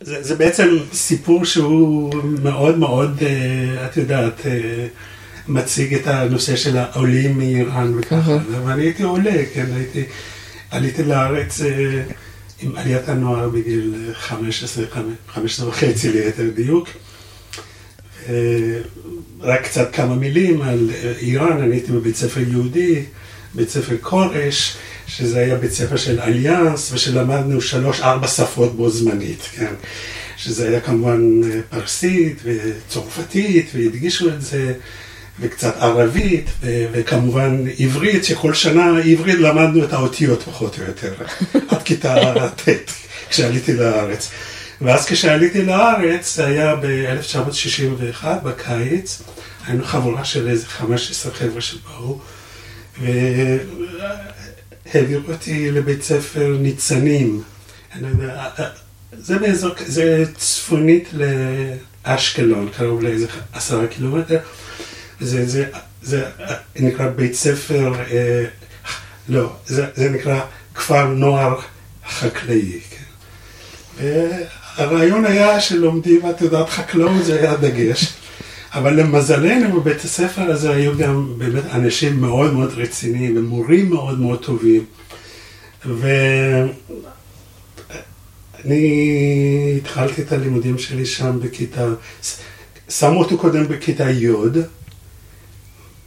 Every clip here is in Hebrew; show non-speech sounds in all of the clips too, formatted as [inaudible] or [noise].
זה, זה בעצם סיפור שהוא מאוד מאוד, אה, את יודעת, אה, מציג את הנושא של העולים מאיראן וככה, ואני הייתי עולה, כן, הייתי, עליתי לארץ אה, עם עליית הנוער בגיל 15, 15 וחצי ליתר דיוק. רק קצת כמה מילים על איראן, אני הייתי בבית ספר יהודי, בית ספר כורש, שזה היה בית ספר של אליאנס, ושלמדנו שלוש-ארבע שפות בו זמנית, כן. שזה היה כמובן פרסית וצרפתית, והדגישו את זה, וקצת ערבית, ו- וכמובן עברית, שכל שנה עברית למדנו את האותיות פחות או יותר, [laughs] עד כיתה ט', כשעליתי לארץ. ואז כשעליתי לארץ, זה היה ב-1961, בקיץ, היינו חבורה של איזה 15 חבר'ה שבאו, והעבירו אותי לבית ספר ניצנים. זה באזור, זה צפונית לאשקלון, קרוב לאיזה עשרה קילומטר. זה, זה, זה נקרא בית ספר, אה, לא, זה, זה נקרא כפר נוער חקלאי. כן. הרעיון היה שלומדים, את יודעת, חקלאות זה היה דגש. אבל למזלנו בבית הספר הזה היו גם באמת אנשים מאוד מאוד רציניים ומורים מאוד מאוד טובים. ואני התחלתי את הלימודים שלי שם בכיתה, שמו אותי קודם בכיתה י',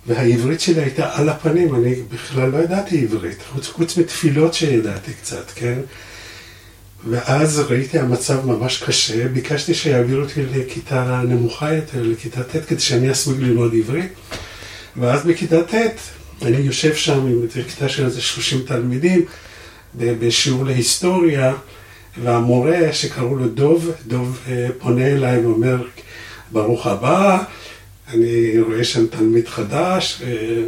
והעברית שלי הייתה על הפנים, אני בכלל לא ידעתי עברית, חוץ, חוץ מתפילות שידעתי קצת, כן? ואז ראיתי המצב ממש קשה, ביקשתי שיעבירו אותי לכיתה נמוכה יותר, לכיתה ט', כדי שאני אספיק ללמוד עברית. ואז בכיתה ט', אני יושב שם עם כיתה של איזה 30 תלמידים, בשיעור להיסטוריה, והמורה שקראו לו דוב, דוב אה, פונה אליי ואומר, ברוך הבא, אני רואה שם תלמיד חדש, אה,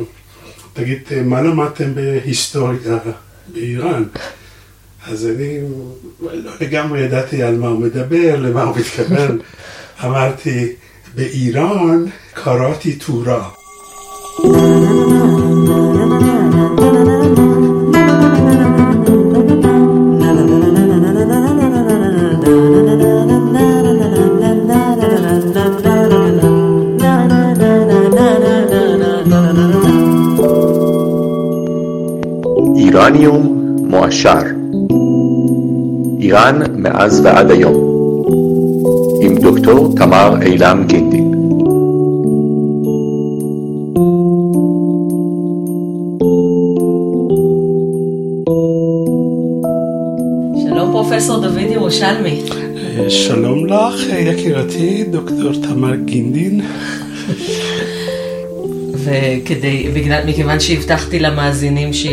תגיד, מה למדתם בהיסטוריה באיראן? אז אני לא לגמרי ידעתי על מה הוא מדבר, למה הוא מתכוון. [laughs] אמרתי, באיראן קראתי תורה. איראניום מועשר איראן מאז ועד היום, עם דוקטור תמר אילם גינדין. שלום פרופסור דוד ירושלמי. שלום לך, יקירתי, דוקטור תמר גינדין. וכדי, בגלל, מכיוון שהבטחתי למאזינים ש,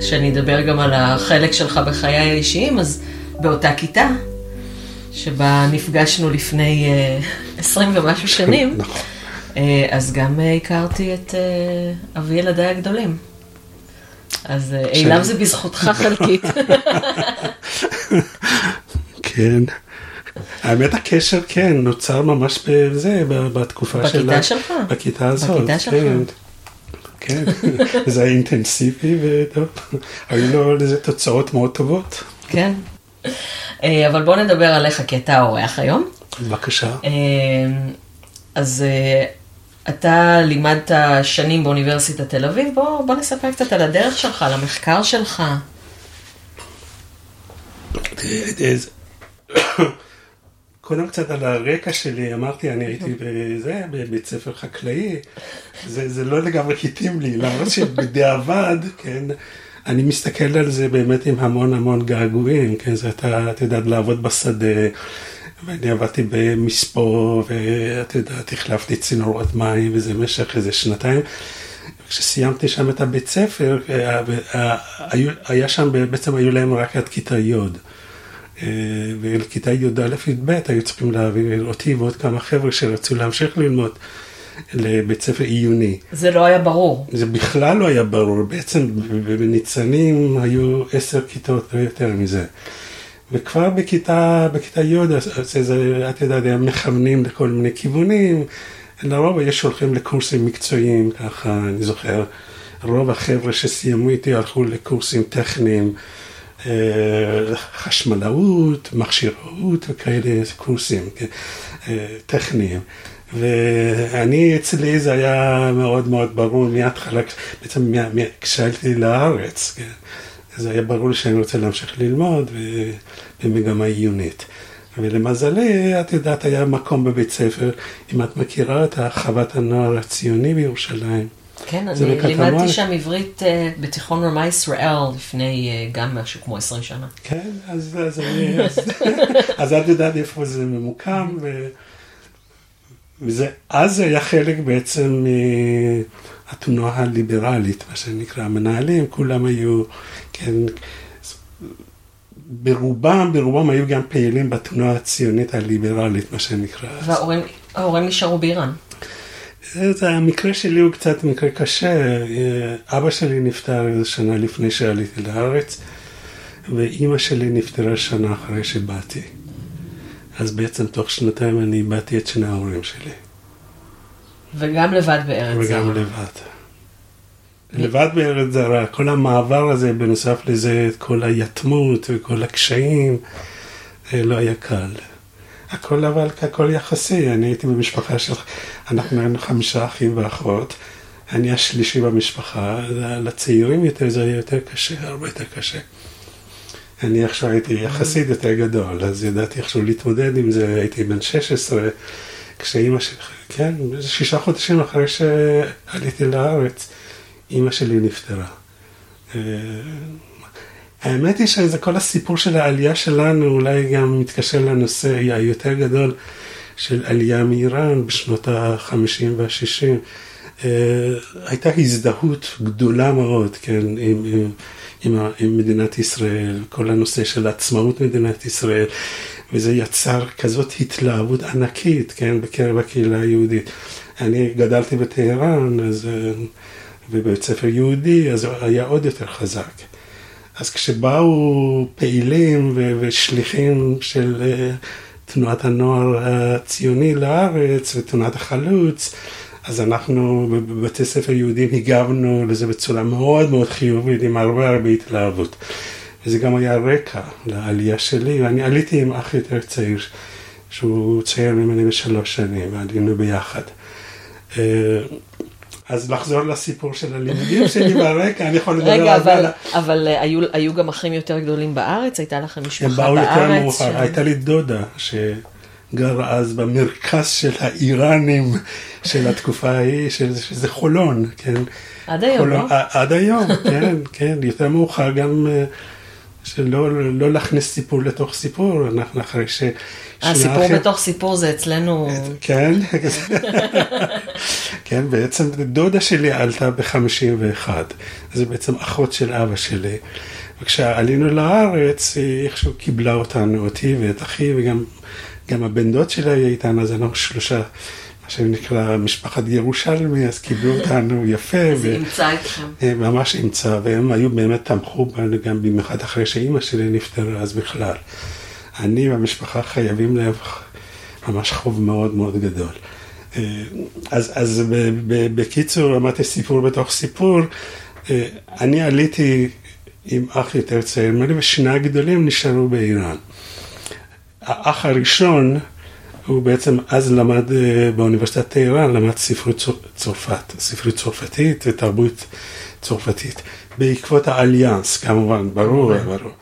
שאני אדבר גם על החלק שלך בחיי האישיים, אז באותה כיתה, שבה נפגשנו לפני uh, עשרים ומשהו שנים, [laughs] נכון. uh, אז גם uh, הכרתי את uh, אבי ילדיי הגדולים. אז uh, אילם זה בזכותך [laughs] חלקית. [laughs] כן. האמת הקשר כן, נוצר ממש בזה, בתקופה של... בכיתה שלך? בכיתה הזאת, בכיתה שלך. כן. כן, זה היה אינטנסיבי וטוב, היו לו לזה תוצאות מאוד טובות. כן. אה, אבל בוא נדבר עליך, כי אתה האורח היום. בבקשה. אה, אז אה, אתה לימדת שנים באוניברסיטת תל אביב, בוא, בוא נספר קצת על הדרך שלך, על המחקר שלך. קודם קצת על הרקע שלי, אמרתי, אני הייתי בזה, בבית ספר חקלאי, זה, זה לא לגמרי התאים לי, למרות שבדיעבד, כן, אני מסתכל על זה באמת עם המון המון געגועים, כן, זה אתה, אתה יודע, לעבוד בשדה, ואני עבדתי במספוא, ואתה יודע, החלפתי צינורות מים, וזה במשך איזה שנתיים. כשסיימתי שם את הבית ספר, היה שם, בעצם היו להם רק עד כיתה י'. ולכיתה י"א-י"ב היו צריכים להעביר אותי ועוד כמה חבר'ה שרצו להמשיך ללמוד לבית ספר עיוני. זה לא היה ברור. זה בכלל לא היה ברור, בעצם בניצנים היו עשר כיתות, לא יותר מזה. וכבר בכיתה, בכיתה י', זה, את יודעת, הם מכוונים לכל מיני כיוונים, לרוב היו שולחים לקורסים מקצועיים, ככה, אני זוכר, רוב החבר'ה שסיימו איתי הלכו לקורסים טכניים. אה, חשמלאות, מכשירות וכאלה קורסים אה, טכניים. ואני, אצלי זה היה מאוד מאוד ברור מההתחלה, בעצם כשעליתי לארץ, כן, זה היה ברור שאני רוצה להמשיך ללמוד במגמה עיונית. ולמזלי, את יודעת, היה מקום בבית ספר, אם את מכירה את חוות הנוער הציוני בירושלים. כן, אני לימדתי שם עברית אה, בתיכון רמה ישראל לפני אה, גם משהו כמו 20 שנה. כן, אז, אז, אני, אז, [laughs] אז את יודעת איפה זה ממוקם, ו, וזה, אז זה היה חלק בעצם מהתנועה הליברלית, מה שנקרא, המנהלים, כולם היו, כן, ברובם, ברובם היו גם פעילים בתנועה הציונית הליברלית, מה שנקרא. וההורים נשארו באיראן. זה, המקרה שלי הוא קצת מקרה קשה. אבא שלי נפטר איזה שנה לפני שעליתי לארץ, ואימא שלי נפטרה שנה אחרי שבאתי. אז בעצם תוך שנתיים אני איבדתי את שני ההורים שלי. וגם לבד בארץ זרה. וגם לבד. לבד בארץ זרה, כל המעבר הזה, בנוסף לזה, כל היתמות וכל הקשיים, לא היה קל. הכל אבל, הכל יחסי, אני הייתי במשפחה של, אנחנו היינו חמישה אחים ואחות, אני השלישי במשפחה, לצעירים יותר זה היה יותר קשה, הרבה יותר קשה. אני עכשיו הייתי יחסית יותר גדול, אז ידעתי איכשהו להתמודד עם זה, הייתי בן 16, כשאימא שלי, כן, שישה חודשים אחרי שעליתי לארץ, אימא שלי נפטרה. אה, האמת היא שזה כל הסיפור של העלייה שלנו אולי גם מתקשר לנושא היותר גדול של עלייה מאיראן בשנות ה-50 וה-60. Uh, הייתה הזדהות גדולה מאוד, כן, עם, עם, עם, עם מדינת ישראל, כל הנושא של עצמאות מדינת ישראל, וזה יצר כזאת התלהבות ענקית, כן, בקרב הקהילה היהודית. אני גדלתי בטהרן, אז, uh, ובבית ספר יהודי, אז היה עוד יותר חזק. אז כשבאו פעילים ושליחים של אה, תנועת הנוער הציוני לארץ ותנועת החלוץ, אז אנחנו בבתי ספר יהודים הגבנו לזה בצורה מאוד מאוד חיובית, עם הרבה הרבה התלהבות. וזה גם היה רקע לעלייה שלי, ואני עליתי עם אח יותר צעיר, שהוא צעיר ממני בשלוש שנים, ועלינו ביחד. אה, אז לחזור לסיפור של הלימודים שלי ברקע, אני יכול לדבר על זה. רגע, אבל אה, היו גם אחים יותר גדולים בארץ? הייתה לכם משפחה בארץ? הם באו יותר מאוחר, הייתה לי דודה שגרה אז במרכז של האיראנים של התקופה ההיא, שזה חולון, כן? עד היום, לא? עד היום, [laughs] כן, כן, יותר מאוחר גם... אה, שלא לא להכניס סיפור לתוך סיפור, אנחנו אחרי ש... הסיפור אחרי... בתוך סיפור זה אצלנו... כן, [laughs] כן, בעצם דודה שלי עלתה ב-51, זה בעצם אחות של אבא שלי. וכשעלינו לארץ, היא איכשהו קיבלה אותנו, אותי ואת אחי, וגם גם הבן דוד שלה היה איתנו, אז אנחנו שלושה שנקרא משפחת ירושלמי, אז קיבלו אותנו יפה. אז היא אימצה אתכם. אה, ממש אימצה, והם היו באמת תמכו בנו גם במיוחד אחרי שאימא שלי נפטרה, אז בכלל. אני והמשפחה חייבים להם ממש חוב מאוד מאוד גדול. אה, אז, אז בקיצור, אמרתי סיפור בתוך סיפור. אה, אני עליתי עם אח יותר צעיר ממני, ושני הגדולים נשארו באיראן. האח הראשון, הוא בעצם אז למד אה, באוניברסיטת טהרן, למד ספרות צרפת, ספרות צרפתית ותרבות צרפתית. בעקבות האליאנס, כמובן, ברור, ברור.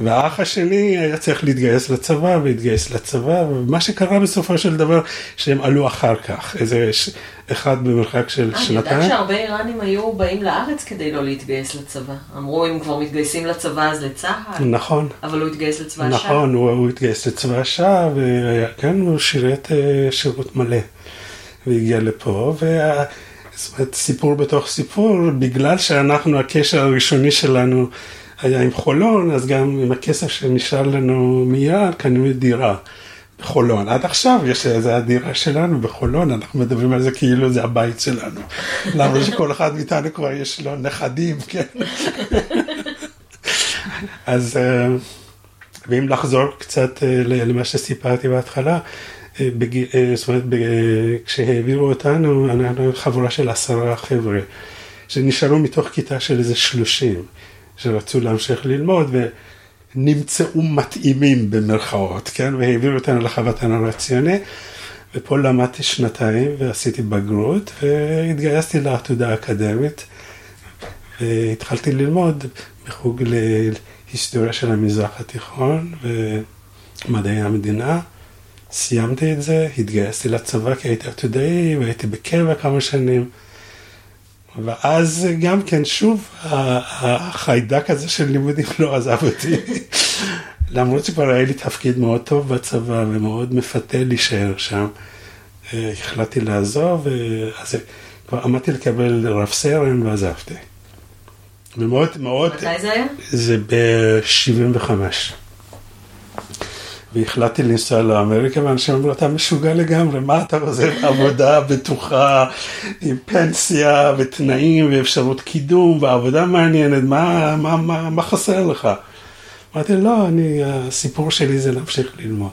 והאח השני היה צריך להתגייס לצבא, והתגייס לצבא, ומה שקרה בסופו של דבר, שהם עלו אחר כך, איזה. אחד במרחק של אה, שנתיים. אני יודעת שהרבה איראנים היו באים לארץ כדי לא להתגייס לצבא. אמרו, אם כבר מתגייסים לצבא אז לצה"ל. נכון. אבל הוא התגייס לצבא השעה. נכון, הוא, הוא התגייס לצבא השעה, וכן, הוא שירת uh, שירות מלא. והגיע לפה, וה... זאת אומרת, סיפור בתוך סיפור, בגלל שאנחנו, הקשר הראשוני שלנו היה עם חולון, אז גם עם הכסף שנשאר לנו מיד, קנו דירה בחולון. עד עכשיו יש איזה הדירה שלנו בחולון, אנחנו מדברים על זה כאילו זה הבית שלנו. למה שכל אחד מאיתנו כבר יש לו נכדים, כן? אז, אה, ואם לחזור קצת אה, למה שסיפרתי בהתחלה, אה, בג... זאת אומרת, כשהעבירו אותנו, אנחנו חבורה של עשרה חבר'ה, שנשארו מתוך כיתה של איזה שלושים. שרצו להמשיך ללמוד, נמצאו מתאימים במרכאות, כן? והעבירו אותנו לחוות הנהר הציוני, ופה למדתי שנתיים ועשיתי בגרות, והתגייסתי לעתודה האקדמית, והתחלתי ללמוד בחוג להיסטוריה של המזרח התיכון ומדעי המדינה. סיימתי את זה, התגייסתי לצבא כי הייתי עתודאי והייתי בקבע כמה שנים. ואז גם כן, שוב, החיידק הזה של לימודים לא עזב אותי. למרות שכבר היה לי תפקיד מאוד טוב בצבא ומאוד מפתה להישאר שם. אה, החלטתי לעזוב, אז כבר עמדתי לקבל רב סרן ועזבתי. ומאוד מאוד... מתי זה היה? זה ב-75. והחלטתי לנסוע לאמריקה, ואנשים אמרו, אתה משוגע לגמרי, מה אתה עוזב עבודה בטוחה, עם פנסיה ותנאים ואפשרות קידום ועבודה מעניינת, מה, מה, מה, מה חסר לך? אמרתי, לא, אני, הסיפור שלי זה להמשיך ללמוד.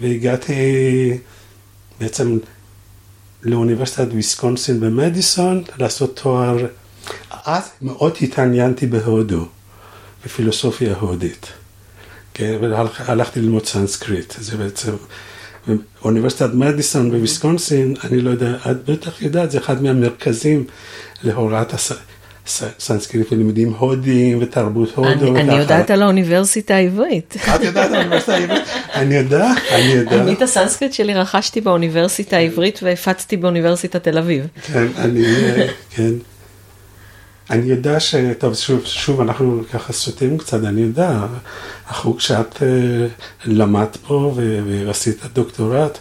והגעתי בעצם לאוניברסיטת ויסקונסין במדיסון, לעשות תואר, אז מאוד התעניינתי בהודו, בפילוסופיה הודית. כן, והלכתי ללמוד סנסקריט, זה בעצם, אוניברסיטת מדיסון בוויסקונסין, אני לא יודע, את בטח יודעת, זה אחד מהמרכזים להוראת הסנסקריט ולימודים הודיים ותרבות הודו. אני יודעת על האוניברסיטה העברית. את יודעת על האוניברסיטה העברית? אני יודע, אני יודע. אני את הסנסקריט שלי רכשתי באוניברסיטה העברית והפצתי באוניברסיטת תל אביב. כן, אני, כן. אני יודע ש... טוב, שוב, שוב אנחנו ככה סוטים קצת, אני יודע, החוג שאת uh, למדת פה ועשית דוקטורט,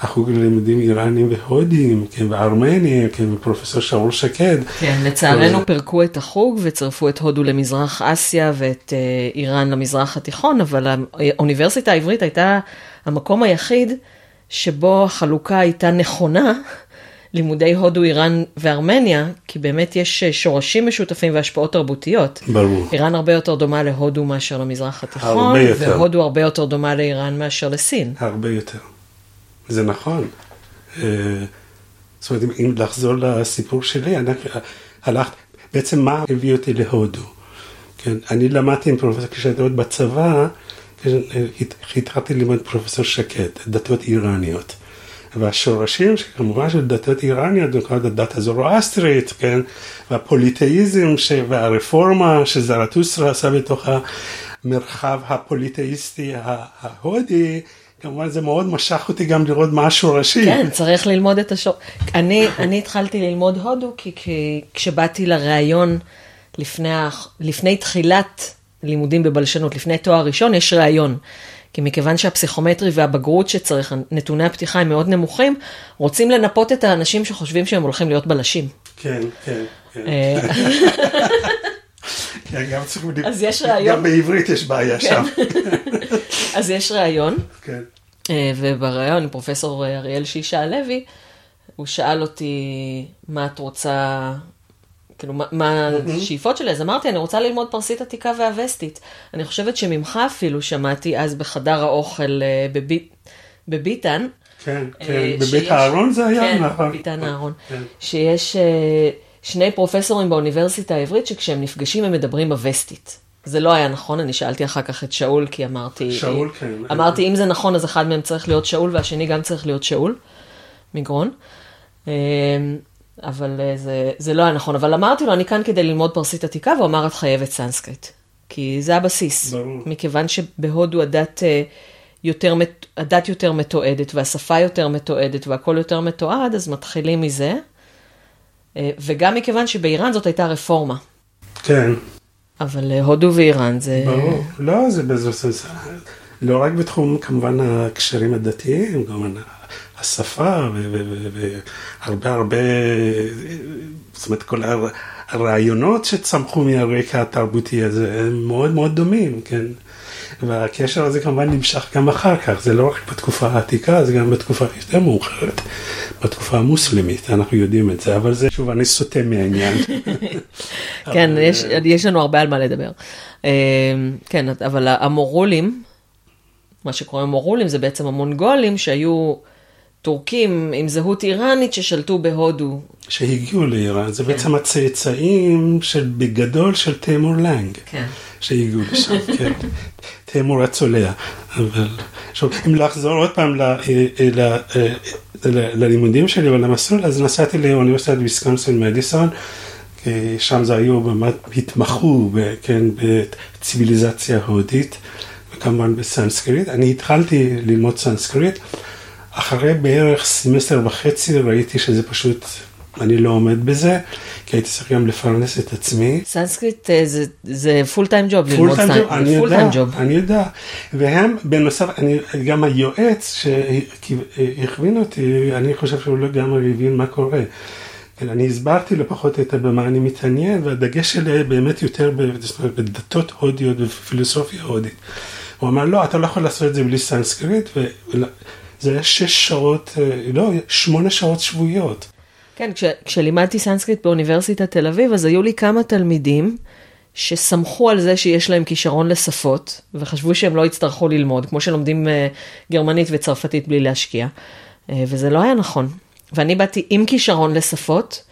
החוג ללימודים איראנים והודיים, כן, וארמנים, כן, ופרופסור שאול שקד. כן, לצערנו פירקו את החוג וצרפו את הודו למזרח אסיה ואת uh, איראן למזרח התיכון, אבל האוניברסיטה העברית הייתה המקום היחיד שבו החלוקה הייתה נכונה. לימודי הודו, איראן וארמניה, כי באמת יש אה, שורשים משותפים והשפעות תרבותיות. ברור. איראן הרבה יותר דומה להודו מאשר למזרח התיכון, הרבה יותר. והודו הרבה יותר דומה לאיראן מאשר לסין. הרבה יותר. זה נכון. אה, זאת אומרת, אם לחזור לסיפור שלי, אני הלכת, בעצם מה הביא אותי להודו? כן, אני למדתי עם פרופסור, כשהייתי עוד בצבא, התחלתי ללמוד פרופסור שקד, דתות איראניות. והשורשים שכמובן של דתות איראניות, זאת הדת הזורואסטרית, כן, והפוליטאיזם ש... והרפורמה שזרטוסטרה עשה בתוך המרחב הפוליטאיסטי ההודי, כמובן זה מאוד משך אותי גם לראות מה השורשים. כן, צריך ללמוד את השור... אני, אני התחלתי ללמוד הודו כי, כי כשבאתי לראיון לפני, לפני תחילת לימודים בבלשנות, לפני תואר ראשון, יש ראיון. כי מכיוון שהפסיכומטרי והבגרות שצריך, נתוני הפתיחה הם מאוד נמוכים, רוצים לנפות את האנשים שחושבים שהם הולכים להיות בלשים. כן, כן, כן. אה, [laughs] כן, גם צריכים... אז יש רעיון. גם בעברית יש בעיה שם. [laughs] אז יש ראיון, כן. אה, ובריאיון עם פרופסור אריאל שישה הלוי, הוא שאל אותי, מה את רוצה, כאילו, מה- מה השאיפות שלי? אז אמרתי, אני רוצה ללמוד פרסית עתיקה והווסטית. אני חושבת שממך אפילו שמעתי אז בחדר האוכל אה, בבי- בביטן. כן, אה, כן, בבית אהרון זה היה, כן, נכון. ביטן אהרון. כן. שיש אה, שני פרופסורים באוניברסיטה העברית שכשהם נפגשים הם מדברים באווסטית. זה לא היה נכון, אני שאלתי אחר כך את שאול, כי אמרתי... שאול, כן. אמרתי, אם זה נכון, אז אחד מהם צריך להיות שאול, והשני גם צריך להיות שאול, מגרון. אבל אה, זה, זה לא היה נכון. אבל אמרתי לו, אני כאן כדי ללמוד פרסית עתיקה, והוא אמר, את חייבת סנסקריט. כי זה הבסיס. ברור. מכיוון שבהודו הדת אה, יותר, הדת יותר מתועדת, והשפה יותר מתועדת, והכל יותר מתועד, אז מתחילים מזה. אה, וגם מכיוון שבאיראן זאת הייתה רפורמה. כן, אבל הודו ואיראן זה... ברור. לא, זה זה- לא רק בתחום כמובן הקשרים הדתיים, גם השפה והרבה הרבה, זאת אומרת כל הר- הרעיונות שצמחו מהרקע התרבותי הזה הם מאוד מאוד דומים, כן? והקשר הזה כמובן נמשך גם אחר כך, זה לא רק בתקופה העתיקה, זה גם בתקופה יותר מאוחרת, בתקופה המוסלמית, אנחנו יודעים את זה, אבל זה, שוב, אני סוטה מהעניין. [laughs] כן, יש, אה, יש לנו הרבה על מה לדבר. אה, כן, אבל המורולים, מה שקוראים מורולים זה בעצם המונגולים שהיו טורקים עם זהות איראנית ששלטו בהודו. שהגיעו לאיראן, זה בעצם הצאצאים של, בגדול של תימור לנג. כן. שהגיעו לשם, [laughs] כן. תימור הצולע. אבל, עכשיו, אם לחזור עוד פעם ל, ל, ל, ללימודים שלי או למסלול, אז נסעתי לאוניברסיטת ויסקונסין מדיסון, שם זה היו, באמת התמחו, כן, בציוויליזציה הודית, וכמובן בסנסקריט. אני התחלתי ללמוד סנסקריט. אחרי בערך סמסטר וחצי ראיתי שזה פשוט, אני לא עומד בזה, כי הייתי צריך גם לפרנס את עצמי. סנסקריט אה, זה, זה full time job, full time job, אני יודע. והם, בנוסף, אני, גם היועץ שהכווין אותי, אני חושב שהוא לא גם הבין מה קורה. אני הסברתי לו פחות את במה אני מתעניין, והדגש שלי באמת יותר בדתות הודיות ופילוסופיה הודית. הוא אמר, לא, אתה לא יכול לעשות את זה בלי סנסקריט, זה היה שש שעות, אה, לא, שמונה שעות שבועיות. כן, כש, כשלימדתי סנסקריט באוניברסיטת תל אביב, אז היו לי כמה תלמידים שסמכו על זה שיש להם כישרון לשפות, וחשבו שהם לא יצטרכו ללמוד, כמו שלומדים אה, גרמנית וצרפתית בלי להשקיע, אה, וזה לא היה נכון. ואני באתי עם כישרון לשפות,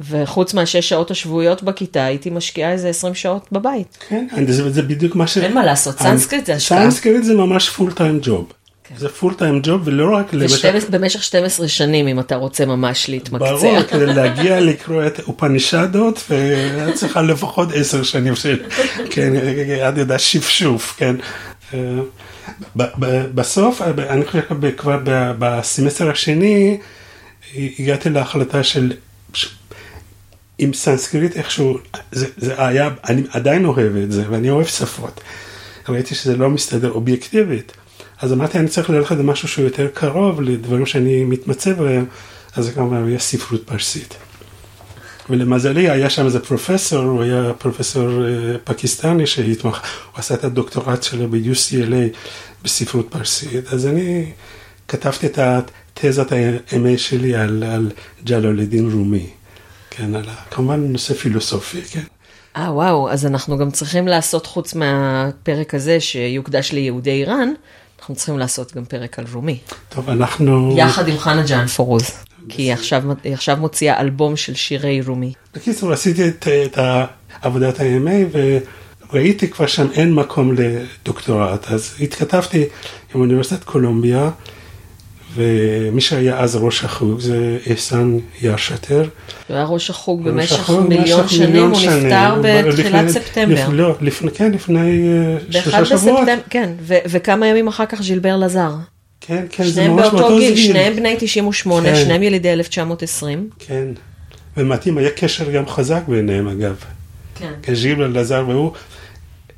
וחוץ מהשש שעות השבועיות בכיתה, הייתי משקיעה איזה 20 שעות בבית. כן, זה, זה בדיוק מה ש... אין מה לעשות, סנסקריט זה השקעה. סנסקריט זה ממש full time job. כן. זה full time job ולא רק למשל... במשך 12 שנים אם אתה רוצה ממש להתמקצע. ברור, כדי להגיע לקרוא את אופנישדות ואת צריכה לפחות 10 שנים של, כן, את יודעת, שפשוף, כן. אה, בסוף, אני חושב כבר בסמסטר השני, הגעתי להחלטה של עם סנסקריט איכשהו, זה, זה היה, אני עדיין אוהב את זה ואני אוהב שפות. ראיתי שזה לא מסתדר אובייקטיבית. אז אמרתי, אני צריך ללכת למשהו שהוא יותר קרוב לדברים שאני מתמצא בהם, אז כמובן היה ספרות פרסית. ולמזלי היה שם איזה פרופסור, הוא היה פרופסור אה, פקיסטני שהתמח, הוא עשה את הדוקטורט שלו ב-UCLA בספרות פרסית, אז אני כתבתי את התזת ה-MA שלי על, על ג'לאלדין רומי, כן, על, כמובן נושא פילוסופי, כן. אה, וואו, אז אנחנו גם צריכים לעשות, חוץ מהפרק הזה שיוקדש ליהודי איראן, אנחנו צריכים לעשות גם פרק על רומי. טוב, אנחנו... יחד עם חנה ג'אן פורוז, כי היא עכשיו, היא עכשיו מוציאה אלבום של שירי רומי. בקיצור, עשיתי את, את עבודת ה-MA וראיתי כבר שם אין מקום לדוקטורט, אז התכתבתי עם אוניברסיטת קולומביה. ומי שהיה אז ראש החוג זה אסן ירשטר. הוא היה ראש החוג במשך החוג מיליון שנים, מיליון הוא שנים. נפטר בתחילת לפני, ספטמבר. לפ, לא, לפני, כן, לפני uh, שלושה שבועות. כן, ו- וכמה ימים אחר כך ז'ילבר לזר. כן, כן, זה ממש באותו גיל. שניהם בני 98, כן. שניהם ילידי 1920. כן, ומתאים, היה קשר גם חזק ביניהם אגב. כן. כי ז'ילבר לזר והוא,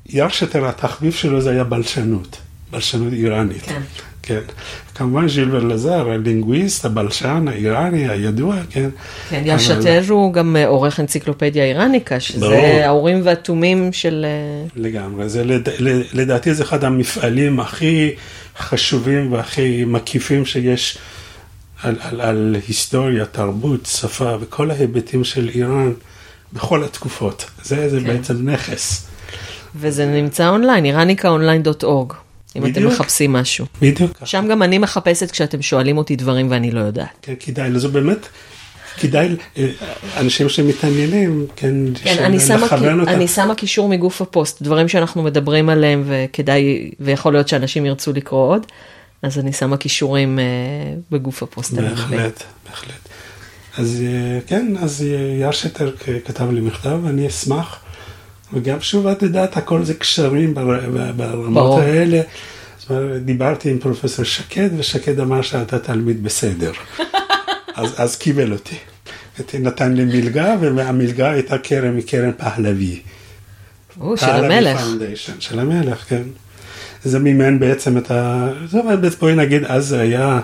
ירשטר, התחביב שלו זה היה בלשנות, בלשנות איראנית. כן. כן. כמובן ז'ילבר לזר, הלינגוויסט, הבלשן האיראני הידוע, כן. כן, ישתר הוא גם אה, עורך אנציקלופדיה איראניקה, שזה ברור. האורים והתומים של... אה, לגמרי, זה לד... לדעתי זה אחד המפעלים הכי חשובים והכי מקיפים שיש על, על, על היסטוריה, תרבות, שפה וכל ההיבטים של איראן בכל התקופות. זה, זה כן. בעצם נכס. וזה נמצא אונליין, איראניקה-אונליין.org. אם בדיוק. אתם מחפשים משהו. בדיוק. שם גם אני מחפשת כשאתם שואלים אותי דברים ואני לא יודעת. כן, כדאי, לזה באמת, כדאי, אה, אנשים שמתעניינים, כן, כן אני שמה. אני שמה קישור מגוף הפוסט, דברים שאנחנו מדברים עליהם וכדאי, ויכול להיות שאנשים ירצו לקרוא עוד, אז אני שמה קישורים אה, בגוף הפוסט. בהחלט, בהחלט. אז אה, כן, אז ירשטר כתב לי מכתב, ואני אשמח. וגם שוב, את יודעת, הכל זה קשרים ברמות ברור. האלה. זאת אומרת, דיברתי עם פרופסור שקד, ושקד אמר שאתה תלמיד בסדר. [laughs] אז, אז קיבל אותי. נתן לי מלגה, והמלגה הייתה קרן מקרן פהלוי. או, של המלך. של המלך, כן. זה מימן בעצם את ה... זאת אומרת, בואי נגיד, אז זה היה,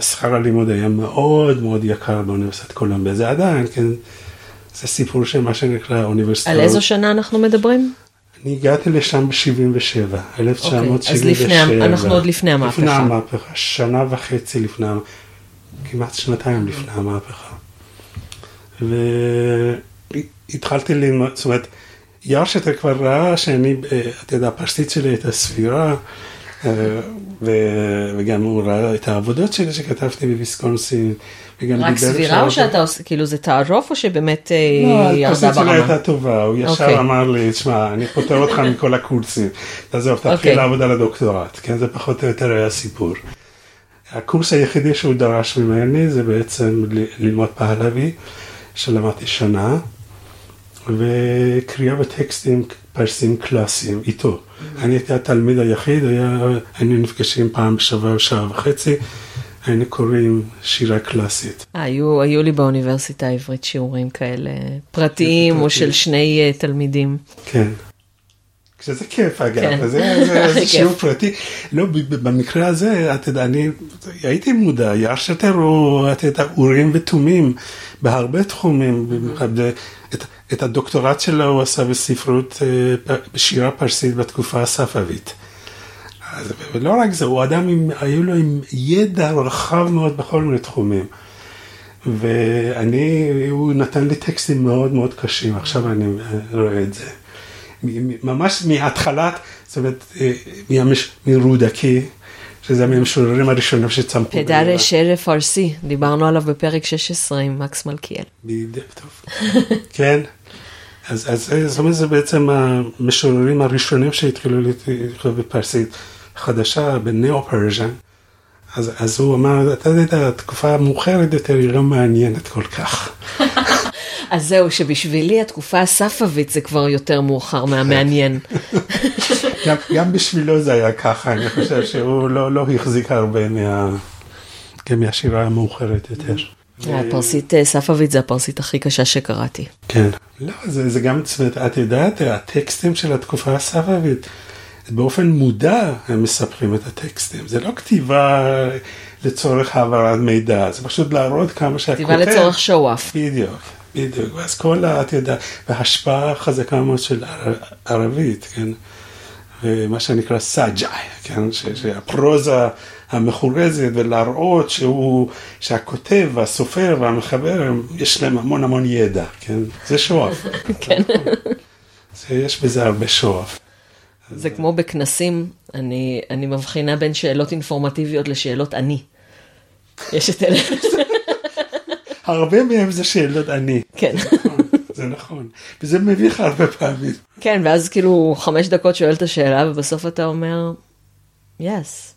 שכר הלימוד היה מאוד מאוד יקר באוניברסיטת קולומביה, זה עדיין, כן. זה סיפור של מה שנקרא אוניברסיטאות. על איזו שנה אנחנו מדברים? אני הגעתי לשם ב-77, 1977. אז לפני, אנחנו עוד לפני המהפכה. לפני המהפכה, שנה וחצי לפני, כמעט שנתיים לפני המהפכה. והתחלתי ללמוד, זאת אומרת, ירשטר כבר ראה שאני, אתה יודע, הפשטית שלי הייתה סבירה, אה, ו- וגם הוא ראה את העבודות שלי שכתבתי בוויסקונסין. רק סבירה או שאתה עושה, כאילו זה תערוף או שבאמת אה, לא, ירדה שלו ברמה? הייתה טובה, הוא ישר אוקיי. אמר לי, תשמע, אני פוטר אותך [laughs] מכל הקורסים, תעזוב, אוקיי. תתחיל לעבוד על הדוקטורט, כן, זה פחות או יותר היה הסיפור. הקורס היחידי שהוא דרש ממני זה בעצם ללמוד פהלוי, שלמדתי שנה, וקריאה בטקסטים פרסים קלאסיים איתו. אני הייתי התלמיד היחיד, היה, היינו נפגשים פעם בשבוע שעה וחצי, היינו קוראים שירה קלאסית. היו, היו לי באוניברסיטה העברית שיעורים כאלה פרטיים או של שני אה, תלמידים. כן. שזה כיף אגב, כן. [laughs] זה, זה, זה שיעור. פרטי. לא, במקרה הזה, אתה יודע, אני הייתי מודע, ירשתר הוא, אתה יודע, אורים ותומים בהרבה תחומים. את, את הדוקטורט שלו הוא עשה בספרות, אה, בשירה פרסית בתקופה הספאבית. אז, ולא רק זה, הוא אדם עם, היו לו עם ידע רחב מאוד בכל מיני תחומים. ואני, הוא נתן לי טקסטים מאוד מאוד קשים, עכשיו אני אה, רואה את זה. ממש מההתחלת, זאת אומרת, מהמש- מרודקי, שזה מהמשוררים הראשונים שצמחו. בעיראק. שיר פרסי, דיברנו עליו בפרק 16 עם מקס מלכיאל. בדיוק, טוב. [laughs] כן. אז, אז זאת אומרת, זה בעצם המשוררים הראשונים שהתחילו לכתוב בפרסית חדשה, בניאו-פרז'ן. אז, אז הוא אמר, אתה יודע, התקופה המאוחרת יותר היא לא מעניינת כל כך. [laughs] אז זהו, שבשבילי התקופה הספאבית זה כבר יותר מאוחר מהמעניין. [laughs] גם, גם בשבילו זה היה ככה, אני חושב שהוא לא, לא החזיק הרבה מה, כן, מהשירה המאוחרת יותר. הפרסית אה, ספאבית זה הפרסית הכי קשה שקראתי. כן. לא, זה, זה גם, זאת אומרת, את יודעת, הטקסטים של התקופה הספאבית, באופן מודע הם מספרים את הטקסטים. זה לא כתיבה לצורך העברת מידע, זה פשוט להראות כמה שהכותב... כתיבה לצורך שואף. בדיוק, בדיוק. ואז כל ה... את יודעת, והשפעה חזקה מאוד של ער- ערבית, כן? ומה שנקרא סאג'אי, כן? שהפרוזה המחורזת, ולהראות שהוא, שהכותב והסופר והמחבר, יש להם המון המון ידע, כן? זה שואף. [laughs] כן. יש בזה הרבה שואף. זה כמו בכנסים, אני, אני מבחינה בין שאלות אינפורמטיביות לשאלות אני. יש את אלה, הרבה מהם זה שאלות אני. כן. זה נכון. וזה מביך הרבה פעמים. כן, ואז כאילו חמש דקות שואל את השאלה, ובסוף אתה אומר, יס.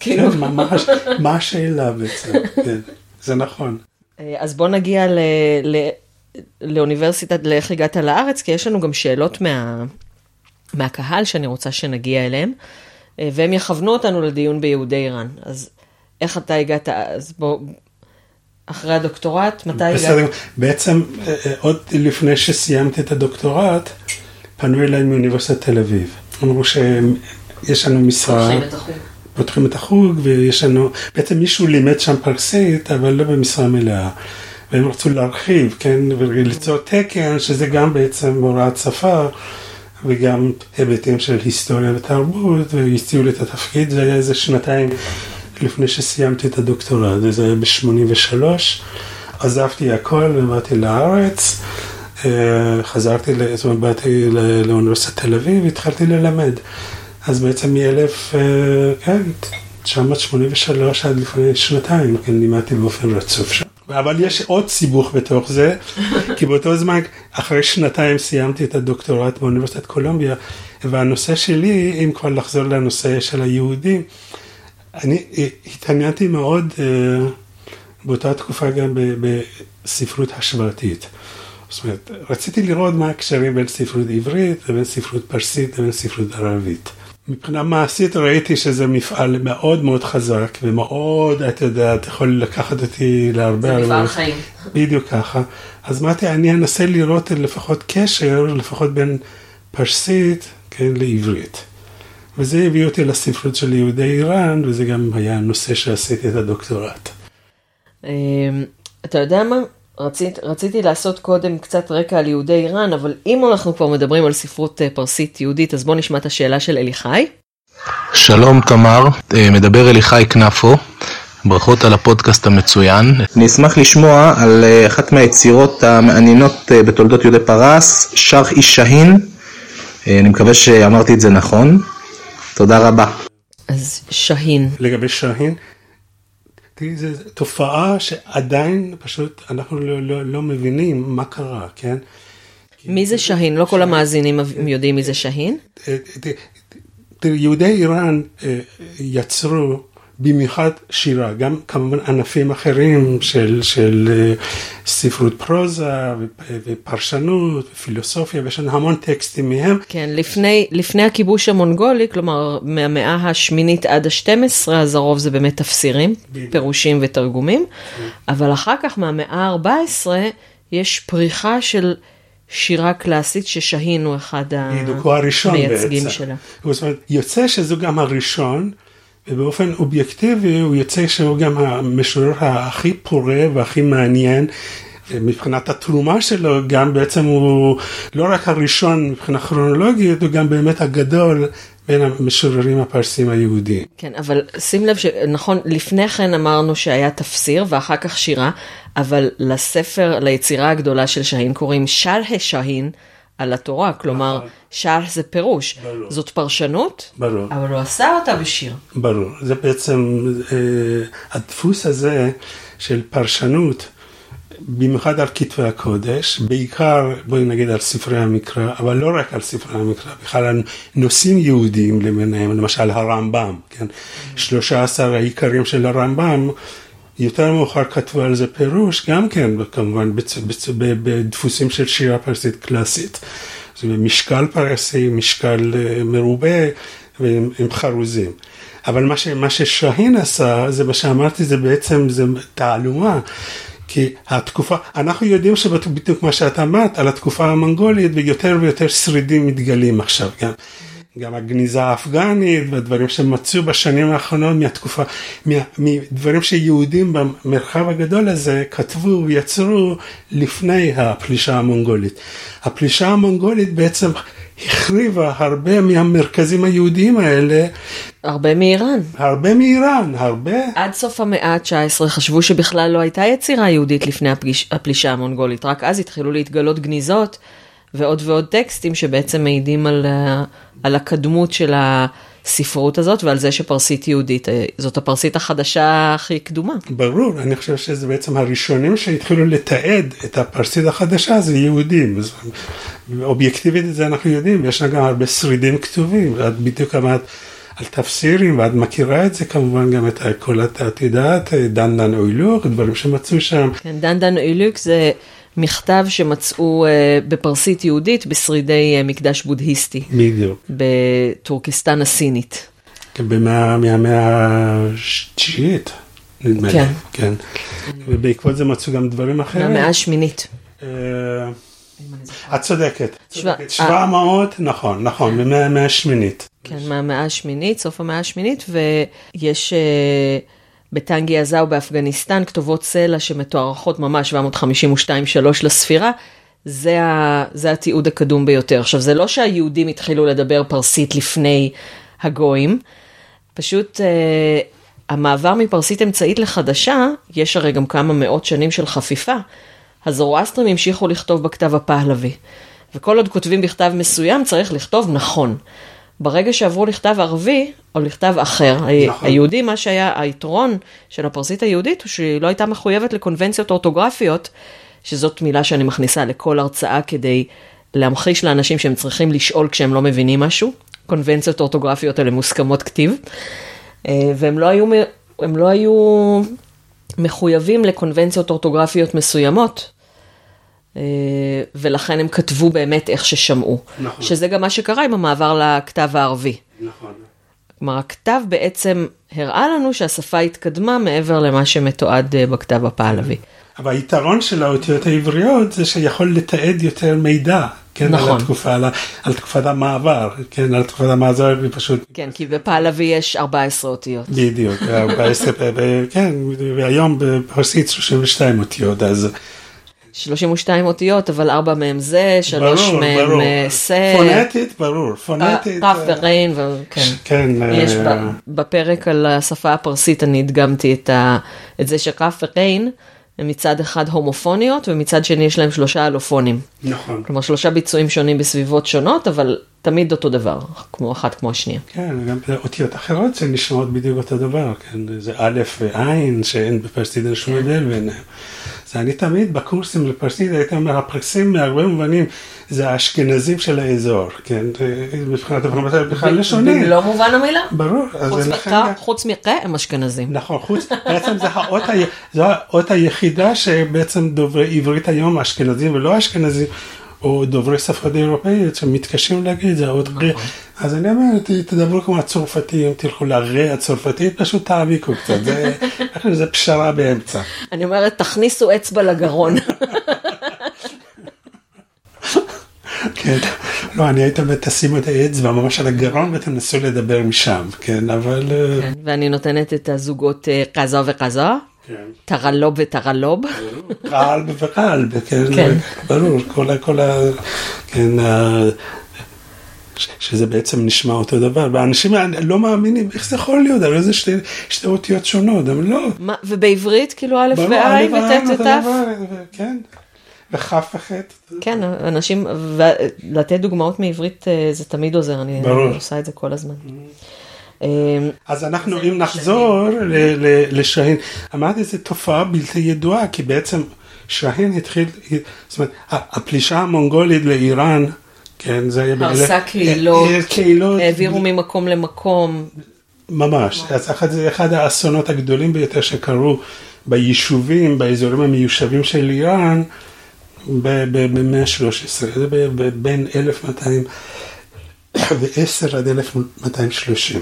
כאילו, כן, מה- מה הש- מה השאלה בעצם? כן, זה נכון. אה, אז בוא נגיע ל, ל, לאוניברסיטת, לאיך הגעת לארץ, כי יש לנו גם שאלות מה, מהקהל שאני רוצה שנגיע אליהם, אה, והם יכוונו אותנו לדיון ביהודי איראן. אז איך אתה הגעת, אז בוא, אחרי הדוקטורט, מתי בסדר, הגעת? בעצם אה, אה, עוד לפני שסיימתי את הדוקטורט, פנו אליי מאוניברסיטת תל אביב. אמרו שיש לנו משרה, פותחים את החוג. פותחים את החוג ויש לנו, בעצם מישהו לימד שם פרסית, אבל לא במשרה מלאה. והם רצו להרחיב, כן, וליצור תקן, שזה גם בעצם הוראת שפה, וגם היבטים של היסטוריה ותרבות, והציעו לי את התפקיד, זה היה איזה שנתיים לפני שסיימתי את הדוקטורט, זה היה ב-83, עזבתי הכל ובאתי לארץ, אה, חזרתי, זאת אומרת, באתי לאוניברסיטת תל אביב, התחלתי ללמד. אז בעצם מ-1000, כן, 983 עד לפני שנתיים, כן, לימדתי באופן רצוף שם. אבל יש עוד סיבוך בתוך זה, [laughs] כי באותו זמן, אחרי שנתיים סיימתי את הדוקטורט באוניברסיטת קולומביה, והנושא שלי, אם כבר לחזור לנושא של היהודים, אני התעניינתי מאוד אה, באותה תקופה גם בספרות השוואתית. זאת אומרת, רציתי לראות מה הקשרים בין ספרות עברית לבין ספרות פרסית לבין ספרות ערבית. מבחינה מעשית ראיתי שזה מפעל מאוד מאוד חזק ומאוד, אתה יודע, אתה יכול לקחת אותי להרבה... זה מפעל הרבה- חיים. בדיוק ככה. אז אמרתי, אני אנסה לראות לפחות קשר, לפחות בין פרסית, כן, לעברית. וזה הביא אותי לספרות של יהודי איראן, וזה גם היה הנושא שעשיתי את הדוקטורט. אמ, אתה יודע מה? רצית, רציתי לעשות קודם קצת רקע על יהודי איראן, אבל אם אנחנו כבר מדברים על ספרות אה, פרסית יהודית, אז בוא נשמע את השאלה של אליחי. שלום תמר, אה, מדבר אליחי כנפו, ברכות על הפודקאסט המצוין. אני אשמח לשמוע על אה, אחת מהיצירות המעניינות בתולדות יהודי פרס, שרח איש שהין, אני מקווה שאמרתי את זה נכון, תודה רבה. אז שהין. לגבי שהין, תראי, זו תופעה שעדיין פשוט אנחנו לא, לא, לא מבינים מה קרה, כן? מי זה שהין? לא כל המאזינים יודעים מי זה שהין? אה, תראי, יהודי איראן אה, יצרו במיוחד שירה, גם כמובן ענפים אחרים של, של אה, ספרות פרוזה ופרשנות ופילוסופיה, ויש לנו המון טקסטים מהם. כן, לפני, לפני הכיבוש המונגולי, כלומר מהמאה השמינית עד ה-12, אז הרוב זה באמת תפסירים, בדיוק. פירושים ותרגומים, כן. אבל אחר כך מהמאה ה-14 יש פריחה של... שירה קלאסית ששהין הוא אחד המייצגים שלה. זאת אומרת, יוצא שזו גם הראשון ובאופן אובייקטיבי הוא יוצא שהוא גם המשורר הכי פורה והכי מעניין. מבחינת התרומה שלו, גם בעצם הוא לא רק הראשון מבחינה כרונולוגית, הוא גם באמת הגדול בין המשוררים הפרסים היהודים. כן, אבל שים לב שנכון, לפני כן אמרנו שהיה תפסיר ואחר כך שירה, אבל לספר, ליצירה הגדולה של שהין קוראים שלהה שהין. על התורה, כלומר, נכון. שער זה פירוש. ברור. זאת פרשנות, ברור. אבל הוא עשה אותה בשיר. ברור. זה בעצם, אה, הדפוס הזה של פרשנות, במיוחד על כתבי הקודש, בעיקר, בואי נגיד על ספרי המקרא, אבל לא רק על ספרי המקרא, בכלל על נושאים יהודיים למיניהם, למשל הרמב"ם, כן? 13 העיקרים של הרמב"ם. יותר מאוחר כתבו על זה פירוש, גם כן כמובן. בדפוסים של שירה פרסית קלאסית. זה משקל פרסי, משקל אה, מרובה ועם חרוזים. אבל מה, ש... מה ששהין עשה, זה מה שאמרתי, זה בעצם, זה תעלומה. כי התקופה, אנחנו יודעים שבדיוק מה שאת אמרת על התקופה המונגולית ויותר ויותר שרידים מתגלים עכשיו גם. גם הגניזה האפגנית והדברים שמצאו בשנים האחרונות מהתקופה, מדברים שיהודים במרחב הגדול הזה כתבו ויצרו לפני הפלישה המונגולית. הפלישה המונגולית בעצם החריבה הרבה מהמרכזים היהודיים האלה. הרבה מאיראן. הרבה מאיראן, הרבה. עד סוף המאה ה-19 חשבו שבכלל לא הייתה יצירה יהודית לפני הפליש, הפלישה המונגולית, רק אז התחילו להתגלות גניזות. ועוד ועוד טקסטים שבעצם מעידים על, על הקדמות של הספרות הזאת ועל זה שפרסית יהודית, זאת הפרסית החדשה הכי קדומה. ברור, אני חושב שזה בעצם הראשונים שהתחילו לתעד את הפרסית החדשה זה יהודים. אובייקטיבית את זה אנחנו יודעים, יש גם הרבה שרידים כתובים, ואת בדיוק אמרת על תפסירים, ואת מכירה את זה כמובן גם את כל את יודעת, דן דן אוילוק, דברים שמצאו שם. כן, דן דן אוילוק זה... מכתב שמצאו uh, בפרסית יהודית בשרידי uh, מקדש בודהיסטי. בדיוק. בטורקיסטן הסינית. כן, מהמאה התשיעית, נדמה לי. כן. כן. ובעקבות זה מצאו גם דברים אחרים. מהמאה השמינית. אה, את צודקת, 700, נכון, נכון, מהמאה השמינית. כן, מהמאה השמינית, סוף המאה השמינית, ויש... בטנגי עזאו באפגניסטן, כתובות סלע שמתוארכות ממש 752-3 לספירה, זה, ה, זה התיעוד הקדום ביותר. עכשיו, זה לא שהיהודים התחילו לדבר פרסית לפני הגויים, פשוט uh, המעבר מפרסית אמצעית לחדשה, יש הרי גם כמה מאות שנים של חפיפה, הזורואסטרים המשיכו לכתוב בכתב הפהלוי. וכל עוד כותבים בכתב מסוים, צריך לכתוב נכון. ברגע שעברו לכתב ערבי, או לכתב אחר, נכון. היהודי, מה שהיה היתרון של הפרסית היהודית, הוא שהיא לא הייתה מחויבת לקונבנציות אורטוגרפיות, שזאת מילה שאני מכניסה לכל הרצאה כדי להמחיש לאנשים שהם צריכים לשאול כשהם לא מבינים משהו. קונבנציות אורטוגרפיות האלה מוסכמות כתיב, אה, והם לא היו, הם לא היו מחויבים לקונבנציות אורטוגרפיות מסוימות. אה, ולכן הם כתבו באמת איך ששמעו. נכון. שזה גם מה שקרה עם המעבר לכתב הערבי. נכון. כלומר, הכתב בעצם הראה לנו שהשפה התקדמה מעבר למה שמתועד אה, בכתב הפעלבי. אבל היתרון של האותיות העבריות זה שיכול לתעד יותר מידע. כן, נכון. על התקופה, על, על תקופת המעבר, כן, על תקופת המעבר, ופשוט... כן, כי בפעלבי יש 14 אותיות. בדיוק, 14, כן, והיום בפרסית 32 אותיות, אז 32 אותיות, אבל ארבע מהם זה, שלוש ברור, מהם ברור. זה. אה, פונטית, ברור, פונטית. רף וריין, כן. כן. יש uh... בפרק על השפה הפרסית, אני הדגמתי את, ה, את זה שרף וריין הם מצד אחד הומופוניות, ומצד שני יש להם שלושה אלופונים. נכון. כלומר, שלושה ביצועים שונים בסביבות שונות, אבל תמיד אותו דבר, כמו אחת כמו השנייה. כן, גם אותיות אחרות שנשמעות בדיוק אותו דבר, כן, זה א' ועין, שאין בפרסית אין שום הבדל ביניהם. אז אני תמיד בקורסים לפרסית הייתי אומר, הפרסים מהרבה מובנים זה האשכנזים של האזור, כן, מבחינת הפרמטר בכלל לשוני. במלוא מובן המילה. ברור, חוץ. מכה, הם אשכנזים. נכון, חוץ, בעצם זו האות היחידה שבעצם דוברי עברית היום, אשכנזים ולא אשכנזים, או דוברי שפות אירופאיות שמתקשים להגיד, ר. אז אני אומר, תדברו כמו הצרפתים, תלכו לרה הצרפתית, פשוט תעמיקו קצת, זה, [laughs] זה פשרה באמצע. אני אומרת, תכניסו אצבע לגרון. [laughs] כן, לא, אני הייתי אומר, תשימו את האצבע ממש על הגרון ותנסו לדבר משם, כן, אבל... אה, כן, ואני נותנת את הזוגות אה, כזו וכזו, כן. טרלוב וטרלוב. קהל וקהל, כן, כן. ברור, כל ה... כן, שזה בעצם נשמע אותו דבר, ואנשים לא מאמינים, איך זה יכול להיות, הרי זה שתי, שתי אותיות שונות, הם לא. מה, ובעברית כאילו א' ברור, וע' א' ועין וט' אותו ות'? דבר, ו- כן, וכף וחטא. כן, אנשים, ולתת דוגמאות מעברית אה, זה תמיד עוזר, אני ברור. עושה את זה כל הזמן. אה, אז אנחנו, אם נחזור ל- ל- לשהין, אמרתי, זו תופעה בלתי ידועה, כי בעצם שהין התחיל, זאת אומרת, הפלישה המונגולית לאיראן, כן, זה היה הרסה קהילות, אה, קהילות, העבירו ממקום למקום. ממש, אז אחד, זה אחד האסונות הגדולים ביותר שקרו ביישובים, באזורים המיושבים של איראן, במאה ה-13, זה ב- ב- בין 1210 [coughs] עד 1230.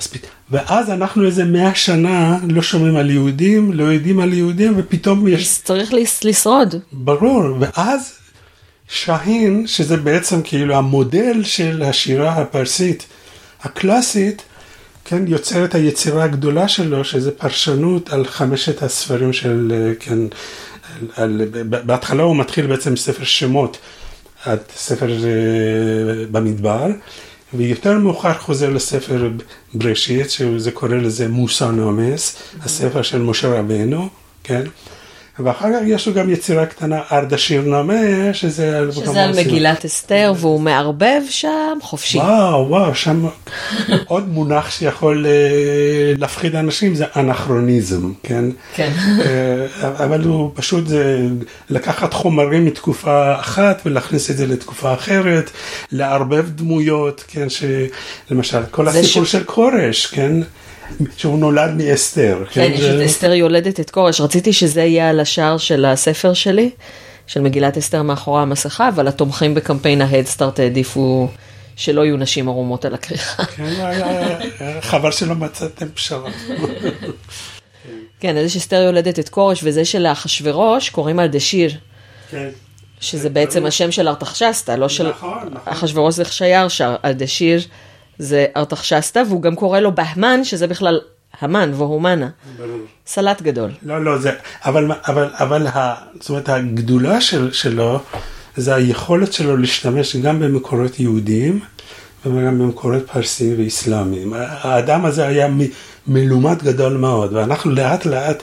אז פת- ואז אנחנו איזה מאה שנה לא שומעים על יהודים, לא יודעים על יהודים, ופתאום יש צריך לס- לשרוד. ברור, ואז שהין, שזה בעצם כאילו המודל של השירה הפרסית הקלאסית, כן, יוצר את היצירה הגדולה שלו, שזה פרשנות על חמשת הספרים של, אה, כן, על, על, בהתחלה הוא מתחיל בעצם ספר שמות, עד ספר אה, במדבר, ויותר מאוחר חוזר לספר בראשית, שזה קורא לזה מוסר נומס, הספר של משה רבנו, כן? ואחר כך יש לו גם יצירה קטנה, ארדשיר נאמה, שזה על... שזה על מגילת אסתר, והוא מערבב שם חופשי. וואו, וואו, שם עוד מונח שיכול אה, להפחיד אנשים זה אנכרוניזם, כן? כן. אה, אבל הוא פשוט זה לקחת חומרים מתקופה אחת ולהכניס את זה לתקופה אחרת, לערבב דמויות, כן, שלמשל כל הסיפור ש- של כורש, כן, שהוא נולד מאסתר, כן, יש זה- את אסתר יולדת את כורש. רציתי שזה יהיה על השער של הספר שלי, של מגילת אסתר מאחורי המסכה, אבל התומכים בקמפיין ההדסטארט העדיפו שלא יהיו נשים ערומות על הכריכה. כן, חבל שלא מצאתם פשרה. כן, אז יש אסתר יולדת את כורש, וזה של אחשוורוש קוראים על דשיר, כן. שזה בעצם השם של ארתחשסתא, לא של... נכון, נכון. אחשוורוש זה חייר שר, על דשיר זה ארתחשסתא, והוא גם קורא לו בהמן, שזה בכלל המן והומנה. ברור. סלט גדול. לא, לא, זה, אבל, אבל, אבל, ה, זאת אומרת, הגדולה של, שלו, זה היכולת שלו להשתמש גם במקורות יהודיים, וגם במקורות פרסיים ואסלאמיים. האדם הזה היה מ- מלומד גדול מאוד, ואנחנו לאט לאט,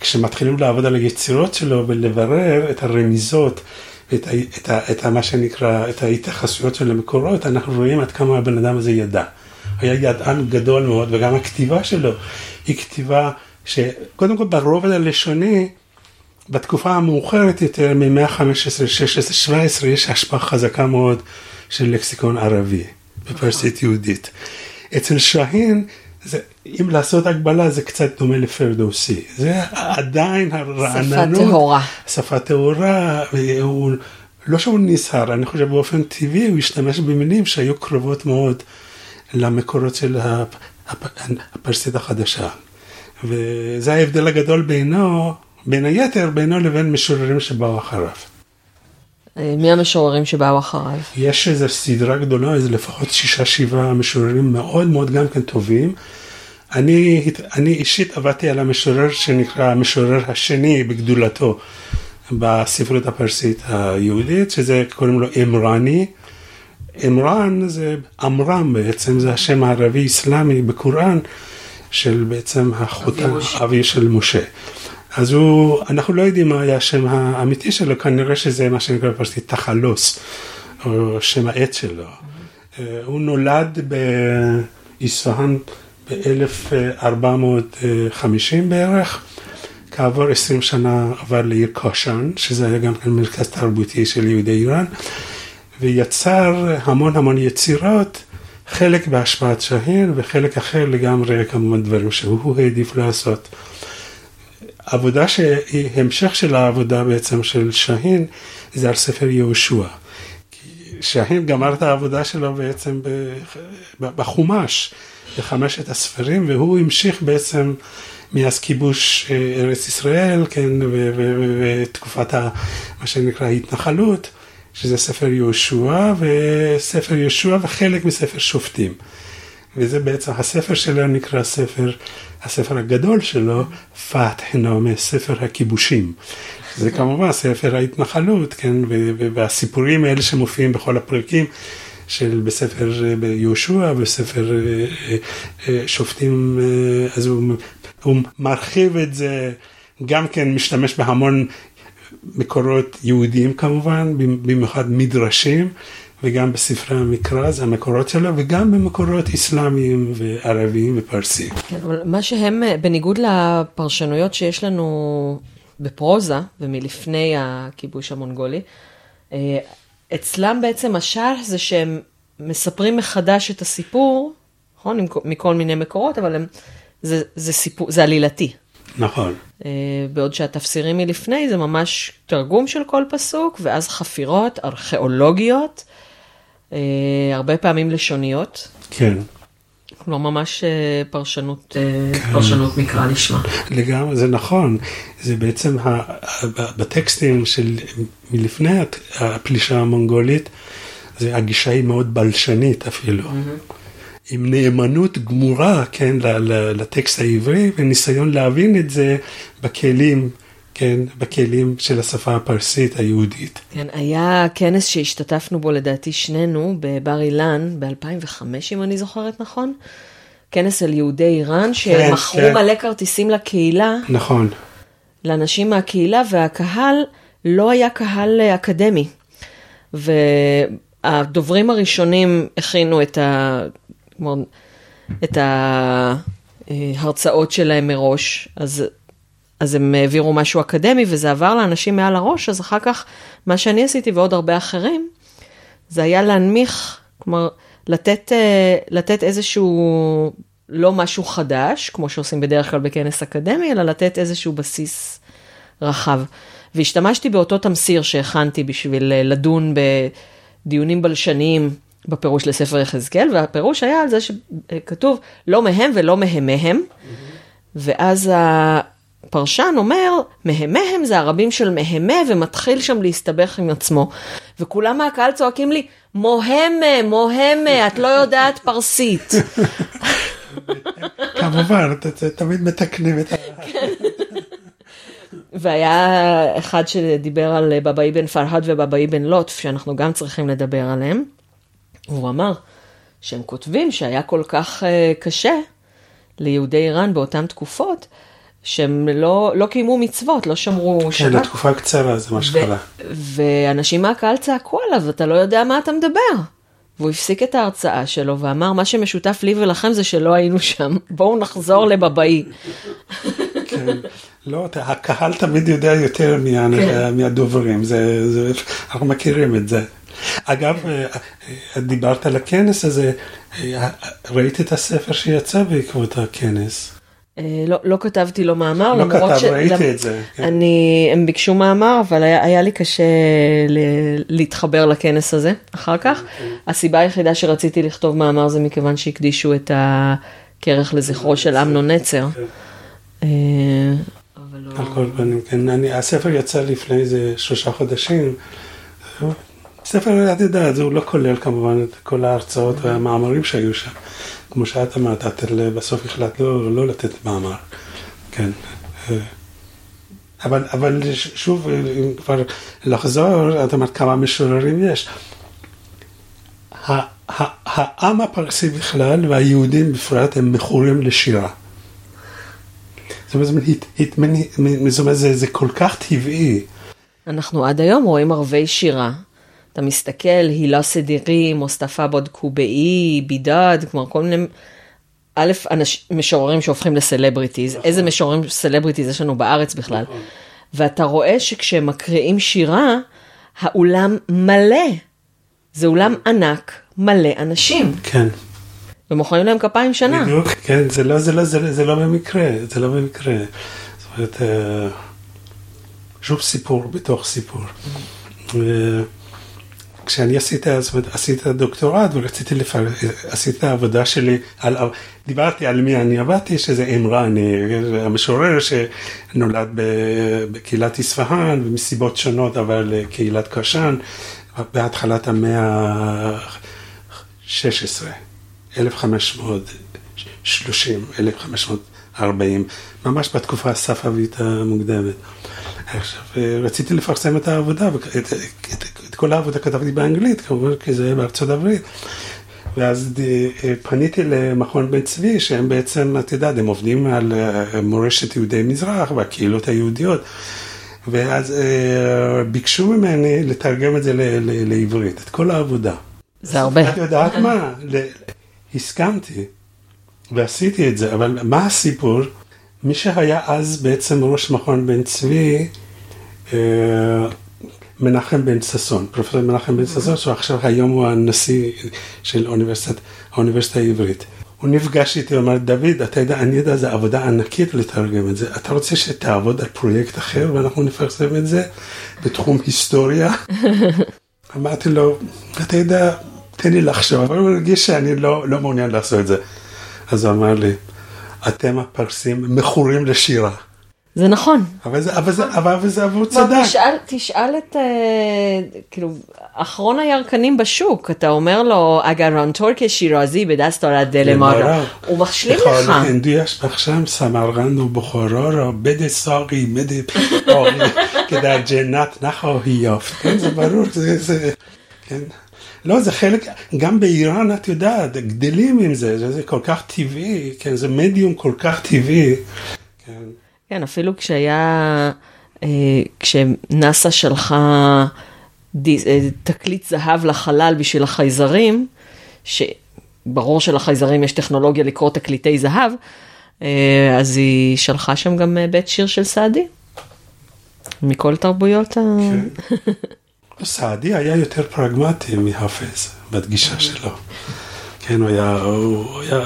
כשמתחילים לעבוד על היצירות שלו ולברר את הרמיזות, את, ה, את, ה, את ה, מה שנקרא, את ההתייחסויות של המקורות, אנחנו רואים עד כמה הבן אדם הזה ידע. היה ידען גדול מאוד, וגם הכתיבה שלו היא כתיבה שקודם כל ברובד הלשוני, בתקופה המאוחרת יותר, ממאה ה-15, 16, 17, יש השפעה חזקה מאוד של לקסיקון ערבי בפרסית יהודית. אצל שהין, זה, אם לעשות הגבלה, זה קצת דומה לפרדוסי. זה עדיין הרעננות. טהורה. שפה טהורה, והוא, לא שהוא נסהר, אני חושב באופן טבעי הוא השתמש במילים שהיו קרובות מאוד למקורות של הפ, הפ, הפרסית החדשה. וזה ההבדל הגדול בינו, בין היתר, בינו לבין משוררים שבאו אחריו. אה, מי המשוררים שבאו אחריו? יש איזו סדרה גדולה, איזה לפחות שישה שבעה משוררים מאוד מאוד גם כן טובים. אני, אני אישית עבדתי על המשורר שנקרא המשורר השני בגדולתו בספרות הפרסית היהודית, שזה קוראים לו אמרני. אמרן זה עמרם בעצם, זה השם הערבי אסלאמי בקוראן של בעצם החותן, משה. אבי של משה. אז הוא, אנחנו לא יודעים מה היה השם האמיתי שלו, כנראה שזה מה שנקרא בפרסית תחלוס. או שם העט שלו. אה, הוא נולד באספהאן ב-1450 בערך. כעבור 20 שנה עבר לעיר קושן, שזה היה גם כן מרכז תרבותי של יהודי איראן, ויצר המון המון יצירות, חלק בהשפעת שהין וחלק אחר לגמרי כמובן דברים שהוא העדיף לעשות. עבודה שהיא המשך של העבודה בעצם של שהין, זה על ספר יהושע. שהין גמר את העבודה שלו בעצם בחומש, בחמשת הספרים, והוא המשיך בעצם מאז כיבוש אה, ארץ ישראל, כן, ותקופת מה שנקרא התנחלות, שזה ספר יהושע, וספר יהושע וחלק מספר שופטים. וזה בעצם, הספר שלו נקרא ספר, הספר הגדול שלו, פתח נעמי, ספר הכיבושים. זה כמובן ספר ההתנחלות, כן, והסיפורים האלה שמופיעים בכל הפרקים. של בספר יהושע, בספר אה, אה, שופטים, אז הוא הוא מרחיב את זה, גם כן משתמש בהמון מקורות יהודיים כמובן, במיוחד מדרשים, וגם בספרי המקרא, זה המקורות שלו, וגם במקורות אסלאמיים וערביים ופרסיים. כן, אבל מה שהם, בניגוד לפרשנויות שיש לנו בפרוזה ומלפני הכיבוש המונגולי, אה, אצלם בעצם השל זה שהם מספרים מחדש את הסיפור, נכון? מכל מיני מקורות, אבל הם זה, זה סיפור, זה עלילתי. נכון. Uh, בעוד שהתפסירים מלפני זה ממש תרגום של כל פסוק, ואז חפירות ארכיאולוגיות, הרבה פעמים לשוניות. כן. לא ממש uh, פרשנות, uh, כן. פרשנות מקרא נשמע. לגמרי, זה נכון. זה בעצם ה, בטקסטים של מלפני הפלישה המונגולית, זה הגישה היא מאוד בלשנית אפילו. Mm-hmm. עם נאמנות גמורה, כן, לטקסט העברי, וניסיון להבין את זה בכלים, כן, בכלים של השפה הפרסית היהודית. כן, היה כנס שהשתתפנו בו לדעתי שנינו בבר אילן ב-2005, אם אני זוכרת נכון. כנס על יהודי איראן, כן, שמכרו כן, מלא כרטיסים לקהילה. נכון. לאנשים מהקהילה, והקהל לא היה קהל אקדמי. והדוברים הראשונים הכינו את ה... כלומר, את ההרצאות שלהם מראש, אז, אז הם העבירו משהו אקדמי וזה עבר לאנשים מעל הראש, אז אחר כך, מה שאני עשיתי ועוד הרבה אחרים, זה היה להנמיך, כלומר, לתת, אה, לתת איזשהו, לא משהו חדש, כמו שעושים בדרך כלל בכנס אקדמי, אלא לתת איזשהו בסיס רחב. והשתמשתי באותו תמסיר שהכנתי בשביל אה, לדון בדיונים בלשניים בפירוש לספר יחזקאל, והפירוש היה על זה שכתוב לא מהם ולא מהמיהם, ואז הפרשן אומר, מהמיהם זה הרבים של מהמה, ומתחיל שם להסתבך עם עצמו. וכולם מהקהל צועקים לי, מוהמה, מוהמה, את לא יודעת פרסית. [laughs] כמובן, תמיד מתקנים את ה... [laughs] והיה אחד שדיבר על בבאי בן פרהד ובבאי בן לוטף, שאנחנו גם צריכים לדבר עליהם. והוא אמר שהם כותבים שהיה כל כך uh, קשה ליהודי איראן באותן תקופות, שהם לא, לא קיימו מצוות, לא שמרו כן, שבת. כן, לתקופה קצרה זה מה שקרה. ואנשים מהקהל צעקו עליו, אתה לא יודע מה אתה מדבר. והוא הפסיק את ההרצאה שלו ואמר, מה שמשותף לי ולכם זה שלא היינו שם, בואו נחזור לבבאי. כן, לא, הקהל תמיד יודע יותר כן. מהדוברים, אנחנו מכירים את זה. אגב, אה, אה, דיברת על הכנס הזה, אה, ראית את הספר שיצא בעקבות הכנס? לא, לא כתבתי לו מאמר, לא כתב, ש... ראיתי למ... את זה. כן. אני, הם ביקשו מאמר, אבל היה, היה לי קשה ל... להתחבר לכנס הזה אחר כך. הסיבה היחידה שרציתי לכתוב מאמר זה מכיוון שהקדישו את הכרך לזכרו של אמנון נצר. כן. לא- על כל פנים, כן, הספר יצא לפני איזה שלושה חודשים. ספר, את יודעת, הוא לא כולל כמובן את כל ההרצאות והמאמרים שהיו שם. כמו שאת אמרת, את בסוף החלטת לא, לא לתת מאמר. כן. אבל, אבל שוב, אם כבר לחזור, את אומרת כמה משוררים יש. העם הפרסי בכלל והיהודים בפרט הם מכורים לשירה. זאת אומרת, זה, זה כל כך טבעי. אנחנו עד היום רואים ערבי שירה אתה מסתכל, הילה סדירי, מוסטפא בודקובאי, בידד, כלומר כל מיני, א', אנש, משוררים שהופכים לסלבריטיז, איזה משוררים סלבריטיז יש לנו בארץ בכלל. ואתה רואה שכשהם מקריאים שירה, האולם מלא. זה אולם ענק, מלא אנשים, כן. ומוחאים להם כפיים שנה. בדיוק, כן, זה לא, זה לא, זה, לא- זה לא במקרה, זה לא במקרה. זאת אומרת, אה, שוב סיפור בתוך סיפור. אה, כשאני עשיתי, אומרת, עשיתי את הדוקטורט ורציתי לפרט, עשיתי את העבודה שלי, על, דיברתי על מי אני עבדתי, שזה אימרני, המשורר שנולד בקהילת איספהאן, ומסיבות שונות עבר לקהילת קשן, בהתחלת המאה ה-16, 1530, 1540, ממש בתקופה הספאבית המוקדמת. עכשיו, אה, רציתי לפרסם את העבודה, את, את כל העבודה כתבתי באנגלית, כמובן, כי זה היה בארצות הברית. ואז אה, פניתי למכון בן צבי, שהם בעצם, את יודעת, הם עובדים על אה, מורשת יהודי מזרח והקהילות היהודיות. ואז אה, ביקשו ממני לתרגם את זה ל- ל- לעברית, את כל העבודה. זה הרבה. את יודעת מה? ל- הסכמתי ועשיתי את זה, אבל מה הסיפור? מי שהיה אז בעצם ראש מכון בן צבי, אה, מנחם בן ששון, פרופסור מנחם בן ששון, שעכשיו היום הוא הנשיא של אוניברסיטת, האוניברסיטה העברית. הוא נפגש איתי, הוא אמר, דוד, אתה יודע, אני יודע, זו עבודה ענקית לתרגם את זה. אתה רוצה שתעבוד על פרויקט אחר ואנחנו נפרסם את זה בתחום היסטוריה? [laughs] אמרתי לו, אתה יודע, תן לי לחשוב, אבל הוא הרגיש שאני לא, לא מעוניין לעשות את זה. אז הוא אמר לי, אתם הפרסים מכורים לשירה. זה נכון. אבל זה, אבל זה, נכון. אבל, אבל זה, אבל הוא צדק. תשאל, תשאל את, uh, כאילו, אחרון הירקנים בשוק, אתה אומר לו, אגרון טורקיה שירזי בדסטורה דלמרה. הוא משלים לך. هندوی بخشم سمرغند و بخارا را بده ساقی بده آقی که ג'נת נחו نخواهی כן, זה ברור, זה, זה, כן. לא, זה חלק, גם באיראן, את יודעת, גדלים עם זה, זה, זה כל כך טבעי, כן, זה מדיום כל כך טבעי. כן. כן, אפילו כשהיה, אה, כשנאסא שלחה אה, תקליט זהב לחלל בשביל החייזרים, שברור שלחייזרים יש טכנולוגיה לקרוא תקליטי זהב, אה, אז היא שלחה שם גם בית שיר של סעדי. מכל תרבויות ה... סעדי היה יותר פרגמטי מחפז בגישה שלו. כן, הוא היה, הוא היה,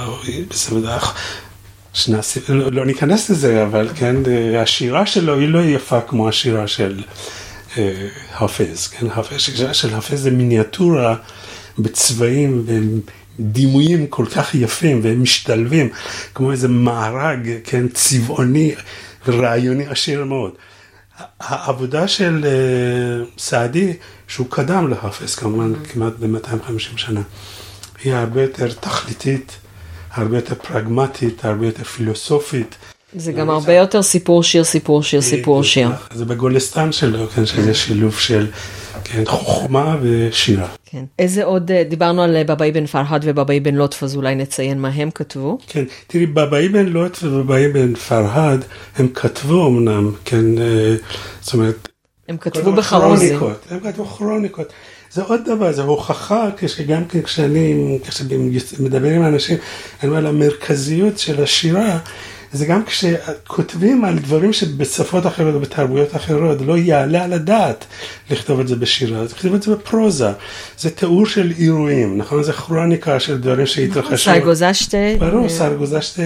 בסדר, הסיב- לא, לא ניכנס לזה, אבל כן, השירה שלו היא לא יפה כמו השירה של אה, חפז, כן, השירה של חפז זה מיניאטורה בצבעים ודימויים כל כך יפים והם משתלבים, כמו איזה מארג, כן, צבעוני ורעיוני עשיר מאוד. העבודה של אה, סעדי, שהוא קדם לחפז כמובן כמעט ב-250 שנה, היא הרבה יותר תכליתית, הרבה יותר פרגמטית, הרבה יותר פילוסופית. זה גם הרבה יותר סיפור שיר, סיפור שיר, סיפור שיר. זה בגולסטן שלו, כן, שזה שילוב של כן, חוכמה ושירה. כן. איזה עוד, אה, דיברנו על אה, בבאי בן פרהד ובבאי בן לוטף, אז אולי נציין מה הם כתבו. כן, תראי, בבאי בן לוט ובבאי בן פרהד, הם כתבו אמנם, כן, אה, זאת אומרת, הם כתבו בחרוזים. הם כתבו כרוניקות. זה עוד דבר, זו הוכחה, כשגם כן כשאני, כשאני מדבר עם אנשים, אני אומר, המרכזיות של השירה, זה גם כשכותבים על דברים שבשפות אחרות או בתרבויות אחרות, לא יעלה על הדעת לכתוב את זה בשירה, אז לכתוב את זה בפרוזה. זה תיאור של אירועים, נכון? זה כרוניקה של דברים שהתרחשו. סייגוזשטה. ברור, סרגוזשט,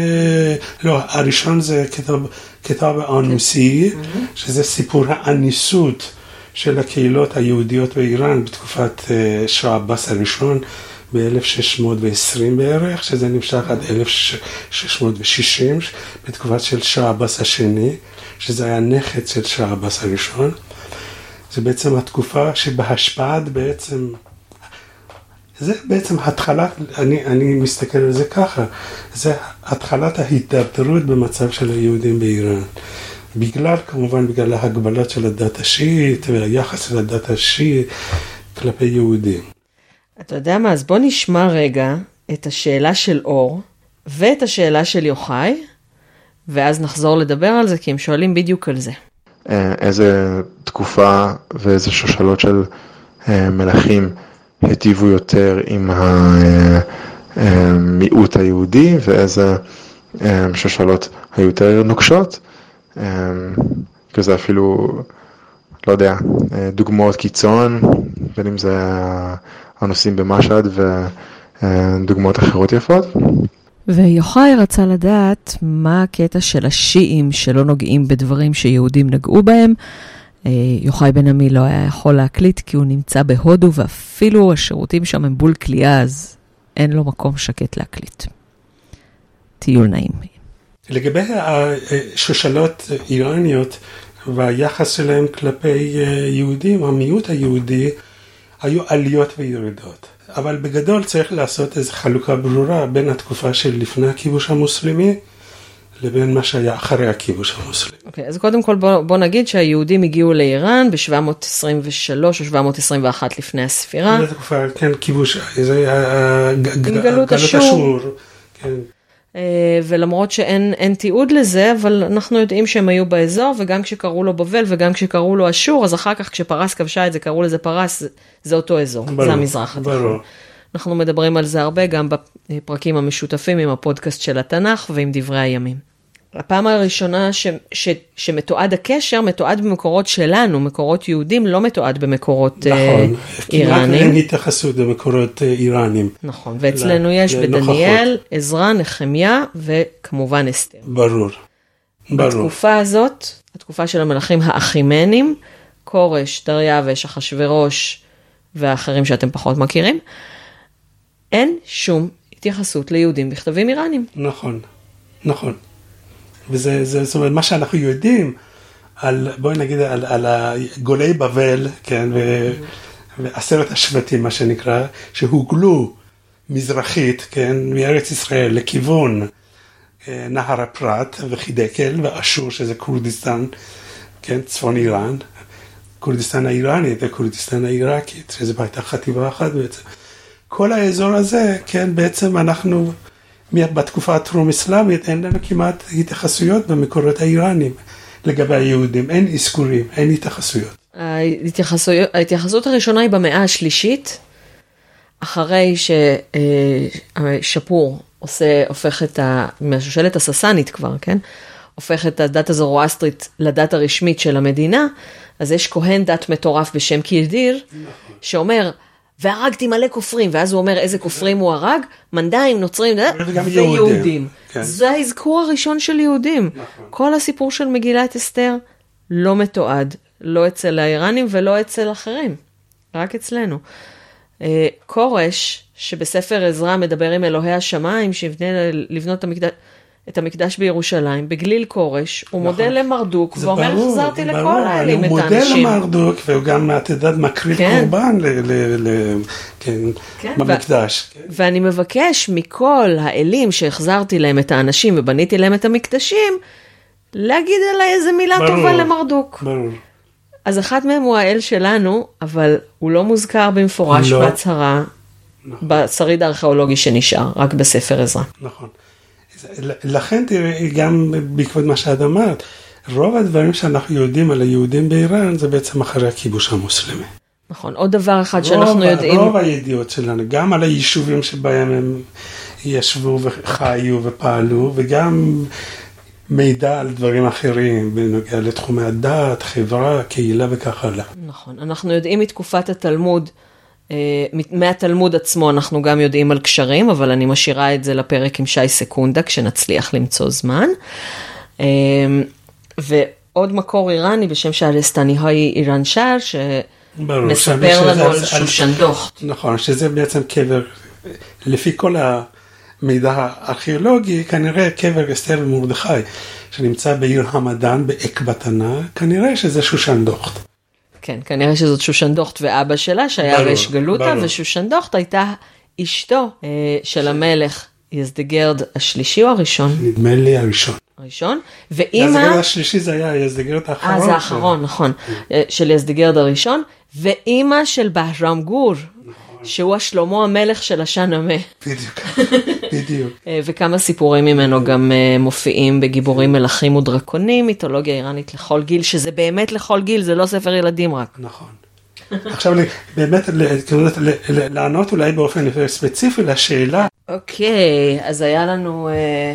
לא, הראשון זה כתב, כתב האנוסי, שזה סיפור האניסות של הקהילות היהודיות באיראן בתקופת אה, שעה עבאס הראשון ב-1620 בערך, שזה נמשך עד 1660, בתקופת של שעה עבאס השני, שזה היה נכד של שעה עבאס הראשון. זה בעצם התקופה שבהשפעת בעצם זה בעצם התחלת, אני, אני מסתכל על זה ככה, זה התחלת ההידרדרות במצב של היהודים באיראן. בגלל, כמובן, בגלל ההגבלות של הדת השיעית והיחס של הדת השיעית כלפי יהודים. אתה יודע מה, אז בוא נשמע רגע את השאלה של אור ואת השאלה של יוחאי, ואז נחזור לדבר על זה, כי הם שואלים בדיוק על זה. אה, איזה תקופה ואיזה שושלות של המלכים היטיבו יותר עם המיעוט היהודי ואיזה שושלות היו יותר נוקשות. כזה אפילו, לא יודע, דוגמאות קיצון, בין אם זה הנושאים במשהד ודוגמאות אחרות יפות. ויוחאי רצה לדעת מה הקטע של השיעים שלא נוגעים בדברים שיהודים נגעו בהם. יוחאי בן עמי לא היה יכול להקליט כי הוא נמצא בהודו ואפילו השירותים שם הם בול כליאה, אז אין לו מקום שקט להקליט. טיול נעים. לגבי השושלות איראניות והיחס שלהם כלפי יהודים, המיעוט היהודי, היו עליות וירידות. אבל בגדול צריך לעשות איזו חלוקה ברורה בין התקופה של לפני הכיבוש המוסלמי לבין מה שהיה אחרי הכיבוש המוסלמי. אוקיי, okay, אז קודם כל בוא, בוא נגיד שהיהודים הגיעו לאיראן ב-723 או 721 לפני הספירה. זו תקופה, כן, כיבוש, זה גלות אשור. כן. ולמרות שאין תיעוד לזה, אבל אנחנו יודעים שהם היו באזור, וגם כשקראו לו בבל וגם כשקראו לו אשור, אז אחר כך כשפרס כבשה את זה, קראו לזה פרס, זה אותו אזור, ברור, זה המזרח התיכון. אנחנו מדברים על זה הרבה גם בפרקים המשותפים עם הפודקאסט של התנ"ך ועם דברי הימים. הפעם הראשונה ש, ש, שמתועד הקשר, מתועד במקורות שלנו, מקורות יהודים, לא מתועד במקורות נכון, uh, איראנים. כמעט אין התייחסות במקורות uh, איראנים. נכון, ואצלנו יש בדניאל, עזרא, נחמיה וכמובן אסתר. ברור, ברור. בתקופה הזאת, התקופה של המלכים האחימנים, כורש, דריווש, אחשורוש והאחרים שאתם פחות מכירים, אין שום התייחסות ליהודים בכתבים איראנים. נכון, נכון. וזה, זה, זאת אומרת, מה שאנחנו יודעים על, בואי נגיד, על, על גולי בבל, כן, ו, ועשרת השבטים, מה שנקרא, שהוגלו מזרחית, כן, מארץ ישראל לכיוון אה, נהר הפרת וחידקל ואשור, שזה כורדיסטן, כן, צפון איראן, כורדיסטן האיראנית וכורדיסטן העיראקית, שזה הייתה חטיבה אחת בעצם. כל האזור הזה, כן, בעצם אנחנו... בתקופה הטרום-אסלאמית אין לנו כמעט התייחסויות במקורות האיראנים לגבי היהודים, אין אזכורים, אין התייחסויות. ההתייחסות הראשונה היא במאה השלישית, אחרי ששפור עושה, הופך את ה... מהשושלת הססנית כבר, כן? הופך את הדת הזורואסטרית לדת הרשמית של המדינה, אז יש כהן דת מטורף בשם קירדיר, שאומר, והרגתי מלא כופרים, ואז הוא אומר איזה כופרים הוא הרג, מנדאים, נוצרים, ויהודים. כן. זה האזכור הראשון של יהודים. נכון. כל הסיפור של מגילת אסתר לא מתועד, לא אצל האיראנים ולא אצל אחרים, רק אצלנו. אה, כורש, שבספר עזרא מדבר עם אלוהי השמיים, שיבנה לבנות את המקדש, את המקדש בירושלים, בגליל כורש, הוא נכון. מודה למרדוק, ואומר, ברור, חזרתי ברור, לכל האלים את האנשים. הוא מודה למרדוק, והוא גם, את יודעת, מקריב כן. קורבן ל, ל, ל, כן, כן, במקדש. ו- כן. ואני מבקש מכל האלים שהחזרתי להם את האנשים ובניתי להם את המקדשים, להגיד עליי איזה מילה ברור, טובה למרדוק. ברור. אז אחד מהם הוא האל שלנו, אבל הוא לא מוזכר במפורש לא. בהצהרה, נכון. בשריד הארכיאולוגי שנשאר, רק בספר עזרא. נכון. לכן תראי, גם בעקבות מה שאת אמרת, רוב הדברים שאנחנו יודעים על היהודים באיראן זה בעצם אחרי הכיבוש המוסלמי. נכון, עוד דבר אחד שאנחנו רוב, יודעים. רוב הידיעות שלנו, גם על היישובים שבהם הם ישבו וחיו ופעלו, וגם מידע על דברים אחרים בנוגע לתחומי הדת, חברה, קהילה וכך הלאה. נכון, אנחנו יודעים מתקופת התלמוד. אה, מהתלמוד עצמו אנחנו גם יודעים על קשרים, אבל אני משאירה את זה לפרק עם שי סקונדה, כשנצליח למצוא זמן. אה, ועוד מקור איראני בשם שאלסטני הוי איראן שר, שמספר לנו על שושן דוחט. נכון, שזה בעצם קבר, לפי כל המידע הארכיאולוגי, כנראה קבר אסתר ומרדכי, שנמצא בעיר המדאן באקבתנה, כנראה שזה שושן דוחט. כן, כנראה שזאת שושן דוכט ואבא שלה, שהיה רש גלותה, ושושן דוכט הייתה אשתו אה, של המלך יזדגרד השלישי או הראשון? נדמה לי הראשון. הראשון, ואימא... יזדגרד השלישי זה היה יזדגרד האחרון. אה, זה האחרון, נכון, אה, של יזדגרד הראשון, ואימא של בהרם גור, שהוא השלמה המלך של השאנמה. בדיוק, [laughs] בדיוק. אה, וכמה סיפורים ממנו גם אה, מופיעים בגיבורים מלכים ודרקונים, מיתולוגיה איראנית לכל גיל, שזה באמת לכל גיל, זה לא ספר ילדים רק. נכון. עכשיו באמת לענות אולי באופן ספציפי לשאלה, אוקיי, אז היה לנו אה,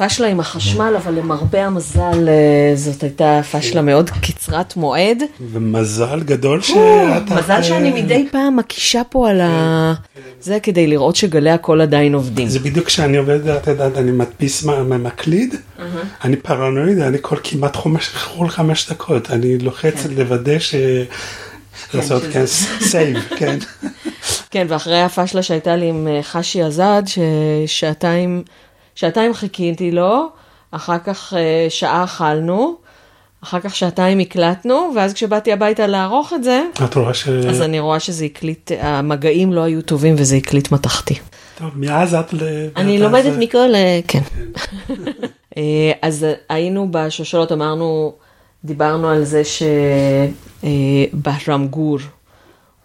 פשלה עם החשמל, אבל למרבה המזל אה, זאת הייתה פשלה מאוד קצרת מועד. ומזל גדול שאתה... מזל שאני מדי פעם מקישה פה על ה... זה כדי לראות שגלי הקול עדיין עובדים. זה בדיוק כשאני עובד, את יודעת, אני מדפיס מקליד, אני פרנואיד, אני כל כמעט חומש, כל חמש דקות, אני לוחץ לוודא ש... לעשות, כן, save, [laughs] כן. כן, ואחרי הפשלה שהייתה לי עם אה, חשי עזד, ששעתיים שעתיים חיכיתי לו, אחר כך אה, שעה אכלנו, אחר כך שעתיים הקלטנו, ואז כשבאתי הביתה לערוך את זה, את רואה ש... אז אני רואה שזה הקליט, המגעים לא היו טובים וזה הקליט מתכתי. טוב, מאז את... ל- אני לומדת אז- מכל... אה, כן. [laughs] אה, אז היינו בשושלות, אמרנו, דיברנו על זה שבהרם גור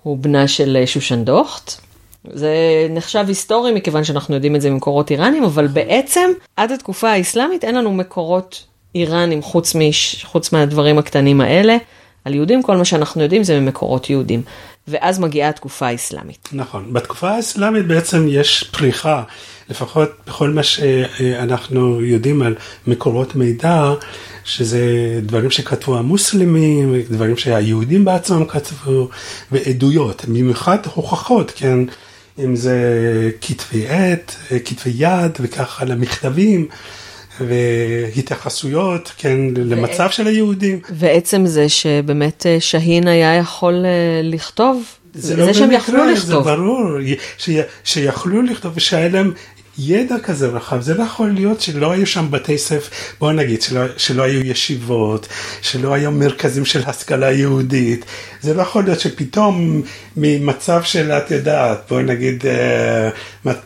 הוא בנה של שושן דוכט. זה נחשב היסטורי מכיוון שאנחנו יודעים את זה ממקורות איראנים, אבל בעצם עד התקופה האסלאמית אין לנו מקורות איראנים חוץ, מש, חוץ מהדברים הקטנים האלה. על יהודים, כל מה שאנחנו יודעים זה ממקורות יהודים. ואז מגיעה התקופה האסלאמית. נכון. בתקופה האסלאמית בעצם יש פריחה, לפחות בכל מה שאנחנו יודעים על מקורות מידע, שזה דברים שכתבו המוסלמים, דברים שהיהודים בעצמם כתבו, ועדויות, במיוחד הוכחות, כן, אם זה כתבי עת, כתבי יד וכך הלאה, מכתבים. והתייחסויות, כן, למצב של היהודים. ועצם זה שבאמת אה, שהין היה יכול אה, לכתוב, זה, לא זה שהם יכלו לכתוב. זה ברור, ש... שיכלו לכתוב ושהיה להם ידע כזה רחב. זה לא יכול להיות שלא היו שם בתי ספר, בוא נגיד, שלא, שלא היו ישיבות, שלא היו מרכזים של השכלה יהודית. זה לא יכול להיות שפתאום ממצב של, את יודעת, בואי נגיד, אה,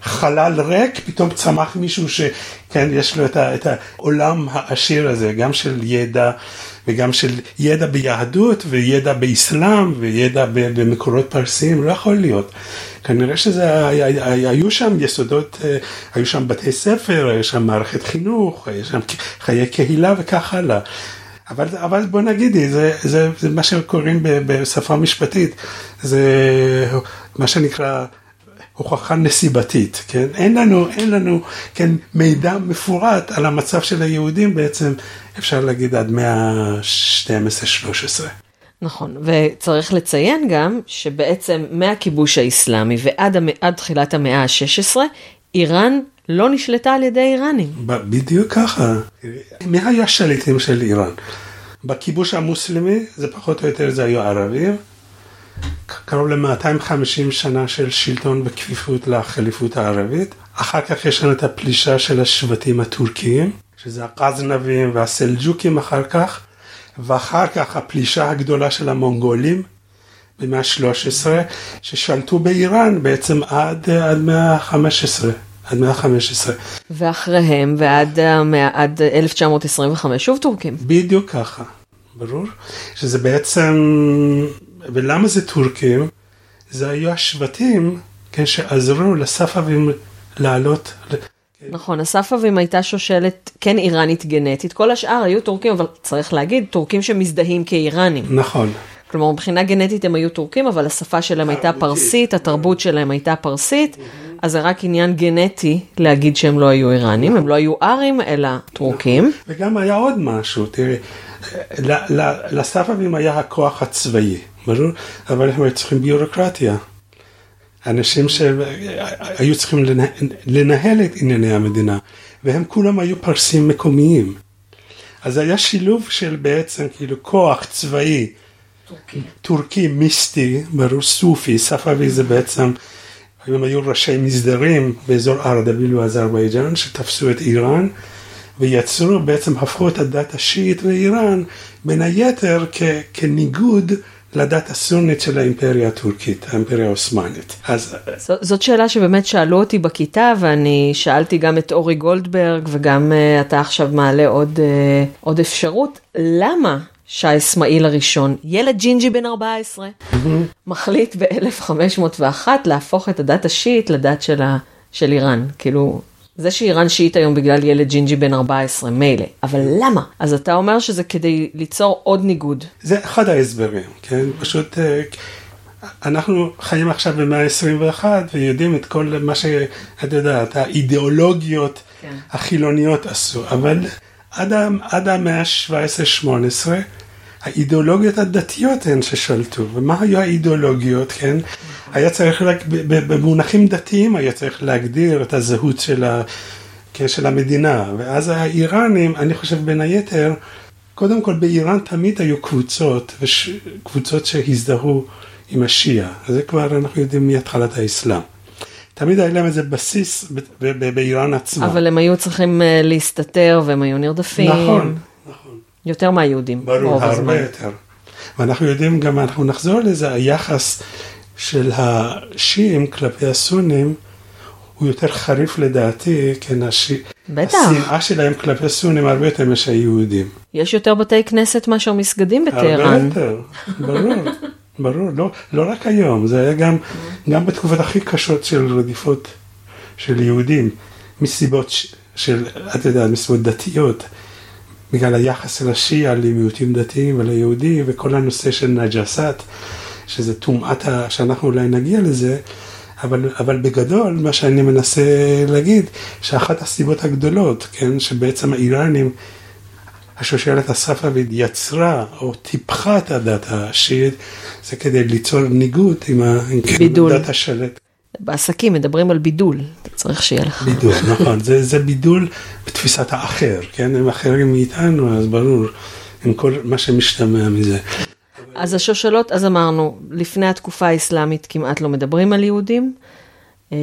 חלל ריק, פתאום צמח מישהו שכן, יש לו את, ה, את העולם העשיר הזה, גם של ידע. וגם של ידע ביהדות וידע באסלאם וידע במקורות פרסיים, לא יכול להיות. כנראה שזה, היו שם יסודות, היו שם בתי ספר, היו שם מערכת חינוך, היו שם חיי קהילה וכך הלאה. אבל, אבל בוא נגיד, זה, זה, זה מה שקוראים בשפה משפטית, זה מה שנקרא הוכחה נסיבתית, כן? אין לנו, אין לנו, כן, מידע מפורט על המצב של היהודים בעצם, אפשר להגיד עד מאה ה-12-13. נכון, וצריך לציין גם שבעצם מהכיבוש האסלאמי ועד עד תחילת המאה ה-16, איראן לא נשלטה על ידי איראנים. בדיוק ככה. מי היה שליטים של איראן? בכיבוש המוסלמי זה פחות או יותר זה היו ערבים. קרוב ל-250 שנה של שלטון וכפיפות לחליפות הערבית. אחר כך יש לנו את הפלישה של השבטים הטורקיים, שזה הגזנבים והסלג'וקים אחר כך, ואחר כך הפלישה הגדולה של המונגולים במאה ה-13, ששלטו באיראן בעצם עד, עד מאה ה-15. עד מאה ה-15. ואחריהם ועד עד 1925 שוב טורקים. בדיוק ככה, ברור. שזה בעצם, ולמה זה טורקים? זה היו השבטים, כן, שעזרו לספאבים לעלות. נכון, הספאבים הייתה שושלת כן איראנית גנטית, כל השאר היו טורקים, אבל צריך להגיד, טורקים שמזדהים כאיראנים. נכון. כלומר, מבחינה גנטית הם היו טורקים, אבל השפה שלהם הייתה פרסית, התרבות שלהם הייתה פרסית, אז זה רק עניין גנטי להגיד שהם לא היו איראנים, הם לא היו ארים, אלא טורקים. וגם היה עוד משהו, תראי, לספאבים היה הכוח הצבאי, ברור? אבל הם היו צריכים ביורוקרטיה. אנשים שהיו צריכים לנהל את ענייני המדינה, והם כולם היו פרסים מקומיים. אז היה שילוב של בעצם כאילו כוח צבאי, טורקי, טורקי מיסטי, ברור סופי, ספאבי זה בעצם, הם היו ראשי מסדרים באזור ארדביל ואזרבייג'אן, שתפסו את איראן, ויצרו, בעצם הפכו את הדת השיעית באיראן, בין היתר כ- כניגוד לדת הסונית של האימפריה הטורקית, האימפריה העות'מאנית. אז... ז- זאת שאלה שבאמת שאלו אותי בכיתה, ואני שאלתי גם את אורי גולדברג, וגם uh, אתה עכשיו מעלה עוד, uh, עוד אפשרות, למה שאה אסמאעיל הראשון, ילד ג'ינג'י בן 14, מחליט ב-1501 להפוך את הדת השיעית לדת של, ה, של איראן. כאילו, זה שאיראן שיעית היום בגלל ילד ג'ינג'י בן 14, מילא, אבל למה? אז אתה אומר שזה כדי ליצור עוד ניגוד. זה אחד ההסברים, כן? פשוט אה, אנחנו חיים עכשיו במאה ה-21 ויודעים את כל מה שאת יודעת, האידיאולוגיות כן. החילוניות עשו, אבל עד, עד המאה ה-17-18 האידיאולוגיות הדתיות הן ששלטו, ומה היו האידיאולוגיות, כן? היה צריך רק, במונחים דתיים היה צריך להגדיר את הזהות של, ה, של המדינה, ואז האיראנים, אני חושב בין היתר, קודם כל באיראן תמיד היו קבוצות, וש, קבוצות שהזדהו עם השיעה, זה כבר אנחנו יודעים מהתחלת האסלאם. תמיד היה להם איזה בסיס באיראן עצמה. אבל הם היו צריכים אה, להסתתר והם היו נרדפים. נכון, נכון. יותר מהיהודים. ברור, רוב הזמן. הרבה יותר. ואנחנו יודעים גם, אנחנו נחזור לזה, היחס של השיעים כלפי הסונים הוא יותר חריף לדעתי, כן, הש... בטח. השנאה שלהם כלפי הסונים הרבה יותר מאשר היהודים. יש יותר בתי כנסת מאשר מסגדים הרבה בטהרן. יותר, ברור, ברור, לא, לא רק היום, זה היה גם, גם בתקופות הכי קשות של רדיפות של יהודים, מסיבות ש- של, את יודעת, מסיבות דתיות, בגלל היחס של השיעה למיעוטים דתיים וליהודים, וכל הנושא של נג'סת, שזה טומאת, שאנחנו אולי נגיע לזה, אבל, אבל בגדול, מה שאני מנסה להגיד, שאחת הסיבות הגדולות, כן, שבעצם האיראנים, השושלת הספאבית יצרה או טיפחה את הדת השיעית, זה כדי ליצור ניגוד עם ה- עם בידול. דת השלט. בעסקים מדברים על בידול, אתה צריך שיהיה לך. בידול, נכון, זה, זה בידול בתפיסת האחר, כן, הם אחרים מאיתנו, אז ברור, עם כל מה שמשתמע מזה. אז השושלות, אז אמרנו, לפני התקופה האסלאמית כמעט לא מדברים על יהודים. אה,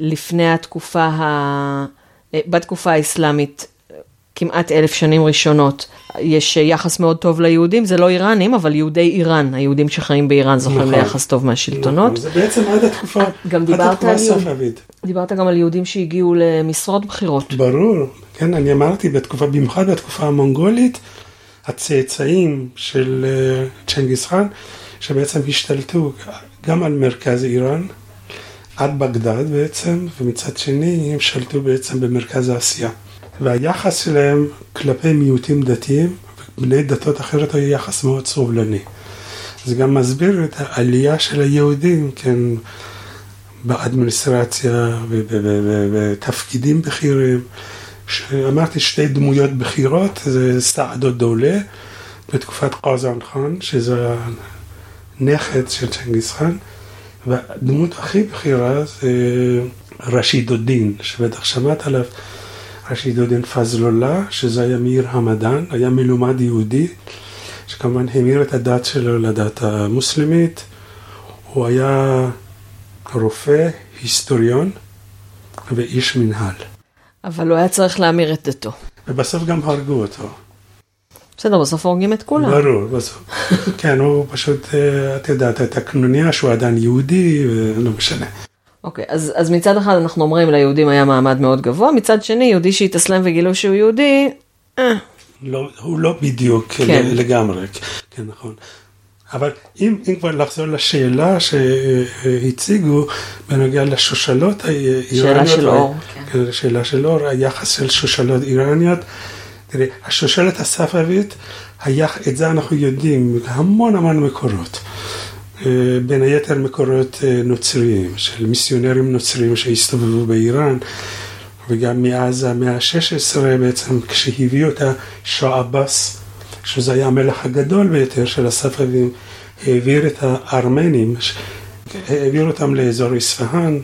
לפני התקופה ה... אה, בתקופה האסלאמית, כמעט אלף שנים ראשונות, יש יחס מאוד טוב ליהודים, זה לא איראנים, אבל יהודי איראן, היהודים שחיים באיראן זוכים נכון. ליחס טוב מהשלטונות. נכון, זה בעצם עד התקופה, גם עד דיברת התקופה על יהוד- הספאבית. דיברת גם על יהודים שהגיעו למשרות בכירות. ברור, כן, אני אמרתי, בתקופה, במיוחד בתקופה המונגולית, הצאצאים של אה, צ'נגיס חאן, שבעצם השתלטו גם על מרכז איראן, עד בגדד בעצם, ומצד שני הם שלטו בעצם במרכז האסיה. והיחס שלהם כלפי מיעוטים דתיים, בני דתות אחרת היה יחס מאוד סובלני. זה גם מסביר את העלייה של היהודים, כן, באדמיניסטרציה ובתפקידים בכירים. שאמרתי שתי דמויות בכירות, זה סעדו דולה בתקופת קוזן חאן, שזה הנכד של צ'נגיס חאן, והדמות הכי בכירה זה רשידודין, שבטח שמעת עליו, רשידודין פזלולה, שזה היה מאיר המדאן, היה מלומד יהודי, שכמובן המיר את הדת שלו לדת המוסלמית, הוא היה רופא, היסטוריון ואיש מנהל. אבל הוא היה צריך להמיר את דתו. ובסוף גם הרגו אותו. בסדר, בסוף הורגים את כולם. ברור, בסוף. [laughs] כן, הוא פשוט, אה, את יודעת, הייתה קנוניה שהוא עדיין יהודי, ולא משנה. אוקיי, אז, אז מצד אחד אנחנו אומרים ליהודים היה מעמד מאוד גבוה, מצד שני יהודי שהתאסלם וגילו שהוא יהודי, אה, לא, הוא לא בדיוק. כן. לגמרי, כן, נכון. אבל אם, אם כבר לחזור לשאלה שהציגו בנוגע לשושלות האיראניות, של אור, כן. שאלה של אור, היחס של שושלות איראניות, תראי, השושלת הספאבית, היח, את זה אנחנו יודעים, המון המון מקורות. אה, בין היתר מקורות אה, נוצריים, של מיסיונרים נוצריים שהסתובבו באיראן, וגם מאז המאה ה-16 בעצם, כשהביאו את השועבס, שזה היה המלך הגדול ביותר של הספאבים, העביר את הארמנים, העביר אותם לאזור אספהאן.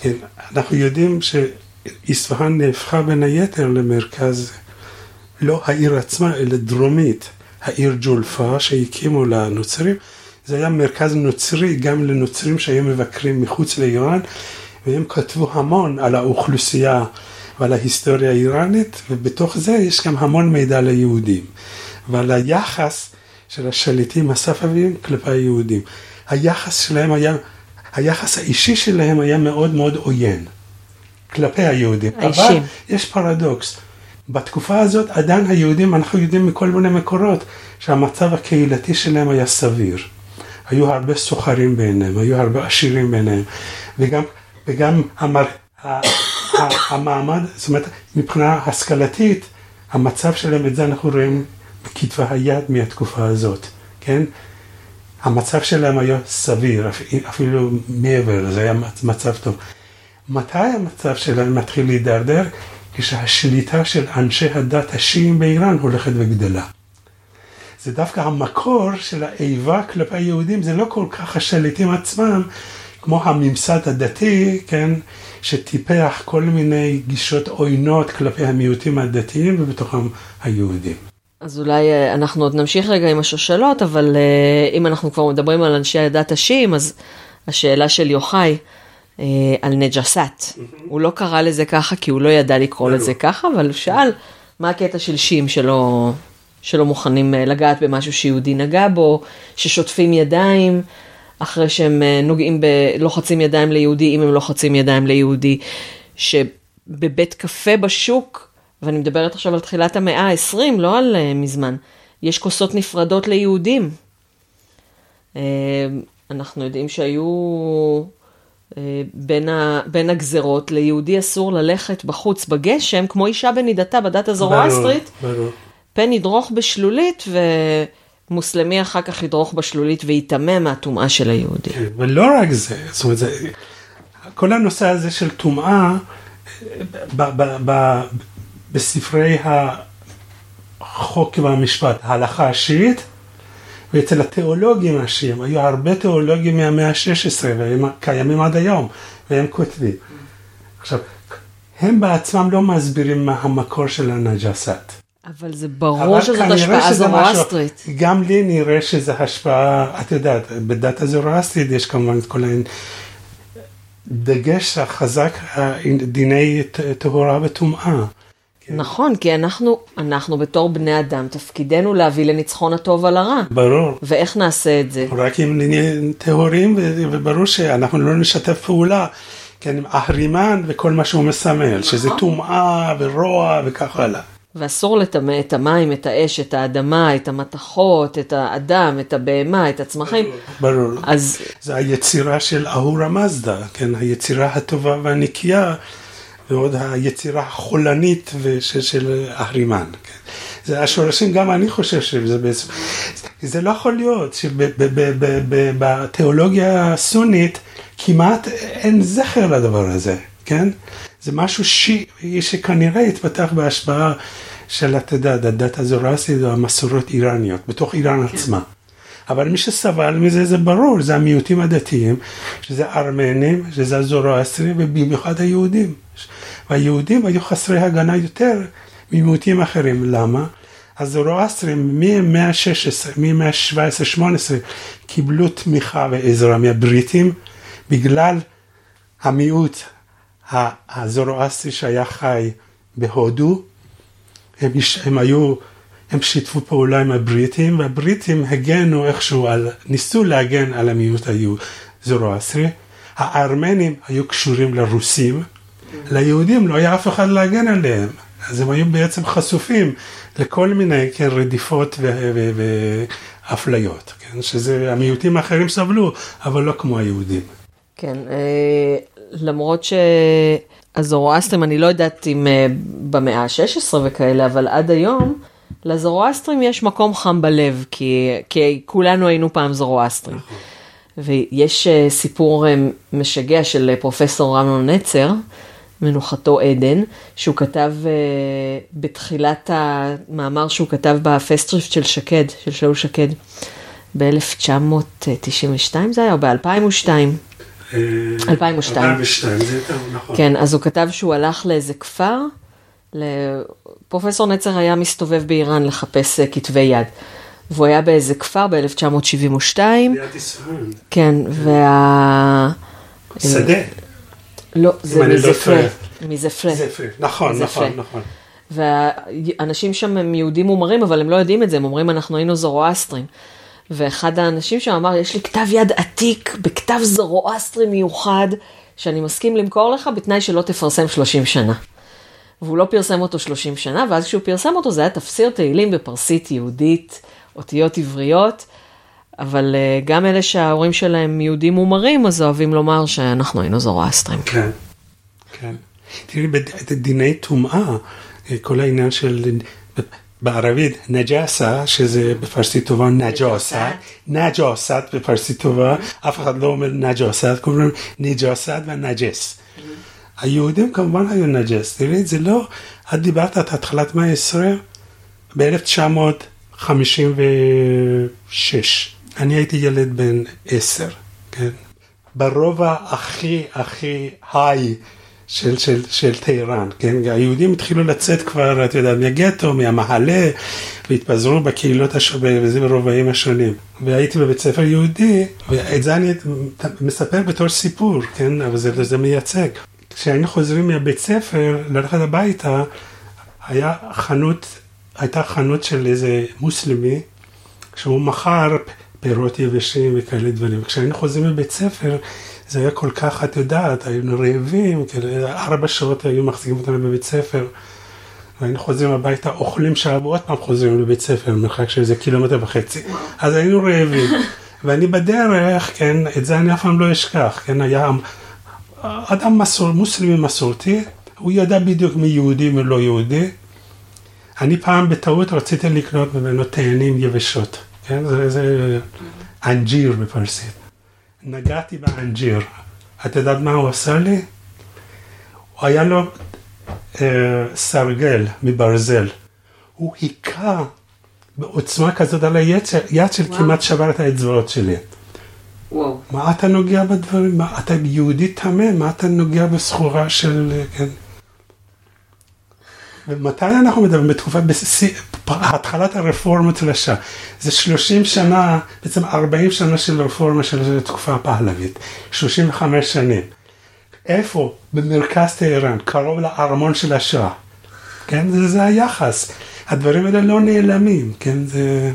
כן, אנחנו יודעים שאספהאן נהפכה בין היתר למרכז, לא העיר עצמה, אלא דרומית, העיר ג'ולפה שהקימו לנוצרים. זה היה מרכז נוצרי גם לנוצרים שהיו מבקרים מחוץ לאיראן, והם כתבו המון על האוכלוסייה ועל ההיסטוריה האיראנית, ובתוך זה יש גם המון מידע ליהודים. ועל היחס של השליטים הספאבים כלפי היהודים. היחס שלהם היה, היחס האישי שלהם היה מאוד מאוד עוין כלפי היהודים. האישי. אבל יש פרדוקס. בתקופה הזאת עדיין היהודים, אנחנו יודעים מכל מיני מקורות, שהמצב הקהילתי שלהם היה סביר. היו הרבה סוחרים ביניהם, היו הרבה עשירים ביניהם, וגם, וגם המר... המעמד, זאת אומרת, מבחינה השכלתית, המצב שלהם, את זה אנחנו רואים בכתבי היד מהתקופה הזאת, כן? המצב שלהם היה סביר, אפ- אפילו מעבר, זה היה מצ- מצב טוב. מתי המצב שלהם מתחיל להידרדר? כשהשליטה של אנשי הדת השיעים באיראן הולכת וגדלה. זה דווקא המקור של האיבה כלפי היהודים, זה לא כל כך השליטים עצמם, כמו הממסד הדתי, כן, שטיפח כל מיני גישות עוינות כלפי המיעוטים הדתיים ובתוכם היהודים. אז אולי אה, אנחנו עוד נמשיך רגע עם השושלות, אבל אה, אם אנחנו כבר מדברים על אנשי הדת השיעים, אז השאלה של יוחאי אה, על נג'סת. הוא לא קרא לזה ככה כי הוא לא ידע לקרוא לזה ככה, אבל הוא שאל מה הקטע של שיעים שלא, שלא מוכנים לגעת במשהו שיהודי נגע בו, ששוטפים ידיים. אחרי שהם נוגעים, ב... לוחצים ידיים ליהודי, אם הם לוחצים ידיים ליהודי, שבבית קפה בשוק, ואני מדברת עכשיו על תחילת המאה ה-20, לא על uh, מזמן, יש כוסות נפרדות ליהודים. Uh, אנחנו יודעים שהיו uh, בין, ה... בין הגזרות, ליהודי אסור ללכת בחוץ בגשם, כמו אישה בנידתה בדת ברור. פן ידרוך בשלולית ומוסלמי אחר כך ידרוך בשלולית ויטמא מהטומאה של היהודי. כן, ולא רק זה, זאת אומרת, זה, כל הנושא הזה של טומאה, ב, ב, ב, בספרי החוק והמשפט, ההלכה השיעית, ואצל התיאולוגים השיעים, היו הרבה תיאולוגים מהמאה ה-16 והם קיימים עד היום, והם כותבים. עכשיו, הם בעצמם לא מסבירים מה המקור של הנג'סת. אבל זה ברור אבל שזאת השפעה זורואסטרית. גם לי נראה שזה השפעה, את יודעת, בדת הזורואסטרית יש כמובן את כל הדגש החזק, אה, דיני טהורה וטומאה. נכון, כי אנחנו, אנחנו בתור בני אדם, תפקידנו להביא לניצחון הטוב על הרע. ברור. ואיך נעשה את זה? רק אם נהיה טהורים, וברור שאנחנו לא נשתף פעולה, כן, עם אהרימן וכל מה שהוא מסמל, שזה טומאה ורוע וכך הלאה. ואסור לטמא את המים, את האש, את האדמה, את המתכות, את האדם, את הבהמה, את הצמחים. ברור. אז זה היצירה של אהורה מזדה, כן, היצירה הטובה והנקייה, ועוד היצירה החולנית וש- של אהרימן. כן. זה השורשים, גם אני חושב שזה בעצם, זה לא יכול להיות שבתיאולוגיה הסונית כמעט אין זכר לדבר הזה, כן? זה משהו שיעי שכנראה התפתח בהשפעה של, אתה יודע, הדת הזורסית או המסורות איראניות, בתוך איראן עצמה. אבל מי שסבל מזה זה ברור, זה המיעוטים הדתיים, שזה ארמנים, שזה הזורואסטרים ובמיוחד היהודים. והיהודים היו חסרי הגנה יותר ממיעוטים אחרים, למה? הזורואסטרים מהמאה ה-16, מהמאה ה-17-18 קיבלו תמיכה ועזרה מהבריטים בגלל המיעוט הזורואסטרי שהיה חי בהודו, הם, הם היו, הם שיתפו פעולה עם הבריטים, והבריטים הגנו איכשהו על, ניסו להגן על המיעוט הזורואסטרי. הארמנים היו קשורים לרוסים, ליהודים לא היה אף אחד להגן עליהם, אז הם היו בעצם חשופים לכל מיני כן, רדיפות ואפליות, כן, שזה, המיעוטים האחרים סבלו, אבל לא כמו היהודים. כן, אה, למרות שהזורואסטרים, אני לא יודעת אם אה, במאה ה-16 וכאלה, אבל עד היום, לזורואסטרים יש מקום חם בלב, כי, כי כולנו היינו פעם זורואסטרים. ויש אה, סיפור משגע של פרופסור אמנון נצר, מנוחתו עדן, שהוא כתב אה, בתחילת המאמר שהוא כתב בפסטשריפט של שקד, של שאול שקד, ב-1992 זה היה, או ב-2002. 2002. 2002, זה יותר נכון. כן, אז הוא כתב שהוא הלך לאיזה כפר. פרופסור נצר היה מסתובב באיראן לחפש אה, כתבי יד. והוא היה באיזה כפר ב-1972, ליד ישראל. כן, וה... שדה. לא, זה אני לא מזפרה. מזפרה. נכון, נכון. נכון. והאנשים שם הם יהודים מומרים, אבל הם לא יודעים את זה, הם אומרים, אנחנו היינו זורואסטרים. ואחד האנשים שם אמר, יש לי כתב יד עתיק, בכתב זורואסטרי מיוחד, שאני מסכים למכור לך בתנאי שלא תפרסם 30 שנה. והוא לא פרסם אותו 30 שנה, ואז כשהוא פרסם אותו זה היה תפסיר תהילים בפרסית יהודית, אותיות עבריות, אבל אה, גם אלה שההורים שלהם יהודים מומרים, אז אוהבים לומר שאנחנו היינו זורואסטרים. כן, כן. תראי, בדיני טומאה, כל העניין של, בערבית, נג'סה, שזה בפרסית טובה נג'וסת, נג'וסת בפרסית טובה, אף אחד לא אומר נג'וסת, קוראים נג'וסת ונג'ס. היהודים כמובן היו נג'ס, תראי, זה לא, את דיברת את התחלת מאה העשרה, ב-1956. אני הייתי ילד בן עשר, כן? ברובע הכי הכי היי של, של, של טהרן, כן? היהודים התחילו לצאת כבר, את יודעת, מהגטו, מהמעלה, והתפזרו בקהילות, הש... וזה ברובעים השונים. והייתי בבית ספר יהודי, ואת זה אני מספר בתור סיפור, כן? אבל זה, זה מייצג. כשהיינו חוזרים מהבית ספר, ללכת הביתה, היה חנות, הייתה חנות של איזה מוסלמי, שהוא מכר פירות יבשים וכאלה דברים. כשהיינו חוזרים מבית ספר, זה היה כל כך, את יודעת, היינו רעבים, כאלה, ארבע שעות היו מחזיקים אותנו בבית ספר. והיינו חוזרים הביתה, אוכלים שעה ועוד פעם חוזרים לבית ספר, מרחק של איזה קילומטר וחצי. אז היינו רעבים. ואני בדרך, כן, את זה אני אף פעם לא אשכח, כן, היה אדם מסור, מוסלמי מסורתי, הוא ידע בדיוק מי יהודי ולא יהודי. אני פעם בטעות רציתי לקנות ממנו תאנים יבשות, כן? זה, זה אנג'יר בפרסית. נגעתי באנג'יר. את יודעת מה הוא עשה לי? הוא היה לו אה, סרגל מברזל. הוא היכה בעוצמה כזאת על היד, יד של כמעט שבר את האצבעות שלי. וואו. מה אתה נוגע בדברים? מה, אתה יהודי טמא, מה אתה נוגע בסחורה של... כן. ומתי אנחנו מדברים? בתקופה, בהתחלת הרפורמות של השעה. זה 30 שנה, בעצם 40 שנה של רפורמה של התקופה הפהלווית. 35 שנים. איפה? במרכז טהרן, קרוב לארמון של השעה. כן, זה, זה היחס. הדברים האלה לא נעלמים, כן, זה...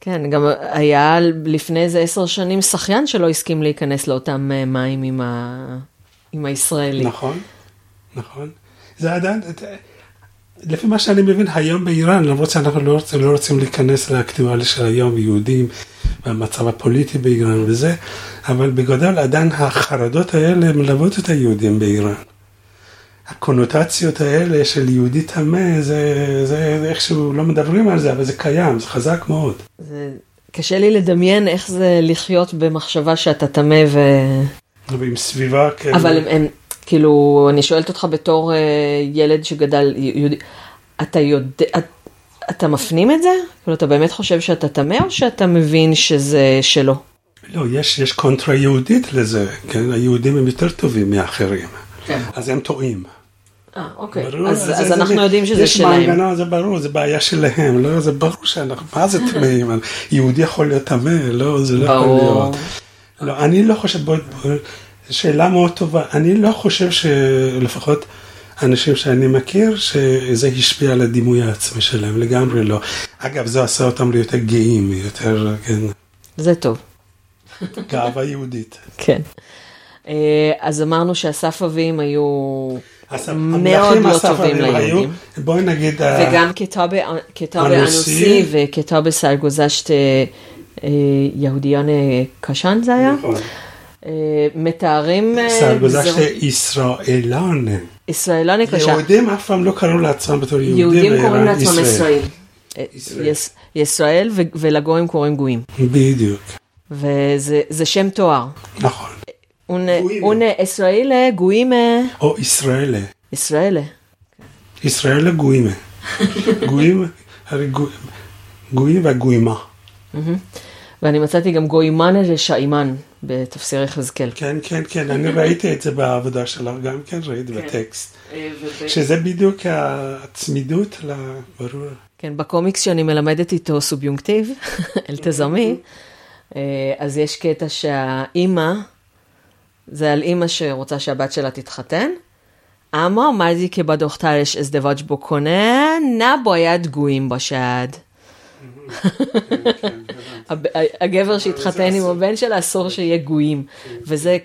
כן, גם היה לפני איזה עשר שנים שחיין שלא הסכים להיכנס לאותם אה, מים עם, ה... עם הישראלי. נכון, נכון. זה עדיין, לפי מה שאני מבין היום באיראן, למרות שאנחנו לא רוצים, לא רוצים להיכנס לאקטואליה של היום, יהודים, והמצב הפוליטי באיראן וזה, אבל בגדול עדיין החרדות האלה מלוות את היהודים באיראן. הקונוטציות האלה של יהודי טמא, זה, זה איכשהו לא מדברים על זה, אבל זה קיים, זה חזק מאוד. זה קשה לי לדמיין איך זה לחיות במחשבה שאתה טמא ו... ועם סביבה כן. אבל הם, הם, כאילו, אני שואלת אותך בתור uh, ילד שגדל יהודי, אתה יודע, את, אתה מפנים את זה? כאילו, אתה באמת חושב שאתה טמא או שאתה מבין שזה שלו? לא, יש, יש קונטרה יהודית לזה, כן? היהודים הם יותר טובים מאחרים. כן. אז הם טועים. אה, אוקיי. ברור, אז, זה- אז זה- אנחנו זה- יודעים שזה יש שלהם. מנגנון, זה ברור, זה בעיה שלהם, לא, זה ברור שאנחנו, מה זה [laughs] טמאים? יהודי יכול להיות טמא, לא, זה לא יכול ברור. להיות. לא, אני לא חושב, בוא, בוא, שאלה מאוד טובה, אני לא חושב שלפחות אנשים שאני מכיר, שזה השפיע על הדימוי העצמי שלהם, לגמרי לא. אגב, זה עשה אותם ליותר גאים, יותר, כן, זה טוב. גאווה יהודית. כן. אה, אז אמרנו שאסף אביהם היו מאוד לא טובים ליהודים. בואי נגיד, ה- וגם כתובה אנוסי. וכתובה סרגוזשט אה, אה, יהודיון אה, קשן זה היה. נכון. אה, מתארים אה, סרגוזה שישראלן. ישראלון קשן. יהודים אף פעם לא קראו לעצמם בתור יהודים. יהודים קוראים לעצמם ישראל. אה, ישראל. ולגויים קוראים גויים. בדיוק, וזה זה שם תואר. נכון. גויים. אונה ישראלה גויים או ישראלה. ישראלה. ישראלה גוימה. [laughs] גויים, הרי גו- גויים והגוימה. ואני מצאתי גם גוימן ושאימן בתפסיר יחזקאל. כן, כן, כן, אני ראיתי את זה בעבודה שלך, גם כן ראיתי בטקסט. שזה בדיוק הצמידות ל... ברור. כן, בקומיקס שאני מלמדת איתו סוביונקטיב, [laughs] אל תזמי, אה, אז יש קטע שהאימא, זה על אימא שרוצה שהבת שלה תתחתן. اما مردی که با دخترش ازدواج بکنه نه باید گوییم باشد. הגבר שהתחתן עם הבן שלה אסור שיהיה גויים. וזה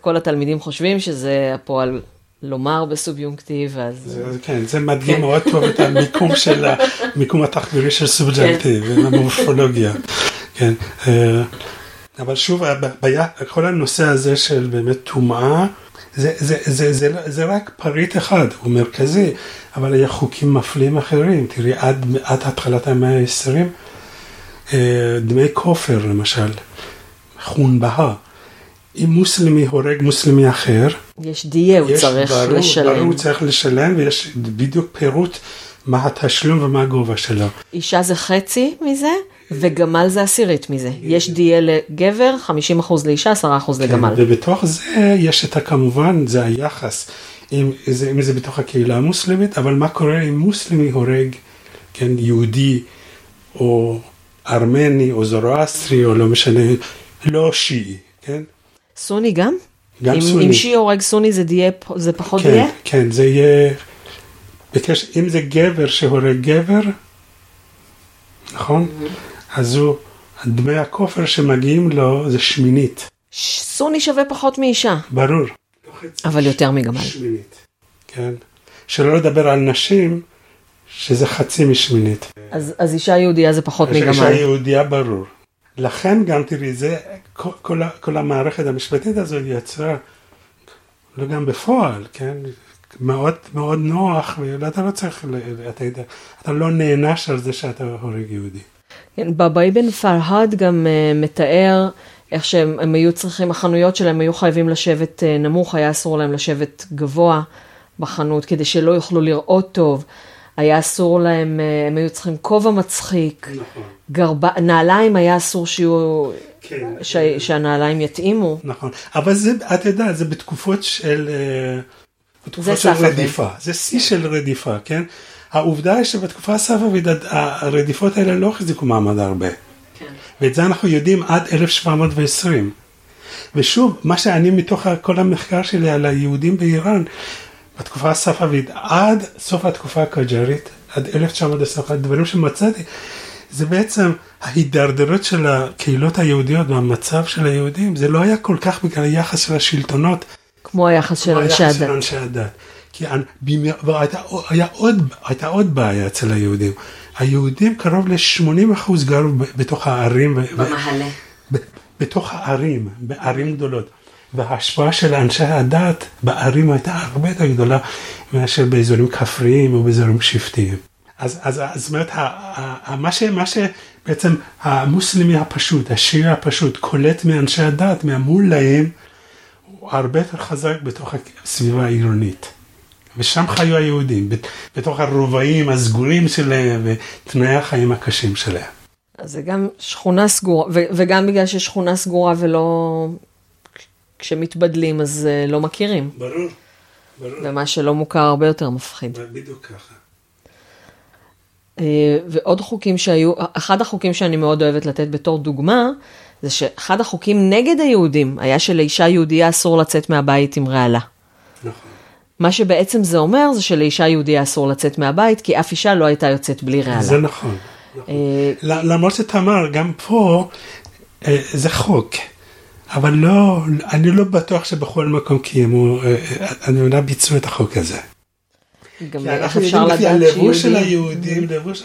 כל, התלמידים חושבים שזה הפועל לומר בסוביונקטיב, אז... זה, כן, זה מדגים מאוד טוב את המיקום של המיקום [laughs] התחבירי של סובג'קטיב, המורפולוגיה. כן, אה, אבל שוב, הבעיה, כל הנושא הזה של באמת טומאה, זה, זה, זה, זה, זה, זה רק פריט אחד, הוא מרכזי, אבל היה חוקים מפלים אחרים. תראי, עד, עד התחלת המאה ה-20, אה, דמי כופר למשל, חון בהה. אם מוסלמי הורג מוסלמי אחר, יש דייה, הוא יש, צריך ברור, לשלם. ברור, הוא צריך לשלם, ויש בדיוק פירוט מה התשלום ומה הגובה שלו. אישה זה חצי מזה, וגמל זה עשירית מזה. יש דייה לגבר, 50% לאישה, 10% לגמל. כן, ובתוך זה יש את הכמובן, זה היחס, אם זה, אם זה בתוך הקהילה המוסלמית, אבל מה קורה אם מוסלמי הורג, כן, יהודי, או ארמני, או זורואסטרי, או לא משנה, לא שיעי, כן? סוני גם? גם אם, סוני. אם שיעי הורג סוני זה, דייה, זה פחות כן, דייה? כן, זה יהיה, בקשר, אם זה גבר שהורג גבר, נכון? אז הוא, דמי הכופר שמגיעים לו זה שמינית, ש- סוני שווה פחות מאישה, ברור. אבל יותר מגמל. שמינית, כן? שלא לדבר על נשים, שזה חצי משמינית. אז, אז אישה יהודייה זה פחות אישה מגמל. יהודייה ברור. לכן גם תראי, זה, כל, כל, כל המערכת המשפטית הזו יצרה, לא גם בפועל, כן? מאוד מאוד נוח, ואתה לא צריך, אתה יודע, אתה לא נענש על זה שאתה הורג יהודי. כן, בבאי בן פרהד גם uh, מתאר איך שהם הם היו צריכים, החנויות שלהם היו חייבים לשבת uh, נמוך, היה אסור להם לשבת גבוה בחנות כדי שלא יוכלו לראות טוב. היה אסור להם, uh, הם היו צריכים כובע מצחיק, נכון. גרבה, נעליים היה אסור שיהיו, כן. ש, שהנעליים יתאימו. נכון, אבל זה, את יודעת, זה בתקופות של, אה, בתקופות זה של. רדיפה, זה שיא של רדיפה, כן? העובדה היא שבתקופה הספרדית הרדיפות האלה לא החזיקו מעמד הרבה. ואת זה אנחנו יודעים עד 1720. ושוב, מה שאני מתוך כל המחקר שלי על היהודים באיראן, בתקופה הספרדית עד סוף התקופה הקג'רית, עד 1921, דברים שמצאתי, זה בעצם ההידרדרות של הקהילות היהודיות והמצב של היהודים, זה לא היה כל כך בגלל היחס של השלטונות, כמו היחס של כמו אנשי היחס של הדת. אנשי הדת. כי במי- והייתה היה עוד, הייתה עוד בעיה אצל היהודים. היהודים קרוב ל-80% גרו בתוך הערים, ו- ו- בתוך הערים, בערים גדולות. וההשפעה של אנשי הדת בערים הייתה הרבה יותר גדולה מאשר באזורים כפריים או באזורים שבטיים. אז, אז, אז זאת אומרת, מה, ש, מה שבעצם המוסלמי הפשוט, השיעי הפשוט, קולט מאנשי הדת, מהמולאים, הוא הרבה יותר חזק בתוך הסביבה העירונית. ושם חיו היהודים, בת- בתוך הרובעים הסגורים שלהם ותנאי החיים הקשים שלהם. אז זה גם שכונה סגורה, ו- וגם בגלל ששכונה סגורה ולא... כשמתבדלים אז אה, לא מכירים, ברור, ברור. ומה שלא מוכר הרבה יותר מפחיד. בדיוק ככה. אה, ועוד חוקים שהיו, אחד החוקים שאני מאוד אוהבת לתת בתור דוגמה, זה שאחד החוקים נגד היהודים היה שלאישה יהודייה אסור לצאת מהבית עם רעלה. נכון. מה שבעצם זה אומר זה שלאישה יהודייה אסור לצאת מהבית, כי אף אישה לא הייתה יוצאת בלי רעלה. זה נכון. נכון. אה, למרות שתמר, גם פה זה חוק, אבל לא, אני לא בטוח שבכל מקום קיימו, אה, אה, אני יודע, ביצעו את החוק הזה. גם כי איך אנחנו אפשר יודעים לפי לדעת הלבוש של שיהודים... היהודים, לבוש...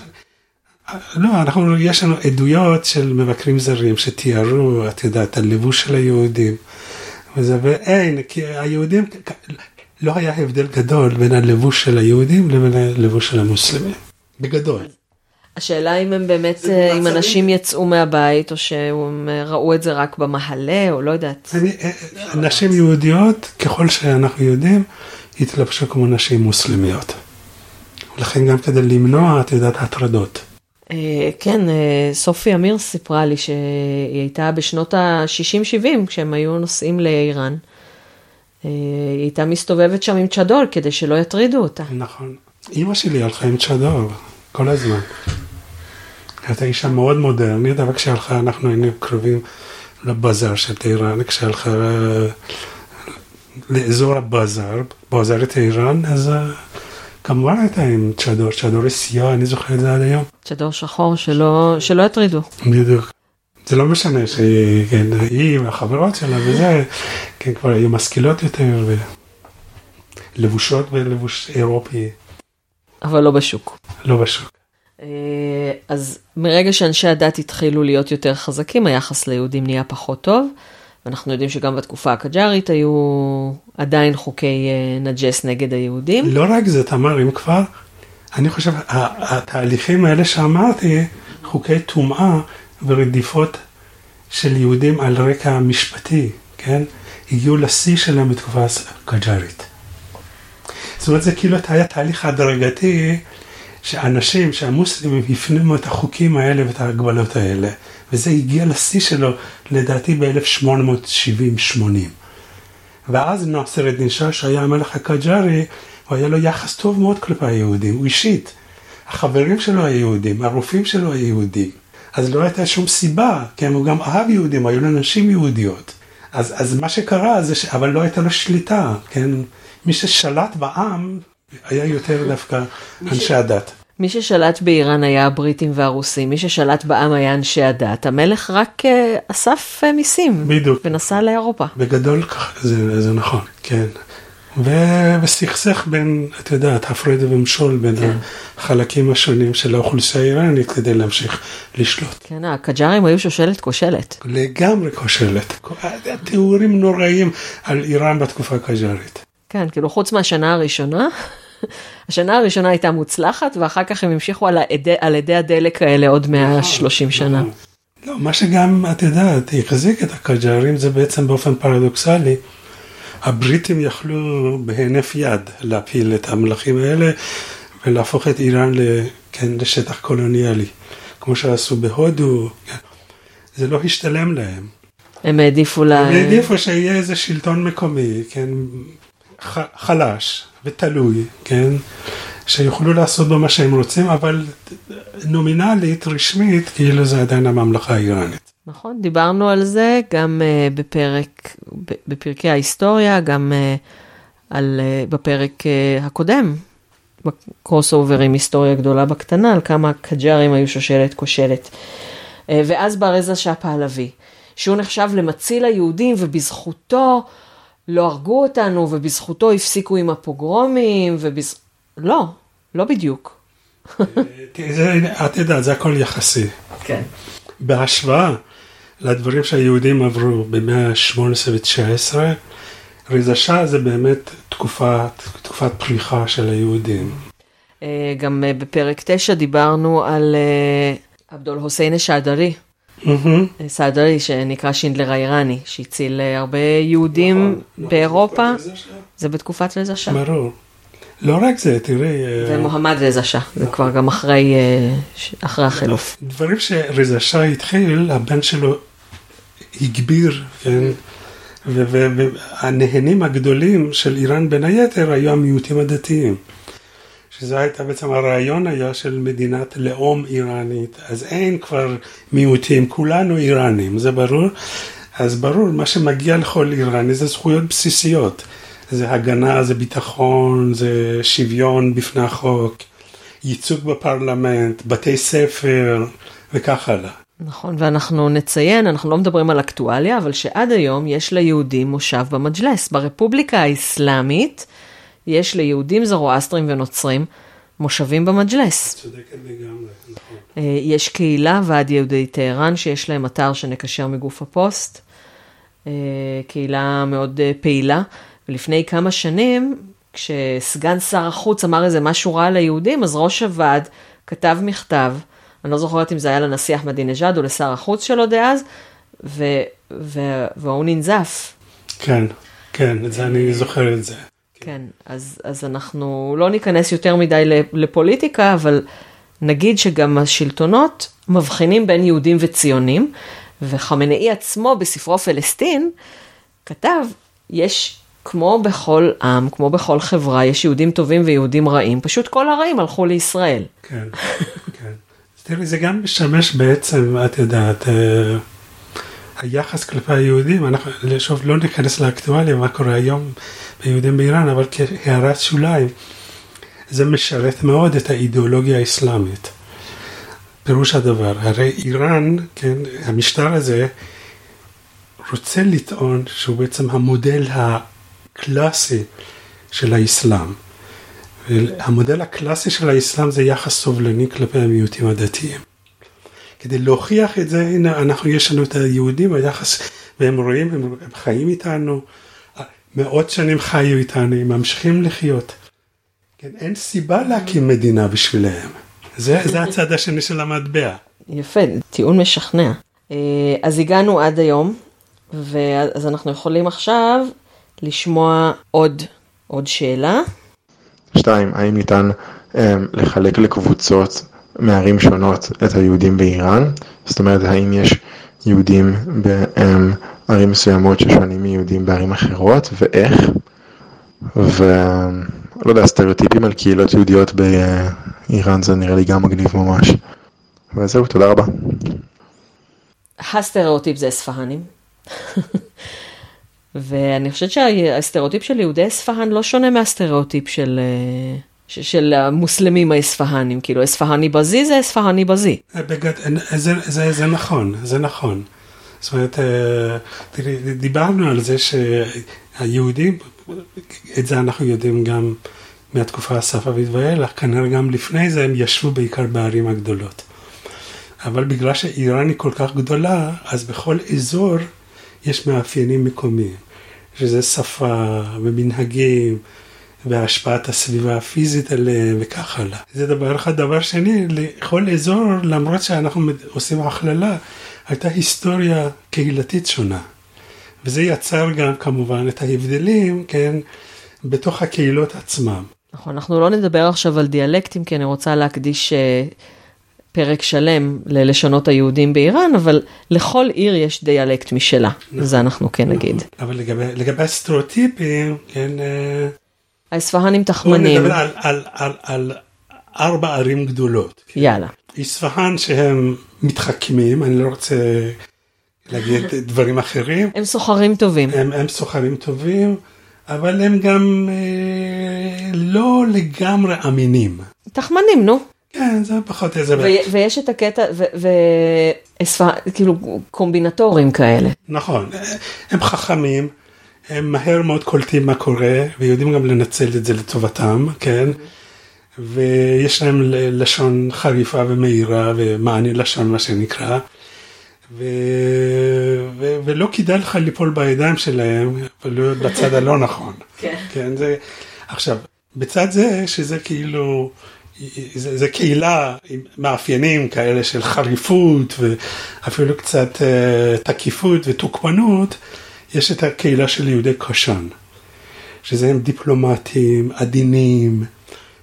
לא, אנחנו, יש לנו עדויות של מבקרים זרים שתיארו, את יודעת, הלבוש של היהודים. וזה, ואין, כי היהודים, לא היה הבדל גדול בין הלבוש של היהודים לבין הלבוש של המוסלמים. בגדול. השאלה אם הם באמת, אה, אם אנשים יצאו מהבית, או שהם אה, ראו את זה רק במעלה, או לא יודעת. אה, נשים יהודיות, ככל שאנחנו יודעים, התלבשו כמו נשים מוסלמיות. לכן גם כדי למנוע, את יודעת, הטרדות. כן, סופי אמיר סיפרה לי שהיא הייתה בשנות ה-60-70, כשהם היו נוסעים לאיראן. היא הייתה מסתובבת שם עם צ'דול כדי שלא יטרידו אותה. נכון. אימא שלי הלכה עם צ'דור כל הזמן. הייתה אישה מאוד מודרנית, אבל כשהלכה, אנחנו היינו קרובים לבזאר של טהרן, כשהלכה אה, לאזור הבזאר, בזאר טהרן, אז אה, כמובן הייתה עם צ'דור, צ'דור סיוע, אני זוכר את זה עד היום. צ'דור שחור שלא, שלא יטרידו. בדיוק. זה לא משנה שהיא, כן, היא והחברות שלה וזה, כן, כבר היו משכילות יותר, ולבושות בלבוש אירופי, אבל לא בשוק. לא בשוק. אה, אז מרגע שאנשי הדת התחילו להיות יותר חזקים, היחס ליהודים נהיה פחות טוב, ואנחנו יודעים שגם בתקופה הקג'ארית היו עדיין חוקי אה, נג'ס נגד היהודים. לא רק זה, תמר, אם כבר, אני חושב, התהליכים האלה שאמרתי, חוקי טומאה ורדיפות של יהודים על רקע משפטי, כן? הגיעו לשיא שלהם בתקופה הקג'ארית. זאת אומרת, זה כאילו היה תהליך הדרגתי שאנשים, שהמוסלמים הפנימו את החוקים האלה ואת ההגבלות האלה, וזה הגיע לשיא שלו, לדעתי ב-1870-80. ואז נאסר א-דין שאה, שהיה המלך הקג'ארי, הוא היה לו יחס טוב מאוד כלפי היהודים, הוא אישית. החברים שלו היו יהודים, הרופאים שלו היו יהודים. אז לא הייתה שום סיבה, כן, הוא גם אהב יהודים, היו לו נשים יהודיות. אז, אז מה שקרה זה ש... אבל לא הייתה לו שליטה, כן? מי ששלט בעם היה יותר דווקא אנשי הדת. מי ששלט באיראן היה הבריטים והרוסים, מי ששלט בעם היה אנשי הדת. המלך רק uh, אסף uh, מיסים. בדיוק. ונסע לאירופה. בגדול זה, זה נכון, כן. וסכסך בין, את יודעת, הפרד ומשול בין כן. החלקים השונים של האוכלוסייה האיראנית כדי להמשיך לשלוט. כן, הקג'ארים היו שושלת כושלת. לגמרי כושלת. תיאורים נוראים על איראן בתקופה הקג'ארית. כן, כאילו חוץ מהשנה הראשונה, [laughs] השנה הראשונה הייתה מוצלחת, ואחר כך הם המשיכו על, העד, על עדי הדלק האלה עוד 130 נכון, שנה. נכון. לא, מה שגם, את יודעת, החזיק את הקג'ארים זה בעצם באופן פרדוקסלי. הבריטים יכלו בהינף יד להפיל את המלכים האלה ולהפוך את איראן כן, לשטח קולוניאלי, כמו שעשו בהודו. כן. זה לא השתלם להם. הם העדיפו ל... הם העדיפו שיהיה איזה שלטון מקומי, כן, חלש ותלוי, כן, שיוכלו לעשות בו מה שהם רוצים, אבל נומינלית, רשמית, כאילו זה עדיין הממלכה האיראנית. נכון, דיברנו על זה גם uh, בפרק, בפרקי ההיסטוריה, גם uh, על, uh, בפרק uh, הקודם, בקרוס אוברים היסטוריה גדולה בקטנה, על כמה קג'ארים היו שושלת כושלת. Uh, ואז בא רזה שאה פהלוי, שהוא נחשב למציל היהודים, ובזכותו לא הרגו אותנו, ובזכותו הפסיקו עם הפוגרומים, ובז... לא, לא בדיוק. את יודעת, זה הכל יחסי. כן. בהשוואה לדברים שהיהודים עברו במאה ה-18 ו-19, ריזשה זה באמת תקופת, תקופת פריחה של היהודים. אה, גם אה, בפרק 9 דיברנו על אה, עבדול חוסיין א-שעדרי. סעדרי שנקרא שינדלר האיראני, שהציל הרבה יהודים נכון, באירופה. זה בתקופת רזה שאה. ברור. לא רק זה, תראי... ומוחמד רזה שאה, זה כבר גם אחרי, אחרי החילוף. דברים שרזה שאה התחיל, הבן שלו הגביר, כן? והנהנים הגדולים של איראן בין היתר היו המיעוטים הדתיים. שזה הייתה בעצם הרעיון היה של מדינת לאום איראנית, אז אין כבר מיעוטים, כולנו איראנים, זה ברור? אז ברור, מה שמגיע לכל איראני זה זכויות בסיסיות. זה הגנה, זה ביטחון, זה שוויון בפני החוק, ייצוג בפרלמנט, בתי ספר וכך הלאה. נכון, ואנחנו נציין, אנחנו לא מדברים על אקטואליה, אבל שעד היום יש ליהודים מושב במג'לס. ברפובליקה האסלאמית יש ליהודים זרואסטרים ונוצרים מושבים במג'לס. צודקת לגמרי, נכון. אה, יש קהילה, ועד יהודי טהרן, שיש להם אתר שנקשר מגוף הפוסט. אה, קהילה מאוד אה, פעילה. ולפני כמה שנים, כשסגן שר החוץ אמר איזה משהו רע ליהודים, אז ראש הוועד כתב מכתב. אני לא זוכרת אם זה היה לנשיא אחמדינג'אד או לשר החוץ שלו דאז, ו, ו, והוא ננזף. כן, כן, את זה אני זוכר את זה. כן, אז, אז אנחנו לא ניכנס יותר מדי לפוליטיקה, אבל נגיד שגם השלטונות מבחינים בין יהודים וציונים, וחמנאי עצמו בספרו פלסטין כתב, יש כמו בכל עם, כמו בכל חברה, יש יהודים טובים ויהודים רעים, פשוט כל הרעים הלכו לישראל. כן, [laughs] כן. תראי, זה גם משמש בעצם, את יודעת, אה, היחס כלפי היהודים, אנחנו שוב לא ניכנס לאקטואליה, מה קורה היום ביהודים באיראן, אבל כהערת שוליים, זה משרת מאוד את האידיאולוגיה האסלאמית. פירוש הדבר, הרי איראן, כן, המשטר הזה, רוצה לטעון שהוא בעצם המודל הקלאסי של האסלאם. המודל הקלאסי של האסלאם זה יחס סובלני כלפי המיעוטים הדתיים. כדי להוכיח את זה, הנה, אנחנו, יש לנו את היהודים, היחס והם רואים, הם, הם חיים איתנו, מאות שנים חיו איתנו, הם ממשיכים לחיות. כן, אין סיבה להקים מדינה בשבילם. זה, זה הצד השני של המטבע. יפה, טיעון משכנע. אה, אז הגענו עד היום, ואז אנחנו יכולים עכשיו לשמוע עוד, עוד שאלה. שתיים, האם ניתן um, לחלק לקבוצות מערים שונות את היהודים באיראן? זאת אומרת, האם יש יהודים בערים מסוימות ששונים מיהודים בערים אחרות, ואיך? ולא יודע, סטריאוטיפים על קהילות יהודיות באיראן זה נראה לי גם מגניב ממש. וזהו, תודה רבה. הסטריאוטיפ זה אספהנים. [laughs] ואני חושבת שהסטריאוטיפ של יהודי אספהן לא שונה מהסטריאוטיפ של, אה, של המוסלמים האספהנים, כאילו اصفهانی بازی זה اصفهانی بازی. אה, בגד, אה, זה, זה, זה נכון, זה נכון. זאת אומרת, תראי, דיברנו על זה שהיהודים, את זה אנחנו יודעים גם מהתקופה הספאבית ואילך, כנראה גם לפני זה הם ישבו בעיקר בערים הגדולות. אבל בגלל שאיראן היא כל כך גדולה, אז בכל אזור יש מאפיינים מקומיים, שזה שפה ומנהגים והשפעת הסביבה הפיזית עליהם וכך הלאה. זה דבר אחד. דבר שני, לכל אזור, למרות שאנחנו עושים הכללה, הייתה היסטוריה קהילתית שונה. וזה יצר גם כמובן את ההבדלים, כן, בתוך הקהילות עצמם. נכון, אנחנו לא נדבר עכשיו על דיאלקטים, כי אני רוצה להקדיש אה, פרק שלם ללשונות היהודים באיראן, אבל לכל עיר יש דיאלקט משלה, נכון, זה אנחנו כן נגיד. נכון. אבל לגבי, לגבי הסטריאוטיפים, כן... האספהנים תחמנים. בוא נדבר על, על, על, על ארבע ערים גדולות. יאללה. אספהן שהם מתחכמים, אני לא רוצה להגיד [laughs] דברים אחרים. הם סוחרים טובים. הם, הם סוחרים טובים, אבל הם גם אה, לא לגמרי אמינים. תחמנים, נו. כן, זה פחות איזה... ויש את הקטע, וכאילו קומבינטורים כאלה. נכון, הם חכמים, הם מהר מאוד קולטים מה קורה, ויודעים גם לנצל את זה לטובתם, כן? ויש להם לשון חריפה ומהירה, ומענה לשון מה שנקרא. ו... ו... ולא כדאי לך ליפול בידיים שלהם, ולא בצד הלא נכון. [laughs] כן. כן, זה... עכשיו, בצד זה, שזה כאילו... זה, זה קהילה עם מאפיינים כאלה של חריפות ואפילו קצת uh, תקיפות ותוקפנות, יש את הקהילה של יהודי קושאן, שזה הם דיפלומטים, עדינים,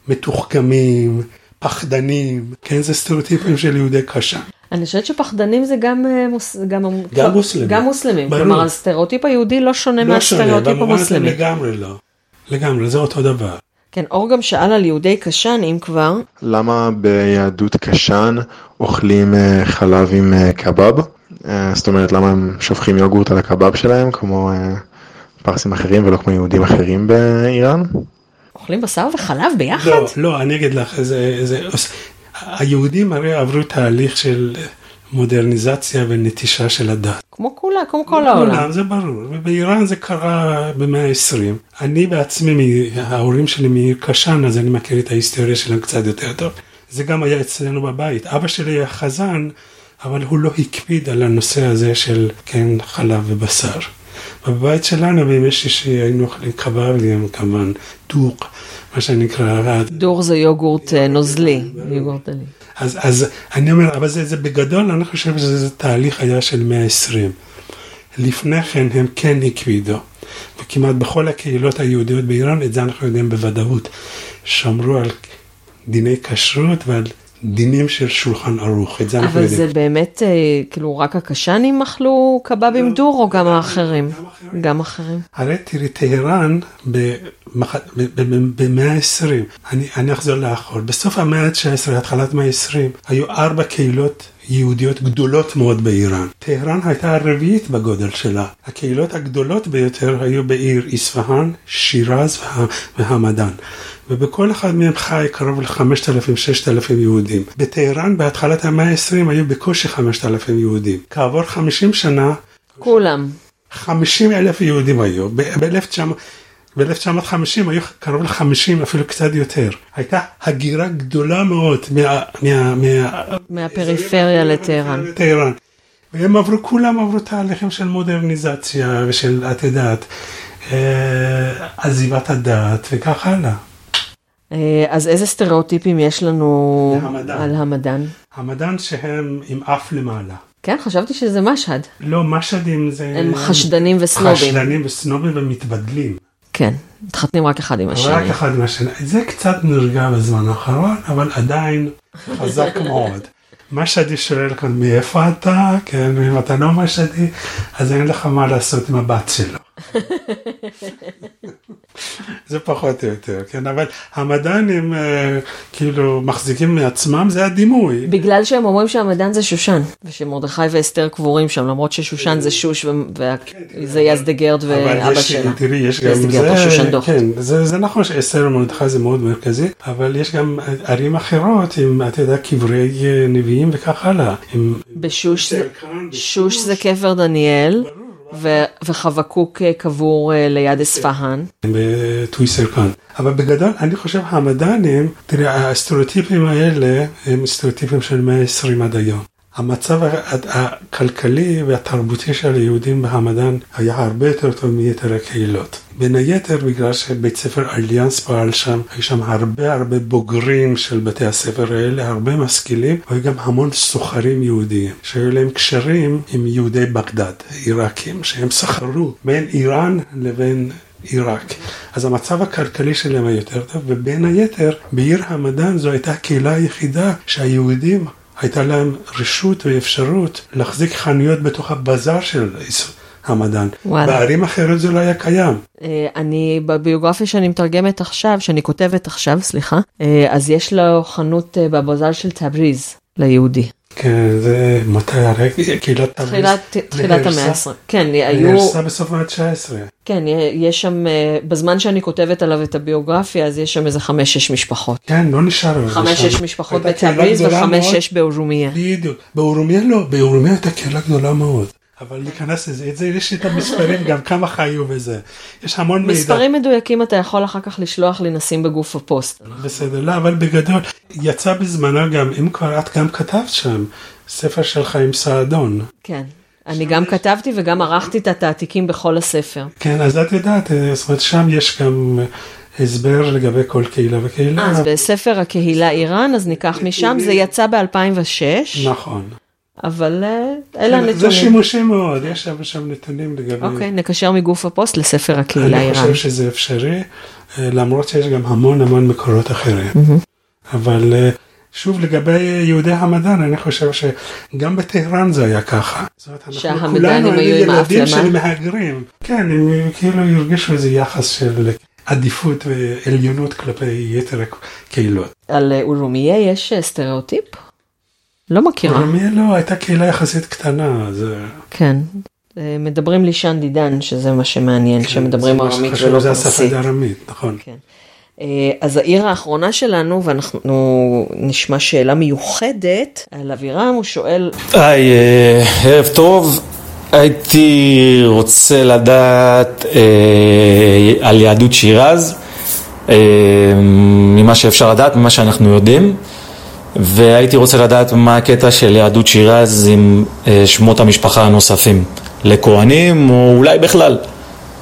מתוחכמים, פחדנים, כן, זה סטריאוטיפים של יהודי קושאן. אני חושבת שפחדנים זה גם, אה, מוס, גם, גם מוסלמים. גם מוסלמים. ברור. כלומר, הסטריאוטיפ היהודי לא שונה לא מהסטריאוטיפ המוסלמי. לגמרי לא. לגמרי, זה אותו דבר. כן, אור גם שאל על יהודי קשן, אם כבר. למה ביהדות קשן אוכלים אה, חלב עם אה, קבב? אה, זאת אומרת, למה הם שופכים יוגורט על הקבב שלהם, כמו פרסים אחרים ולא כמו יהודים אחרים באיראן? אוכלים בשר וחלב ביחד? לא, לא, אני אגיד לך, זה, זה, היהודים הרי עברו תהליך של מודרניזציה ונטישה של הדת. כמו כולה, כמו כל העולם. כולם, זה ברור. ובאיראן זה קרה במאה ה-20. אני בעצמי, ההורים שלי מעיר קשן, אז אני מכיר את ההיסטוריה שלהם קצת יותר טוב. זה גם היה אצלנו בבית. אבא שלי היה חזן, אבל הוא לא הקפיד על הנושא הזה של כן חלב ובשר. בבית שלנו בימי שישי היינו אוכלים קבבים, כמובן דוק, מה שנקרא. דור זה יוגורט אה, נוזלי, יוגורט דלי. אז, אז אני אומר, אבל זה, זה בגדול, אני חושב שזה תהליך היה של 120. לפני כן הם כן הקפידו, וכמעט בכל הקהילות היהודיות באיראן, את זה אנחנו יודעים בוודאות, שמרו על דיני כשרות ועל דינים של שולחן ערוך, את זה אנחנו יודעים. אבל זה באמת, אה, כאילו, רק הקשנים אכלו קבבים לא, דור או גם האחרים? גם אחרים. הרי תראי, טהרן במאה ה-20, אני, אני אחזור לאחור, בסוף המאה ה-19, התחלת המאה ה-20, היו ארבע קהילות יהודיות גדולות מאוד באיראן. טהרן הייתה הרביעית בגודל שלה. הקהילות הגדולות ביותר היו בעיר איספהאן, שירז והמדאן. ובכל אחד מהם חי קרוב ל-5,000-6,000 יהודים. בטהרן בהתחלת המאה ה-20 היו בקושי 5,000 יהודים. כעבור 50 שנה... כולם. 50 אלף יהודים היו. ב-1950 היו קרוב ל-50, אפילו קצת יותר. הייתה הגירה גדולה מאוד מה, מה, מה, מהפריפריה לטהרן. והם עברו, כולם עברו תהליכים של מודרניזציה ושל, את יודעת, אה, עזיבת הדת וכך הלאה. אה, אז איזה סטריאוטיפים יש לנו המדען. על המדען? המדען שהם עם אף למעלה. כן, חשבתי שזה משהד. לא, משהדים זה... הם חשדנים וסנובים. חשדנים וסנובים ומתבדלים. כן, מתחתנים רק אחד עם השני. רק אחד עם השני. זה קצת נרגע בזמן האחרון, אבל עדיין חזק [laughs] מאוד. משהדי שואל כאן מאיפה אתה, כן, אם אתה לא משהדי, אז אין לך מה לעשות עם הבת שלו. [laughs] זה פחות או יותר, כן, אבל המדענים אה, כאילו מחזיקים מעצמם, זה הדימוי. בגלל שהם אומרים שהמדען זה שושן, ושמרדכי ואסתר קבורים שם, למרות ששושן זה שוש וזה יזדגרד ואבא שלה. תראי, יש גם דוח. כן, זה, זה נכון שאסתר ומרדכי זה מאוד מרכזי, אבל יש גם ערים אחרות עם, אתה יודע, קברי אה, נביאים וכך הלאה. בשוש זה- שוש זה קבר דניאל, ו- וחבקוק אה, קבור אה, ליד אספהאן. בטוויסר כאן. אבל בגדול, אני חושב המדענים, תראה, הסטריאוטיפים האלה הם סטריאוטיפים של 120 עד היום. המצב הכלכלי והתרבותי של היהודים בהמדאן היה הרבה יותר טוב מיתר הקהילות. בין היתר בגלל שבית ספר אליאנס פעל שם, היו שם הרבה הרבה בוגרים של בתי הספר האלה, הרבה משכילים, והיו גם המון סוחרים יהודיים, שהיו להם קשרים עם יהודי בגדד, עיראקים, שהם סחרו בין איראן לבין עיראק. אז המצב הכלכלי שלהם היה יותר טוב, ובין היתר, בעיר המדען זו הייתה הקהילה היחידה שהיהודים, הייתה להם רשות ואפשרות להחזיק חנויות בתוך הבזאר של המדען. וואלה. בערים אחרות זה לא היה קיים. אה, אני, בביוגרפיה שאני מתרגמת עכשיו, שאני כותבת עכשיו, סליחה, אה, אז יש לו חנות אה, בבזאר של תבריז, ליהודי. כן, זה מתי הרגע? קהילת תבריז. תחילת, המאה ה-20. כן, היו, נהרסה בסוף המאה ה-19. כן, יש שם, אה, בזמן שאני כותבת עליו את הביוגרפיה, אז יש שם איזה חמש-שש משפחות. כן, לא נשאר. חמש-שש משפחות מאוד. וחמש-שש באורומיה. בדיוק. באורומיה לא, באורומיה הייתה קהילה גדולה מאוד. אבל להיכנס לזה, את זה יש לי את המספרים גם כמה חיו בזה. יש המון מידע. מספרים מדויקים אתה יכול אחר כך לשלוח לי, נשים בגוף הפוסט. בסדר, לא, אבל בגדול, יצא בזמנו גם, אם כבר את גם כתבת שם, ספר של חיים סעדון. כן. אני גם כתבתי וגם ערכתי את התעתיקים בכל הספר. כן, אז את יודעת, אה, זאת אומרת, שם יש גם אה, הסבר לגבי כל קהילה וקהילה. אז בספר הקהילה איראן, אז ניקח משם, זה יצא ב-2006, נכון. אבל אה, אלה כן, זה הנתונים. שימושי מאוד, יש שם, שם נתונים לגבי... אוקיי, נקשר מגוף הפוסט לספר הקהילה אני איראן. חושב שזה אפשרי, אה, למרות שיש גם המון המון מקורות אחרים. אבל אה, שוב, לגבי יהודי המדען, אני חושב שגם בטהרן זה היה ככה. זאת אומרת, אנחנו כולנו היו ילדים של? מהגרים. כן, הם כאילו הרגישו איזה יחס של עדיפות ועליונות כלפי יתר הקהילות. על אורומיה יש סטריאוטיפ? לא מכירה. רמיה לא, הייתה קהילה יחסית קטנה, אז... כן. אה, מדברים לישן דידן, שזה מה שמעניין, שמדברים כן, מה ארמית ולא זה השפה פרסית. הארמית, נכון. כן. אה, אז העיר האחרונה שלנו, ואנחנו נשמע שאלה מיוחדת על אבירם, הוא שואל, היי, אה, ערב טוב. הייתי רוצה לדעת אה, על יהדות שירז, אה, ממה שאפשר לדעת, ממה שאנחנו יודעים, והייתי רוצה לדעת מה הקטע של יהדות שירז עם אה, שמות המשפחה הנוספים, לכהנים או אולי בכלל.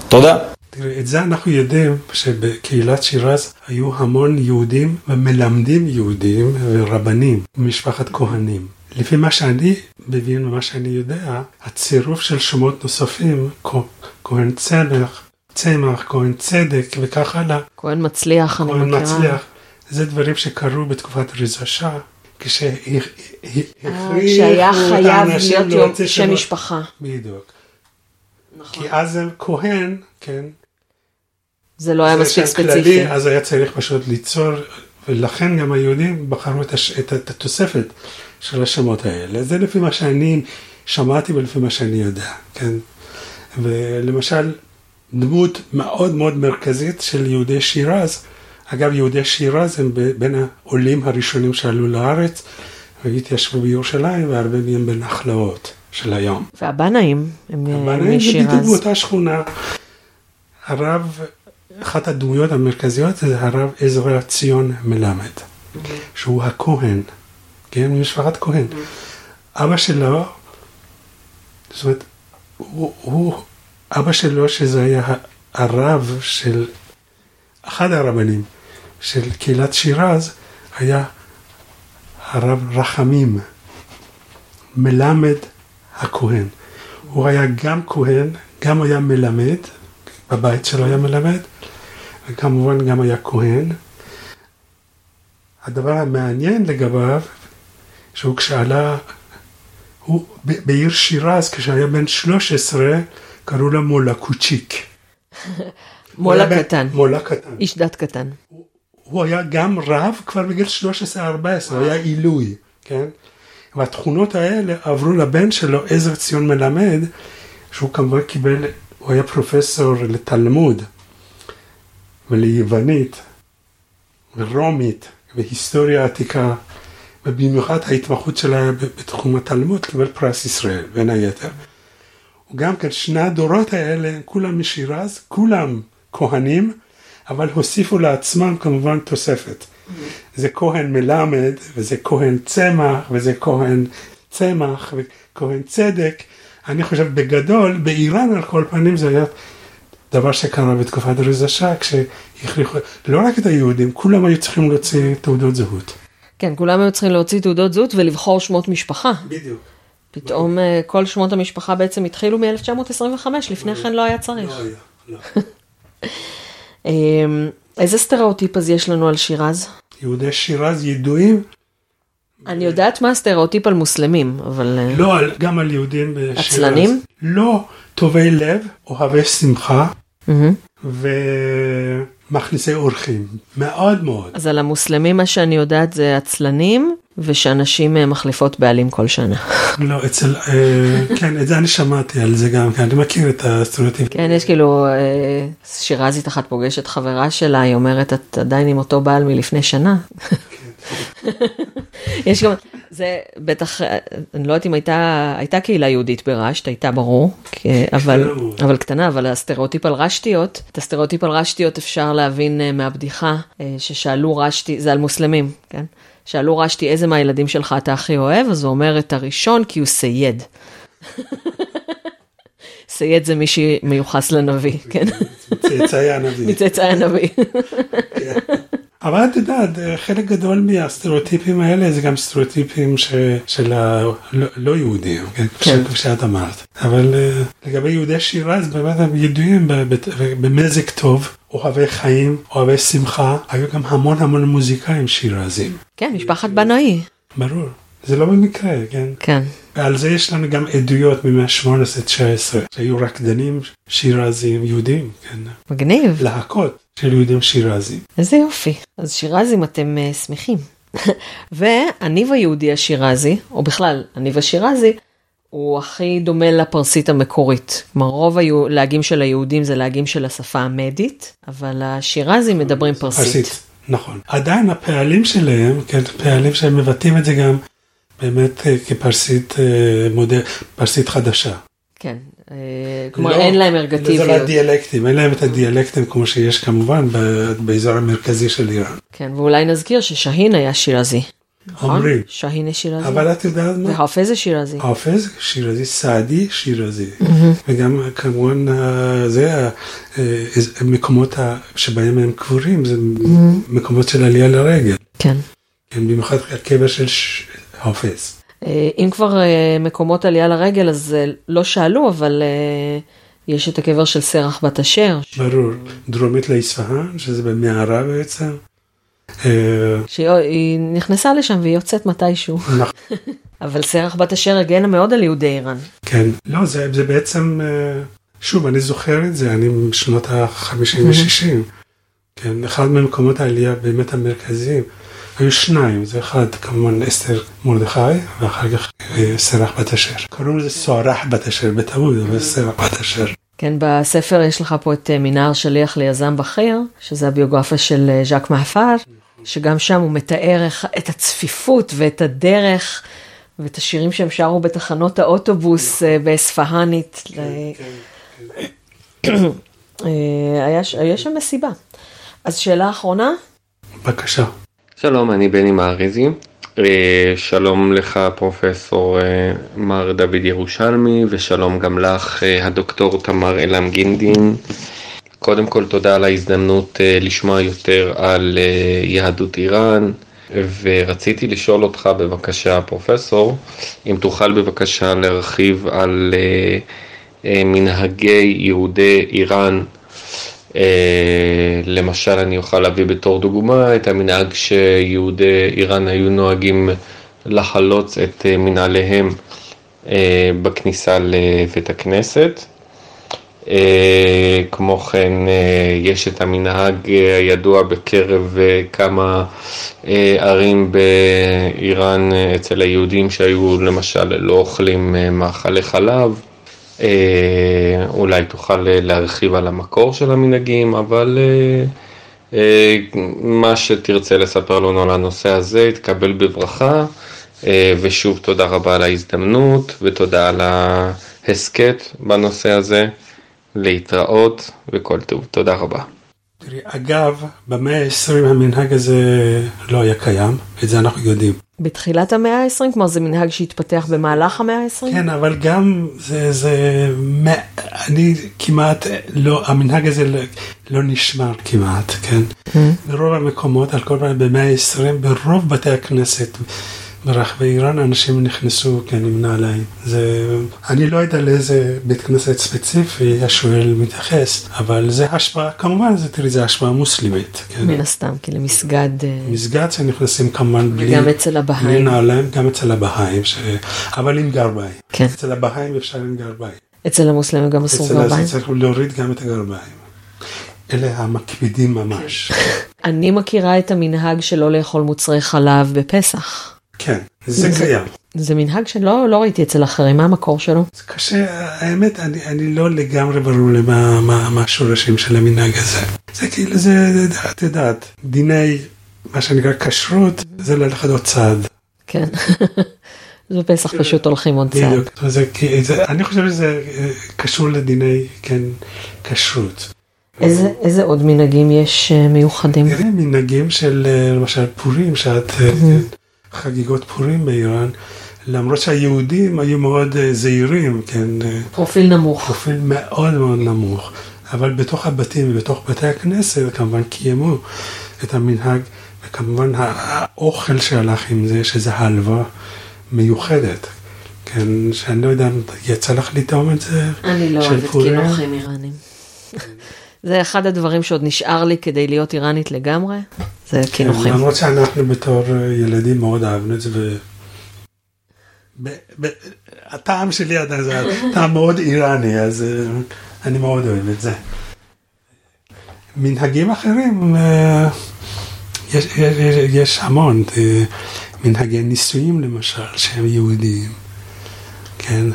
תודה. תראה, את זה אנחנו יודעים שבקהילת שירז היו המון יהודים ומלמדים יהודים ורבנים ממשפחת כהנים. לפי מה שאני מבין ומה שאני יודע, הצירוף של שמות נוספים, כהן צמח, צמח, כהן צדק וכך הלאה, כהן מצליח, אני כהן מכירה. מצליח, זה דברים שקרו בתקופת ריזשה, כשהכריחו אה, את האנשים להוציא שם. משפחה. בדיוק. נכון. כי אז הם כהן, כן, זה לא היה מספיק כללי, ספציפי. אז היה צריך פשוט ליצור, ולכן גם היהודים בחרו את, הש... את, את התוספת של השמות האלה. זה לפי מה שאני שמעתי ולפי מה שאני יודע, כן? ולמשל, דמות מאוד מאוד מרכזית של יהודי שירז, אגב, יהודי שירז הם בין העולים הראשונים שעלו לארץ, והתיישבו בירושלים, והרבה מהם בנחלאות של היום. והבנאים, הם אה, הבנאים זה בדיוק. באותה שכונה. הרב, אחת הדמויות המרכזיות זה הרב עזרא ציון מלמד, שהוא הכהן, כן, ממשפחת כהן. אבא שלו זאת אומרת, הוא, הוא, אבא שלו, שזה היה הרב של, אחד הרבנים של קהילת שירז, היה הרב רחמים, מלמד הכהן. הוא היה גם כהן, גם היה מלמד, בבית שלו היה מלמד, וכמובן גם היה כהן. הדבר המעניין לגביו, שהוא כשעלה, הוא בעיר שירז, כשהיה בן 13, קראו לו מולה קוצ'יק. מולה קטן, מולה קטן. איש דת קטן. הוא היה גם רב כבר בגיל 13-14, הוא היה עילוי, כן? והתכונות האלה עברו לבן שלו, עזר ציון מלמד, שהוא כמובן קיבל, הוא היה פרופסור לתלמוד וליוונית ורומית והיסטוריה עתיקה, ובמיוחד ההתמחות שלו היה בתחום התלמוד, קיבל פרס ישראל, בין היתר. גם כן, שני הדורות האלה, כולם משירז, כולם כהנים, אבל הוסיפו לעצמם כמובן תוספת. זה כהן מלמד, וזה כהן צמח, וזה כהן צמח, וכהן צדק. אני חושב בגדול, באיראן על כל פנים זה היה דבר שקרה בתקופת רזה שאה, כשהכריחו, לא רק את היהודים, כולם היו צריכים להוציא תעודות זהות. כן, כולם היו צריכים להוציא תעודות זהות ולבחור שמות משפחה. בדיוק. פתאום אה, כל שמות המשפחה בעצם התחילו מ-1925, לפני כן לא היה צריך. לא היה, לא. [laughs] אמ, איזה סטריאוטיפ אז יש לנו על שירז? יהודי שירז ידועים, אני יודעת מה הסטריאוטיפ על מוסלמים, אבל... אה, לא גם על יהודים בשירז. עצלנים? לא, טובי לב, אוהבי שמחה. ומכניסי אורחים. מאוד מאוד. אז על המוסלמים מה שאני יודעת זה עצלנים, ושאנשים אה, מחליפות בעלים כל שנה. [laughs] לא, אצל, אה, כן, את זה אני שמעתי על זה גם, כן, אני מכיר את הסטריאוטיפ. כן, יש כאילו, אה, שירזית אחת פוגשת חברה שלה, היא אומרת, את עדיין עם אותו בעל מלפני שנה. [laughs] יש גם, זה בטח, אני לא יודעת אם הייתה, הייתה קהילה יהודית ברשת, הייתה ברור, כי- אבל. אבל קטנה, אבל הסטריאוטיפ על רשתיות, את הסטריאוטיפ על רשתיות אפשר להבין מהבדיחה, ששאלו רשתי, זה על מוסלמים, כן? שאלו רשתי, איזה מהילדים שלך אתה הכי אוהב? אז הוא אומר את הראשון, כי הוא סייד. [laughs] סייד זה מי שמיוחס לנביא, [laughs] כן? צאצאי הנביא. [laughs] מצאצאי הנביא. אבל את יודעת, חלק גדול מהסטריאוטיפים האלה זה גם סטריאוטיפים ש... של הלא יהודים, כן, כן. כפי שאת אמרת. אבל אה, לגבי יהודי שירז, באמת הם ידועים במזג טוב, אוהבי חיים, אוהבי שמחה, היו גם המון המון מוזיקאים שירזים, כן, משפחת בנאי. ברור. זה לא במקרה, כן? כן. ועל זה יש לנו גם עדויות ממאה ה-18-19, שהיו רקדנים שירזים יהודים, כן? מגניב. להקות של יהודים שירזים. איזה יופי. אז שירזים אתם uh, שמחים. [laughs] והניב היהודי השירזי, או בכלל, הניב השירזי, הוא הכי דומה לפרסית המקורית. כלומר, רוב הלהגים של היהודים זה להגים של השפה המדית, אבל השירזים מדברים פרסית. פרסית, נכון. עדיין הפעלים שלהם, כן, פעלים שהם מבטאים את זה גם באמת אה, כפרסית אה, מודל, פרסית חדשה. כן. אה, כלומר, לא- אין להם זה ארגטיביות. לא דיאלקטים, אין להם את הדיאלקטים כמו שיש כמובן באזור המרכזי של איראן. כן, ואולי נזכיר ששהין היה שירזי. נכון? אומרים. שהין שירזי. אבל את יודעת מה? והחופז זה שירזי. חופז שירזי, סעדי שירזי, וגם כמובן אה, זה אה, המקומות ה- שבהם הם קבורים, זה מקומות של עלייה לרגל, כן. כן, במיוחד הקבר של חופז. אה, אם כבר אה, מקומות עלייה לרגל, אז אה, לא שאלו, אבל אה, יש את הקבר של סרח בת אשר, ברור, דרומית לאספהאן, שזה במערה בעצם. שהיא נכנסה לשם והיא יוצאת מתישהו. נכון, [laughs] אבל סרח בת אשר הגנה מאוד על יהודי איראן. כן, לא, זה, זה בעצם, אה, שוב, אני זוכר את זה, אני משנות ה-50 ו-60, כן, אחד ממקומות העלייה באמת המרכזיים, היו שניים, זה אחד כמובן אסתר מרדכי, ואחר כך אה, סרח בת אשר. קראו לזה סוהרח בת אשר בטעות, אבל סרח בת אשר. כן, בספר יש לך פה את אה, מנהר שליח ליזם בכיר, שזה הביוגרפיה של ז'אק מהפר, שגם שם הוא מתאר את הצפיפות ואת הדרך ואת השירים שהם שרו בתחנות האוטובוס אה, באספהאנית. ל- אה, היה ש- היה שם מסיבה. אז שאלה אחרונה, בבקשה. שלום, אני בני מאריזי. אה, שלום לך פרופסור אה, מר דוד ירושלמי ושלום גם לך אה, הדוקטור תמר אלעם גינדין. קודם כל תודה על ההזדמנות לשמוע יותר על יהדות איראן ורציתי לשאול אותך בבקשה פרופסור אם תוכל בבקשה להרחיב על מנהגי יהודי איראן אה, למשל, אני אוכל להביא בתור דוגמה את המנהג שיהודי איראן היו נוהגים לחלוץ את אה, מנהליהם אה, בכניסה לבית הכנסת. כמו כן, יש את המנהג הידוע בקרב כמה ערים באיראן אצל היהודים שהיו למשל לא אוכלים מאכלי חלב. אה, אולי תוכל אה, להרחיב על המקור של המנהגים, אבל אה, מה שתרצה לספר לנו על הנושא הזה יתקבל בברכה, ושוב תודה רבה על ההזדמנות ותודה על ההסכת בנושא הזה, להתראות וכל טוב. תודה רבה. תראי, אגב, במאה ה-20 המנהג הזה לא היה קיים, את זה אנחנו יודעים. בתחילת המאה ה-20? כלומר זה מנהג שהתפתח במהלך המאה ה-20? כן, אבל גם זה, זה, אני כמעט לא, המנהג הזה לא, לא נשמר כמעט, כן? Mm-hmm. ברוב המקומות, על כל פעם במאה ה-20, ברוב בתי הכנסת. ברחבי איראן אנשים נכנסו כן עם נעליים. זה, אני לא יודע לאיזה בית כנסת ספציפי השואל מתייחס, אבל זה השפעה, כמובן זה תראי זה השפעה מוסלמית. כן. מן הסתם, כי למסגד... אה, מסגד שנכנסים כמובן בלי, וגם אצל הבהאים. בלי נעליים, גם אצל הבהאים, ש... אבל עם גרביים. כן. אצל הבהאים אפשר עם גרביים. אצל המוסלמים גם אסור גרביים? אצל צריך להוריד גם את הגרביים. אלה המקפידים ממש. [laughs] אני מכירה את המנהג שלא לאכול מוצרי חלב בפסח. כן, זה, זה קיים. זה מנהג שלא לא ראיתי אצל אחרים, מה המקור שלו? זה קשה, האמת, אני, אני לא לגמרי ברור לי מה, מה, השורשים של המנהג הזה. זה כאילו, זה, את יודעת, דיני, מה שנקרא כשרות, זה ללכת עוד צעד. כן. [laughs] בפסח פשוט הולכים עוד צעד. בדיוק, זה, זה, אני חושב שזה אה, קשור לדיני, כן, כשרות. איזה, איזה עוד מנהגים יש אה, מיוחדים? מנהגים של אה, למשל פורים, שאת... חגיגות פורים באיראן, למרות שהיהודים היו מאוד אה, זהירים, כן. אה, פרופיל נמוך. פרופיל מאוד מאוד נמוך. אבל בתוך הבתים ובתוך בתי הכנסת כמובן קיימו את המנהג, וכמובן האוכל שהלך עם זה, שזה הלווה מיוחדת. כן, שאני לא יודע אם יצא לך לטעום את זה. אני לא אוהבת קינוחים איראנים. [laughs] זה אחד הדברים שעוד נשאר לי כדי להיות איראנית לגמרי, זה כן, קינוחים. למרות שאנחנו בתור ילדים מאוד אהבנו את זה, ו... הטעם שלי עדיין זה טעם מאוד איראני, אז אה, אני מאוד אוהב את זה. מנהגים אחרים, אה, יש, יש, יש המון, אה, מנהגי נישואים למשל, שהם יהודיים, כן,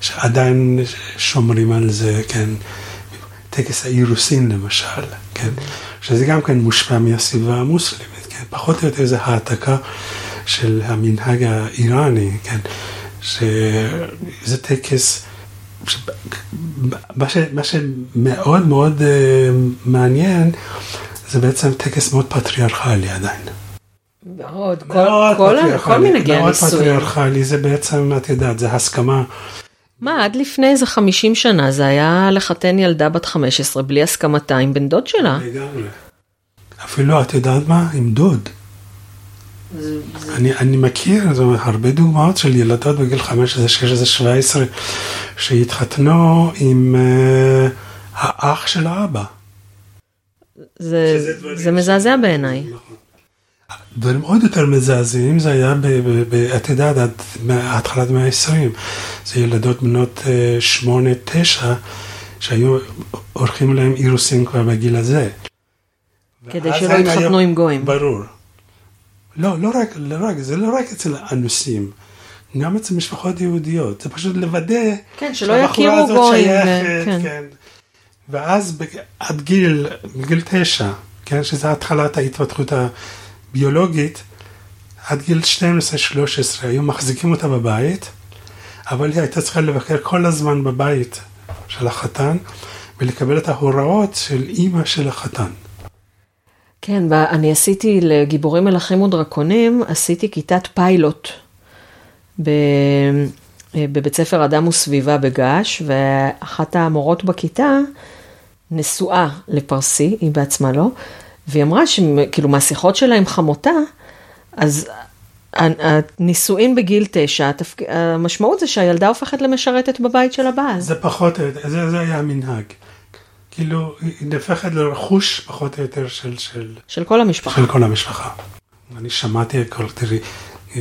שעדיין שומרים על זה, כן. טקס האירוסין למשל, כן, שזה גם כן מושפע מהסביבה המוסלמית, כן, פחות או יותר זה העתקה של המנהג האיראני, כן, שזה טקס, ש... מה, ש... מה שמאוד מאוד uh, מעניין, זה בעצם טקס מאוד פטריארכלי עדיין. מאוד, כל, כל, כל מנהגי הנישואים. מאוד פטריארכלי, זה בעצם, את יודעת, זה הסכמה מה, עד לפני איזה 50 שנה זה היה לחתן ילדה בת 15 בלי הסכמתה עם בן דוד שלה. לגמרי. אפילו, את יודעת מה? עם דוד. זה, זה... אני, אני מכיר אומרת, הרבה דוגמאות של ילדות בגיל 15, 16, 17 שהתחתנו עם uh, האח של האבא. זה, זה מזעזע בעיניי. נכון. דברים עוד יותר מזעזעים זה היה, את יודעת, עד התחלת המאה ה-20. זה ילדות בנות אה, שמונה, תשע, שהיו עורכים להם אירוסים כבר בגיל הזה. כדי שלא יתחתנו עם גויים. ברור. לא, לא רק, לא רק, זה לא רק אצל אנוסים, גם אצל משפחות יהודיות. זה פשוט לוודא כן, שלא יכירו גויים. שייכת, כן. כן. ואז עד גיל, גיל תשע, כן, שזה התחלת ההתפתחות ה... ביולוגית, עד גיל 12-13 היו מחזיקים אותה בבית, אבל היא הייתה צריכה לבקר כל הזמן בבית של החתן ולקבל את ההוראות של אימא של החתן. כן, אני עשיתי לגיבורים מלכים ודרקונים, עשיתי כיתת פיילוט ב- בבית ספר אדם וסביבה בגעש, ואחת המורות בכיתה נשואה לפרסי, היא בעצמה לא, והיא אמרה שכאילו מהשיחות שלה עם חמותה, אז הנישואין בגיל תשע, התפק... המשמעות זה שהילדה הופכת למשרתת בבית של הבעל. זה פחות או יותר, זה, זה היה המנהג. כאילו, היא נהפכת לרכוש פחות או יותר של, של, של כל המשפחה. של כל המשפחה. אני שמעתי הכל, תראי,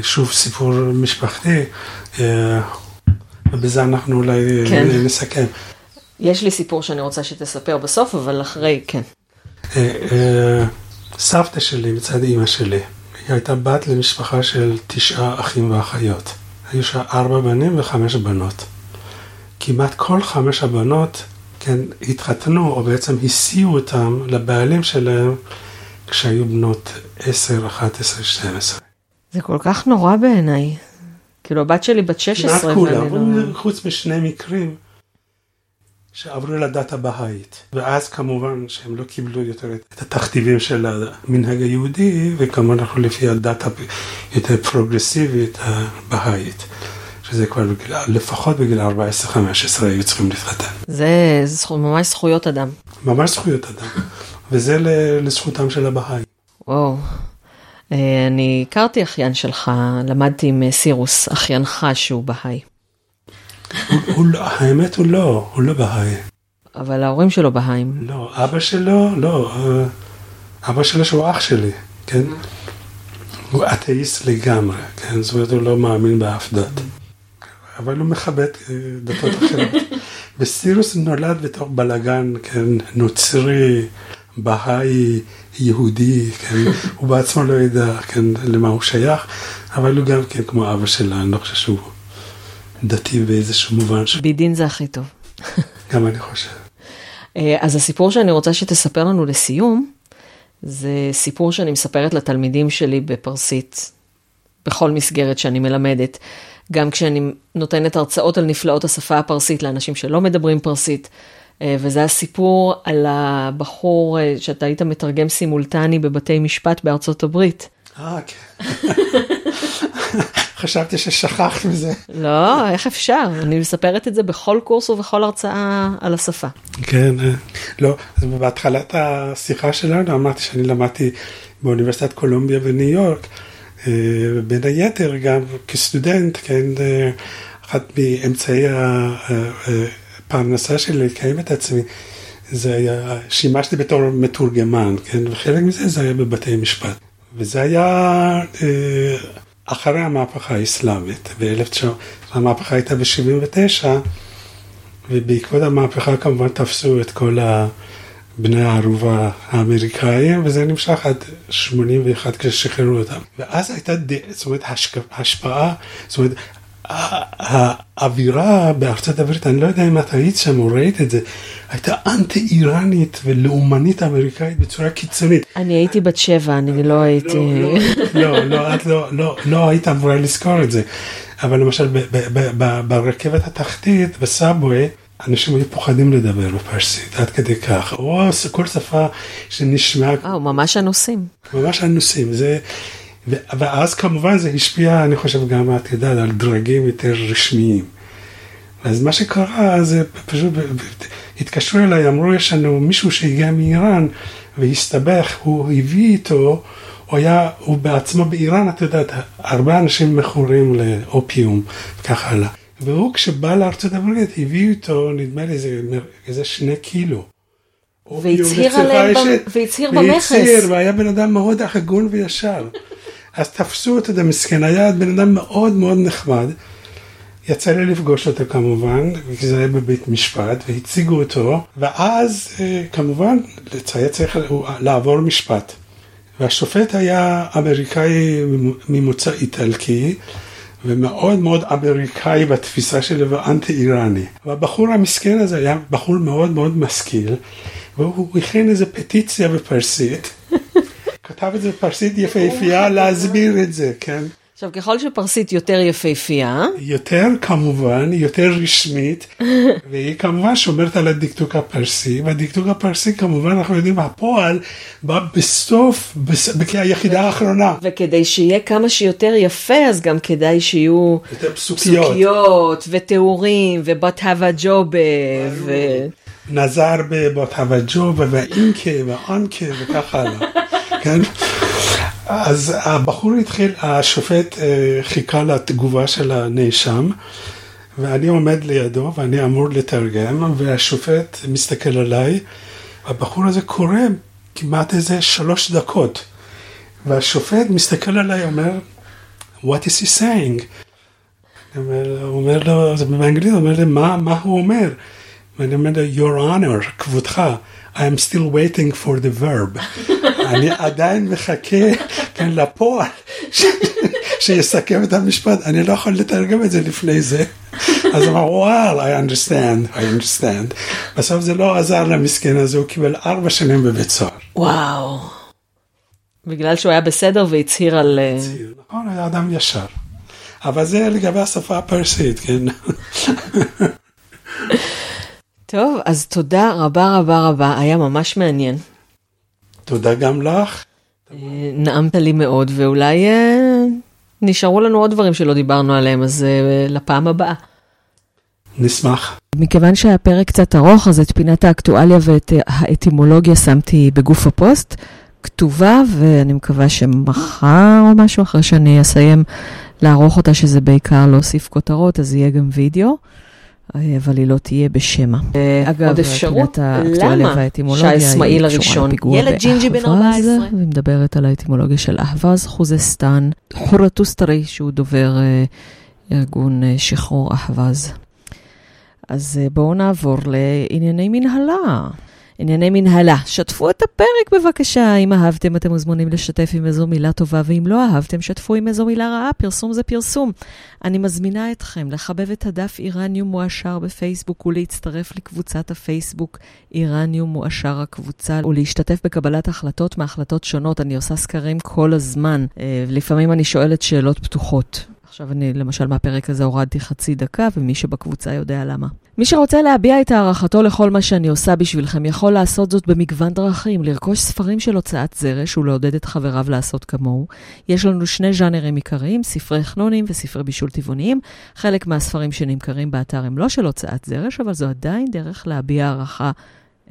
שוב סיפור משפחתי, אה, ובזה אנחנו אולי כן. נסכם. יש לי סיפור שאני רוצה שתספר בסוף, אבל אחרי, כן. אה, אה, סבתא שלי מצד אימא שלי, היא הייתה בת למשפחה של תשעה אחים ואחיות. היו שם ארבע בנים וחמש בנות. כמעט כל חמש הבנות, כן, התחתנו, או בעצם הסיעו אותם לבעלים שלהם כשהיו בנות עשר, אחת עשרה, שתים עשרה. זה כל כך נורא בעיניי. כאילו, הבת שלי בת 16, כמעט כולם, לא... חוץ משני מקרים שעברו לדת הבהאית. ואז כמובן שהם לא קיבלו יותר את התכתיבים של המנהג היהודי, וכמובן אנחנו לפי הדת היותר פרוגרסיבית הבהאית. שזה כבר בגיל, לפחות בגיל 14-15 היו צריכים להתחתן. זה זכו, ממש זכויות אדם. ממש זכויות אדם. וזה לזכותם של הבהאים. וואו. אה, אני הכרתי אחיין שלך, למדתי עם אה, סירוס, אחיינך שהוא בהאי. הוא, הוא לא, האמת הוא לא, הוא לא בהאי. אבל ההורים שלו בהאים. לא, אבא שלו, לא, אה, אבא שלו שהוא אח שלי, כן? הוא אתאיסט לגמרי, כן? זאת אומרת, הוא לא מאמין באף דת. אבל הוא מכבד אה, דתות אחרות. [laughs] וסירוס נולד בתוך בלאגן, כן, נוצרי, בהאי, יהודי, כן, הוא בעצמו לא יודע, כן, למה הוא שייך, אבל הוא גם כן כמו אבא שלה, אני לא חושב שהוא דתי באיזשהו מובן, בידין זה הכי טוב. גם אני חושב. אה, אז הסיפור שאני רוצה שתספר לנו לסיום, זה סיפור שאני מספרת לתלמידים שלי בפרסית, בכל מסגרת שאני מלמדת. גם כשאני נותנת הרצאות על נפלאות השפה הפרסית לאנשים שלא מדברים פרסית. אה, וזה הסיפור על הבחור אה, שאתה היית מתרגם סימולטני בבתי משפט בארצות הברית. אה, כן. [laughs] [laughs] חשבתי ששכחת מזה. לא, איך אפשר? אני מספרת את זה בכל קורס ובכל הרצאה על השפה. כן, אה, לא, אז בהתחלת השיחה שלנו אמרתי שאני למדתי באוניברסיטת קולומביה בניו יורק, אה, בין היתר גם כסטודנט, כן, אה, אחת מאמצעי הפרנסה שלי לקיים את עצמי, זה היה, שימשתי בתור מתורגמן, כן, וחלק מזה זה היה בבתי משפט. וזה היה אה, אחרי המהפכה האסלאמית, ב-1900, המהפכה הייתה ב-79, ובעקבות המהפכה כמובן תפסו את כל בני הערובה האמריקאים, וזה נמשך עד 81 כששחררו אותם. ואז הייתה. זאת אומרת. השפעה, זאת אומרת, האווירה בארצות הברית, אני לא יודע אם את היית שם או ראית את זה, הייתה אנטי איראנית ולאומנית אמריקאית בצורה קיצונית. אני הייתי בת שבע, אני לא הייתי... לא, לא, לא, את לא, לא, לא היית אמורה לזכור את זה. אבל למשל ברכבת התחתית, בסאבווי, אנשים היו פוחדים לדבר בפרסית, עד כדי כך. או כל שפה שנשמעה, ממש הנושאים. ממש אנוסים. זה... ואז כמובן זה השפיע, אני חושב גם, את יודעת, על דרגים יותר רשמיים. אז מה שקרה זה פשוט, התקשרו אליי, אמרו, יש לנו מישהו שהגיע מאיראן והסתבך, הוא הביא איתו, הוא היה, הוא בעצמו באיראן, את יודעת, הרבה אנשים מכורים לאופיום וכך הלאה. והוא כשבא לארצות הברית הביא איתו, נדמה לי, איזה, איזה שני קילו. והצהיר עליהם, והצהיר במכס. והצהיר, והיה בן אדם מאוד הגון וישר. אז תפסו אותו, את המסכן, היה בן אדם מאוד מאוד נחמד. יצא לי לפגוש אותו כמובן, כי זה היה בבית משפט, והציגו אותו, ואז כמובן היה צריך לעבור משפט. והשופט היה אמריקאי ממוצא איטלקי, ומאוד מאוד אמריקאי בתפיסה שלו ואנטי איראני. והבחור המסכן הזה היה בחור מאוד מאוד משכיל, והוא הכין איזה פטיציה בפרסית. כתב את זה בפרסית יפהפייה להסביר את זה, כן? עכשיו, ככל שפרסית יותר יפהפייה, יותר כמובן, יותר רשמית, [laughs] והיא כמובן שומרת על הדקדוק הפרסי, והדקדוק הפרסי כמובן אנחנו יודעים הפועל בא בסוף, בס... כיחידה האחרונה. וכדי שיהיה כמה שיותר יפה, אז גם כדאי שיהיו יותר פסוקיות. פסוקיות ותיאורים ובת הווה ג'ובה ו... נזר בבת הווג'ובה והאינקה והאנקה וכך הלאה, [laughs] כן? אז הבחור התחיל, השופט אה, חיכה לתגובה של הנאשם, ואני עומד לידו ואני אמור לתרגם, והשופט מסתכל עליי, והבחור הזה קורא כמעט איזה שלוש דקות, והשופט מסתכל עליי ואומר, What is he saying? אומר- הוא אומר לו, זה באנגלית, הוא אומר לי, מה, מה הוא אומר? ואני אומר לו, Your honor, כבודך, I am still waiting for the verb. אני עדיין מחכה, כן, לפועל, ש- שיסכם את המשפט, אני לא יכול לתרגם את זה לפני זה. אז הוא אמר, וואל, I understand, I understand. בסוף זה לא עזר למסכן הזה, הוא קיבל ארבע שנים בבית סוהר. וואו. בגלל שהוא היה בסדר והצהיר על... אה, נכון, היה אדם ישר. אבל זה לגבי השפה הפרסית, כן? טוב, אז תודה רבה רבה רבה, היה ממש מעניין. תודה גם לך. אה, נעמת לי מאוד, ואולי אה, נשארו לנו עוד דברים שלא דיברנו עליהם, אז אה, לפעם הבאה. נשמח. מכיוון שהפרק קצת ארוך, אז את פינת האקטואליה ואת האטימולוגיה שמתי בגוף הפוסט, כתובה, ואני מקווה שמחר או משהו, אחרי שאני אסיים לערוך אותה, שזה בעיקר להוסיף כותרות, אז יהיה גם וידאו, אבל היא לא תהיה בשמע. אגב, עוד אפשרות, למה היא שהאסמאעיל הראשון, ילד ג'ינג'י בן באהבז, 14. והיא מדברת על האטימולוגיה של אהבז, חוזסטן, חורטוסטרי, שהוא דובר אה, ארגון אה, שחרור אהבז. אז אה, בואו נעבור לענייני מנהלה. ענייני מנהלה. שתפו את הפרק בבקשה. אם אהבתם, אתם מוזמנים לשתף עם איזו מילה טובה, ואם לא אהבתם, שתפו עם איזו מילה רעה. פרסום זה פרסום. אני מזמינה אתכם לחבב את הדף איראניום מועשר בפייסבוק ולהצטרף לקבוצת הפייסבוק איראניום מועשר הקבוצה ולהשתתף בקבלת החלטות מהחלטות שונות. אני עושה סקרים כל הזמן. אה, לפעמים אני שואלת שאלות פתוחות. עכשיו אני, למשל, מהפרק הזה הורדתי חצי דקה, ומי שבקבוצה יודע למה. מי שרוצה להביע את הערכתו לכל מה שאני עושה בשבילכם, יכול לעשות זאת במגוון דרכים, לרכוש ספרים של הוצאת זרש ולעודד את חבריו לעשות כמוהו. יש לנו שני ז'אנרים עיקריים, ספרי חנונים וספרי בישול טבעוניים. חלק מהספרים שנמכרים באתר הם לא של הוצאת זרש, אבל זו עדיין דרך להביע הערכה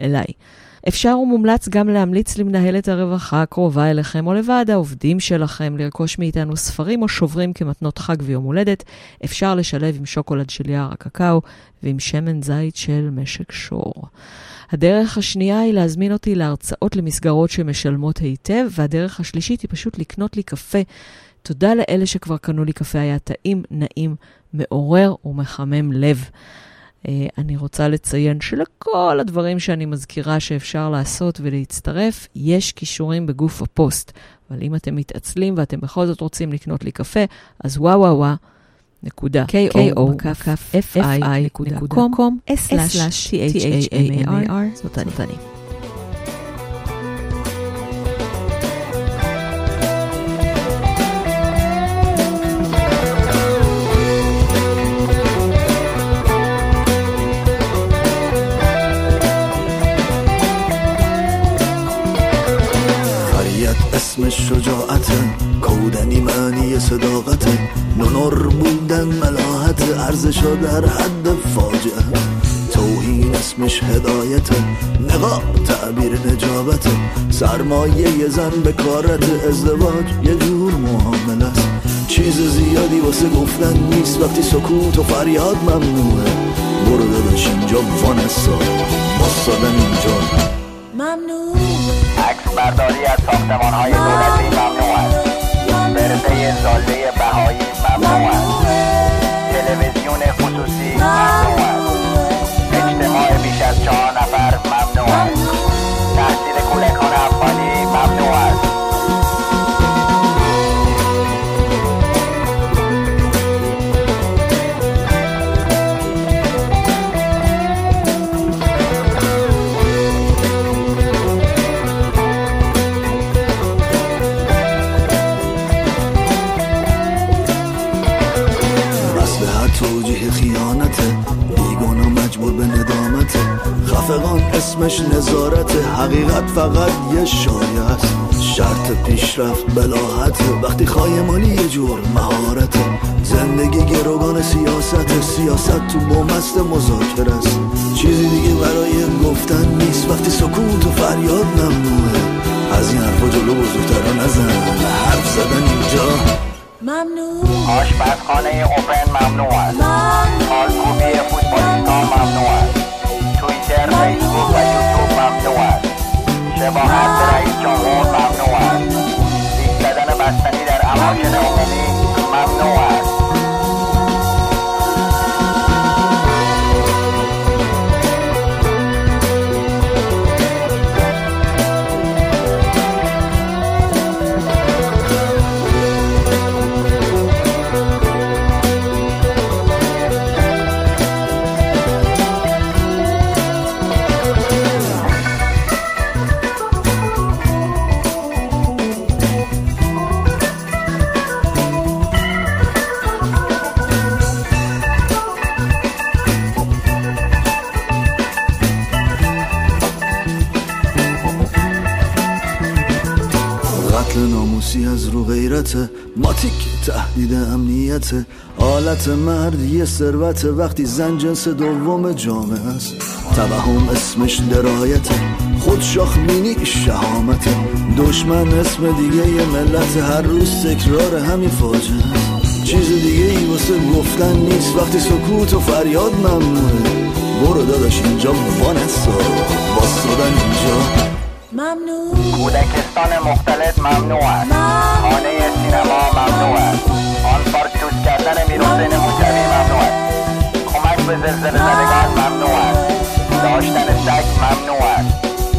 אליי. אפשר ומומלץ גם להמליץ למנהלת הרווחה הקרובה אליכם או לוועד העובדים שלכם לרכוש מאיתנו ספרים או שוברים כמתנות חג ויום הולדת. אפשר לשלב עם שוקולד של יער הקקאו ועם שמן זית של משק שור. הדרך השנייה היא להזמין אותי להרצאות למסגרות שמשלמות היטב, והדרך השלישית היא פשוט לקנות לי קפה. תודה לאלה שכבר קנו לי קפה, היה טעים, נעים, מעורר ומחמם לב. אה, אני רוצה לציין שלכל הדברים שאני מזכירה שאפשר לעשות ולהצטרף, יש כישורים בגוף הפוסט. אבל אם אתם מתעצלים ואתם בכל זאת רוצים לקנות לי קפה, אז וואו וואו וואו. נקודה ko-fi.com/thamar זאת אני. شجاعت کودنی معنی صداقت نونر بودن ملاحت ارزش در حد فاجعه. توهین اسمش هدایت نقاب تعبیر نجابت. سرمایه زن به کارت ازدواج یه جور معامله است. چیز زیادی واسه گفتن نیست. وقتی سکوت و فریاد ممنوعه. برو داداش اینجا وانسا باستادن اینجا. عکس برداری از ساختمان های دولتی ممنوع است. برده ساله بهایی ممنوع است. تلویزیون خصوصی ممنوع اسمش نظارت حقیقت فقط یه شایه است. شرط پیشرفت بلاحت. وقتی خواهی مالی یه جور مهارت. زندگی گروگان سیاست. سیاست تو بومست مذاکره است. چیزی دیگه برای گفتن نیست. وقتی سکوت و فریاد ممنوعه از این حرفا جلو بزرگترا نزن. حرف زدن اینجا. ممنوع آشپزخانه اوپن ممنوع است. خالکوبی فوتبالیستا ممنوع است. توییتر فیسبوک و یوتیوب ممنوع Mamnoa. رو غیرت ماتیک تهدید امنیت. آلت مرد یه ثروت وقتی زن جنس دوم جامعه است. توهم اسمش درایت خود شاخ مینی شهامت. دشمن اسم دیگه یه ملت هر روز تکرار همین فاجعه چیز دیگه ای واسه گفتن نیست وقتی سکوت و فریاد ممنوعه. برو داداش اینجا وانسا باستادن اینجا. ممنوع کودکستان مختلط ممنوع است خانه سینما ممنوع است آن پارچوز کردن میرحسین موسوی ممنوع است کمک به زلزله زدگان ممنوع است داشتن سگ ممنوع است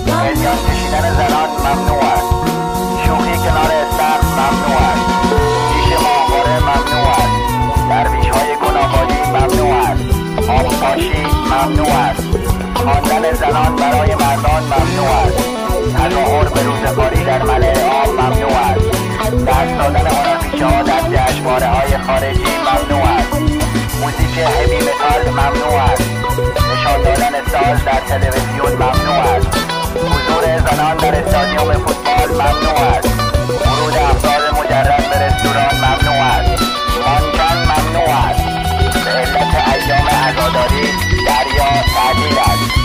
قلیان کشیدن زنان ممنوع است شوخی کنار استخر ممنوع است پیش ماهواره ممنوع است درویش های گناهباری ممنوع است آبپاشی ممنوع است خواندن زنان برای مردان ممنوع است تظاهر به روزگاری در ملع آب ممنوع است دست دادن هنرپیشه ها در جشنواره های خارجی ممنوع است موزیک هوی متال ممنوع است نشان دادن ساز در تلویزیون ممنوع است حضور زنان در استادیوم فوتبال ممنوع است ورود افراد مجرد به رستوران ممنوع است مانکن ممنوع است به علت ایام عزاداری دریا تعطیل است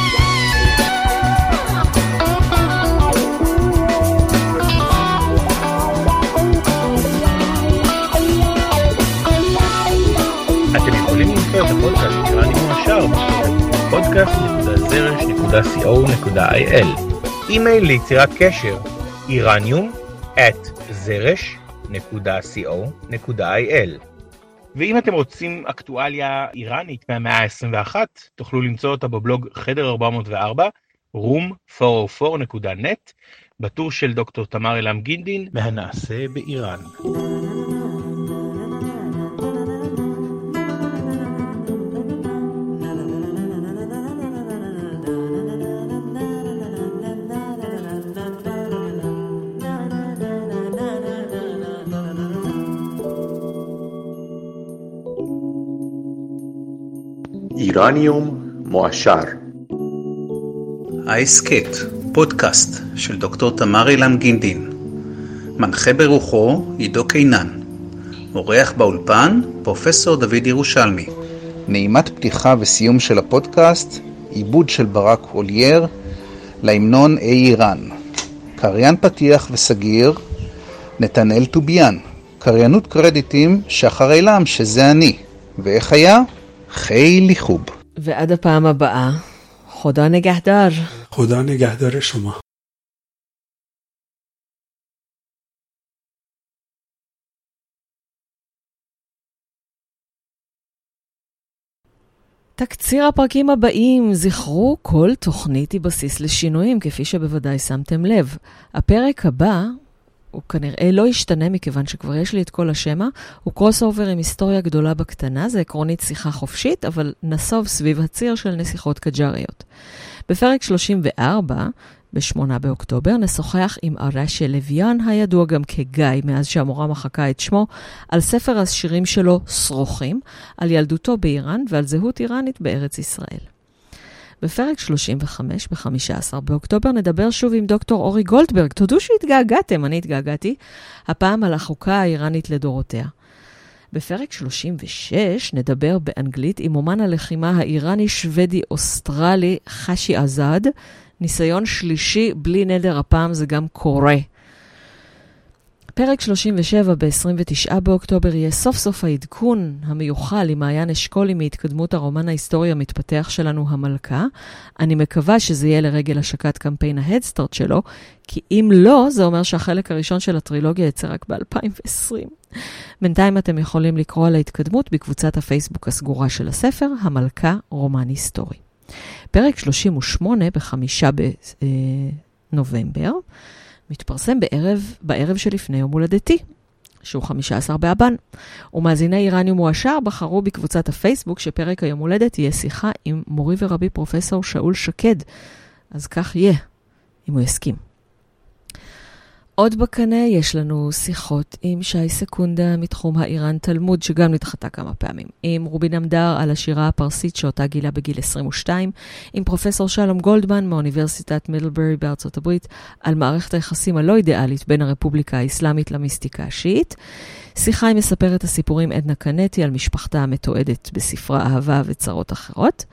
את הפודקאסט איראני מועשר podcast.zrsh.co.il אימייל ליצירת קשר איראניום at zrsh.co.il ואם אתם רוצים אקטואליה איראנית מהמאה ה-21, תוכלו למצוא אותה בבלוג חדר 404, room404.net, בטור של דוקטור תמר אלעם גינדין, מהנעשה באיראן. איראניום מועשר ההסכת, פודקאסט של דוקטור תמר אילם גינדין. מנחה ברוחו עידו קינן. אורח באולפן פרופסור דוד ירושלמי. נעימת פתיחה וסיום של הפודקאסט, עיבוד של ברק אולייר להמנון אי איראן. קריין פתיח וסגיר, נתנאל טוביאן. קריינות קרדיטים, שחר אילם, שזה אני. ואיך היה? חיילי חוב. ועד הפעם הבאה, חודה נגהדר. خدا نگهدار شما תקציר הפרקים הבאים, זכרו, כל תוכנית היא בסיס לשינויים, כפי שבוודאי שמתם לב. הפרק הבא, הוא כנראה לא ישתנה מכיוון שכבר יש לי את כל השמע, הוא crossover עם היסטוריה גדולה בקטנה, זה עקרונית שיחה חופשית, אבל נסוב סביב הציר של נסיכות קג'ריות. בפרק 34, ב-8 באוקטובר, נשוחח עם ארשיה לויאן, הידוע גם כגיא, מאז שהמורה מחקה את שמו, על ספר השירים שלו, שרוכים, על ילדותו באיראן ועל זהות איראנית בארץ ישראל. בפרק 35, ב-15 באוקטובר, נדבר שוב עם דוקטור אורי גולדברג. תודו שהתגעגעתם, אני התגעגעתי, הפעם על החוקה האיראנית לדורותיה. בפרק 36 נדבר באנגלית עם אומן הלחימה האיראני-שוודי-אוסטרלי חשי עזד. ניסיון שלישי בלי נדר, הפעם זה גם קורה. פרק 37 ב-29 באוקטובר יהיה סוף סוף העדכון המיוחל עם מעיין אשכולי מהתקדמות הרומן ההיסטורי המתפתח שלנו, המלכה. אני מקווה שזה יהיה לרגל השקת קמפיין ההדסטארט שלו, כי אם לא, זה אומר שהחלק הראשון של הטרילוגיה יצא רק ב-2020. בינתיים אתם יכולים לקרוא על ההתקדמות בקבוצת הפייסבוק הסגורה של הספר, המלכה רומן היסטורי. פרק 38 בחמישה בנובמבר. מתפרסם בערב, בערב שלפני יום הולדתי, שהוא 15 באבן. ומאזיני איראניום מועשר בחרו בקבוצת הפייסבוק שפרק היום הולדת יהיה שיחה עם מורי ורבי פרופסור שאול שקד. אז כך יהיה, אם הוא יסכים. עוד בקנה יש לנו שיחות עם שי סקונדה מתחום האיראן תלמוד, שגם נדחתה כמה פעמים, עם רובין עמדר על השירה הפרסית שאותה גילה בגיל 22, עם פרופסור שלום גולדמן מאוניברסיטת מידלברי בארצות הברית, על מערכת היחסים הלא אידיאלית בין הרפובליקה האסלאמית למיסטיקה השיעית. שיחה עם מספרת הסיפורים עדנה קנטי על משפחתה המתועדת בספרה אהבה וצרות אחרות.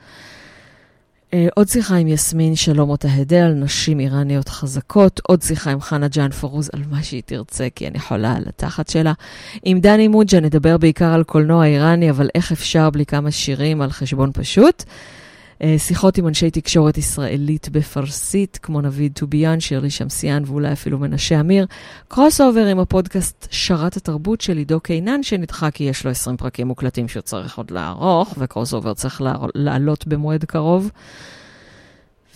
אה, עוד שיחה עם יסמין שלום מוטהדה על נשים איראניות חזקות, עוד שיחה עם חנה ג'האנפורוז על מה שהיא תרצה, כי אני חולה על התחת שלה. עם דני מוג'ה נדבר בעיקר על קולנוע איראני, אבל איך אפשר בלי כמה שירים על חשבון פשוט. אה, שיחות עם אנשי תקשורת ישראלית בפרסית, כמו נביד טוביאן, שירלי שמסיאן ואולי אפילו מנשה אמיר. crossover עם הפודקאסט שרת התרבות של עידו קינן, שנדחה כי יש לו 20 פרקים מוקלטים שהוא צריך עוד לערוך, ו crossover צריך לעלות במועד קרוב.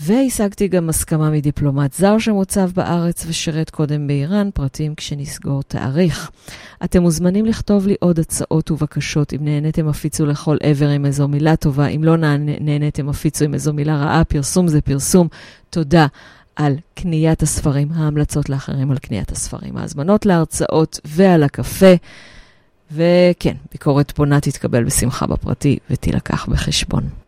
והשגתי גם הסכמה מדיפלומט זר שמוצב בארץ ושירת קודם באיראן, פרטים כשנסגור תאריך. אתם מוזמנים לכתוב לי עוד הצעות ובקשות. אם נהניתם, הפיצו לכל עבר עם איזו מילה טובה. אם לא נהניתם, הפיצו עם איזו מילה רעה. פרסום זה פרסום. תודה. על קניית הספרים, ההמלצות לאחרים על קניית הספרים, ההזמנות להרצאות ועל הקפה. וכן, ביקורת פונה תתקבל בשמחה בפרטי ותילקח בחשבון.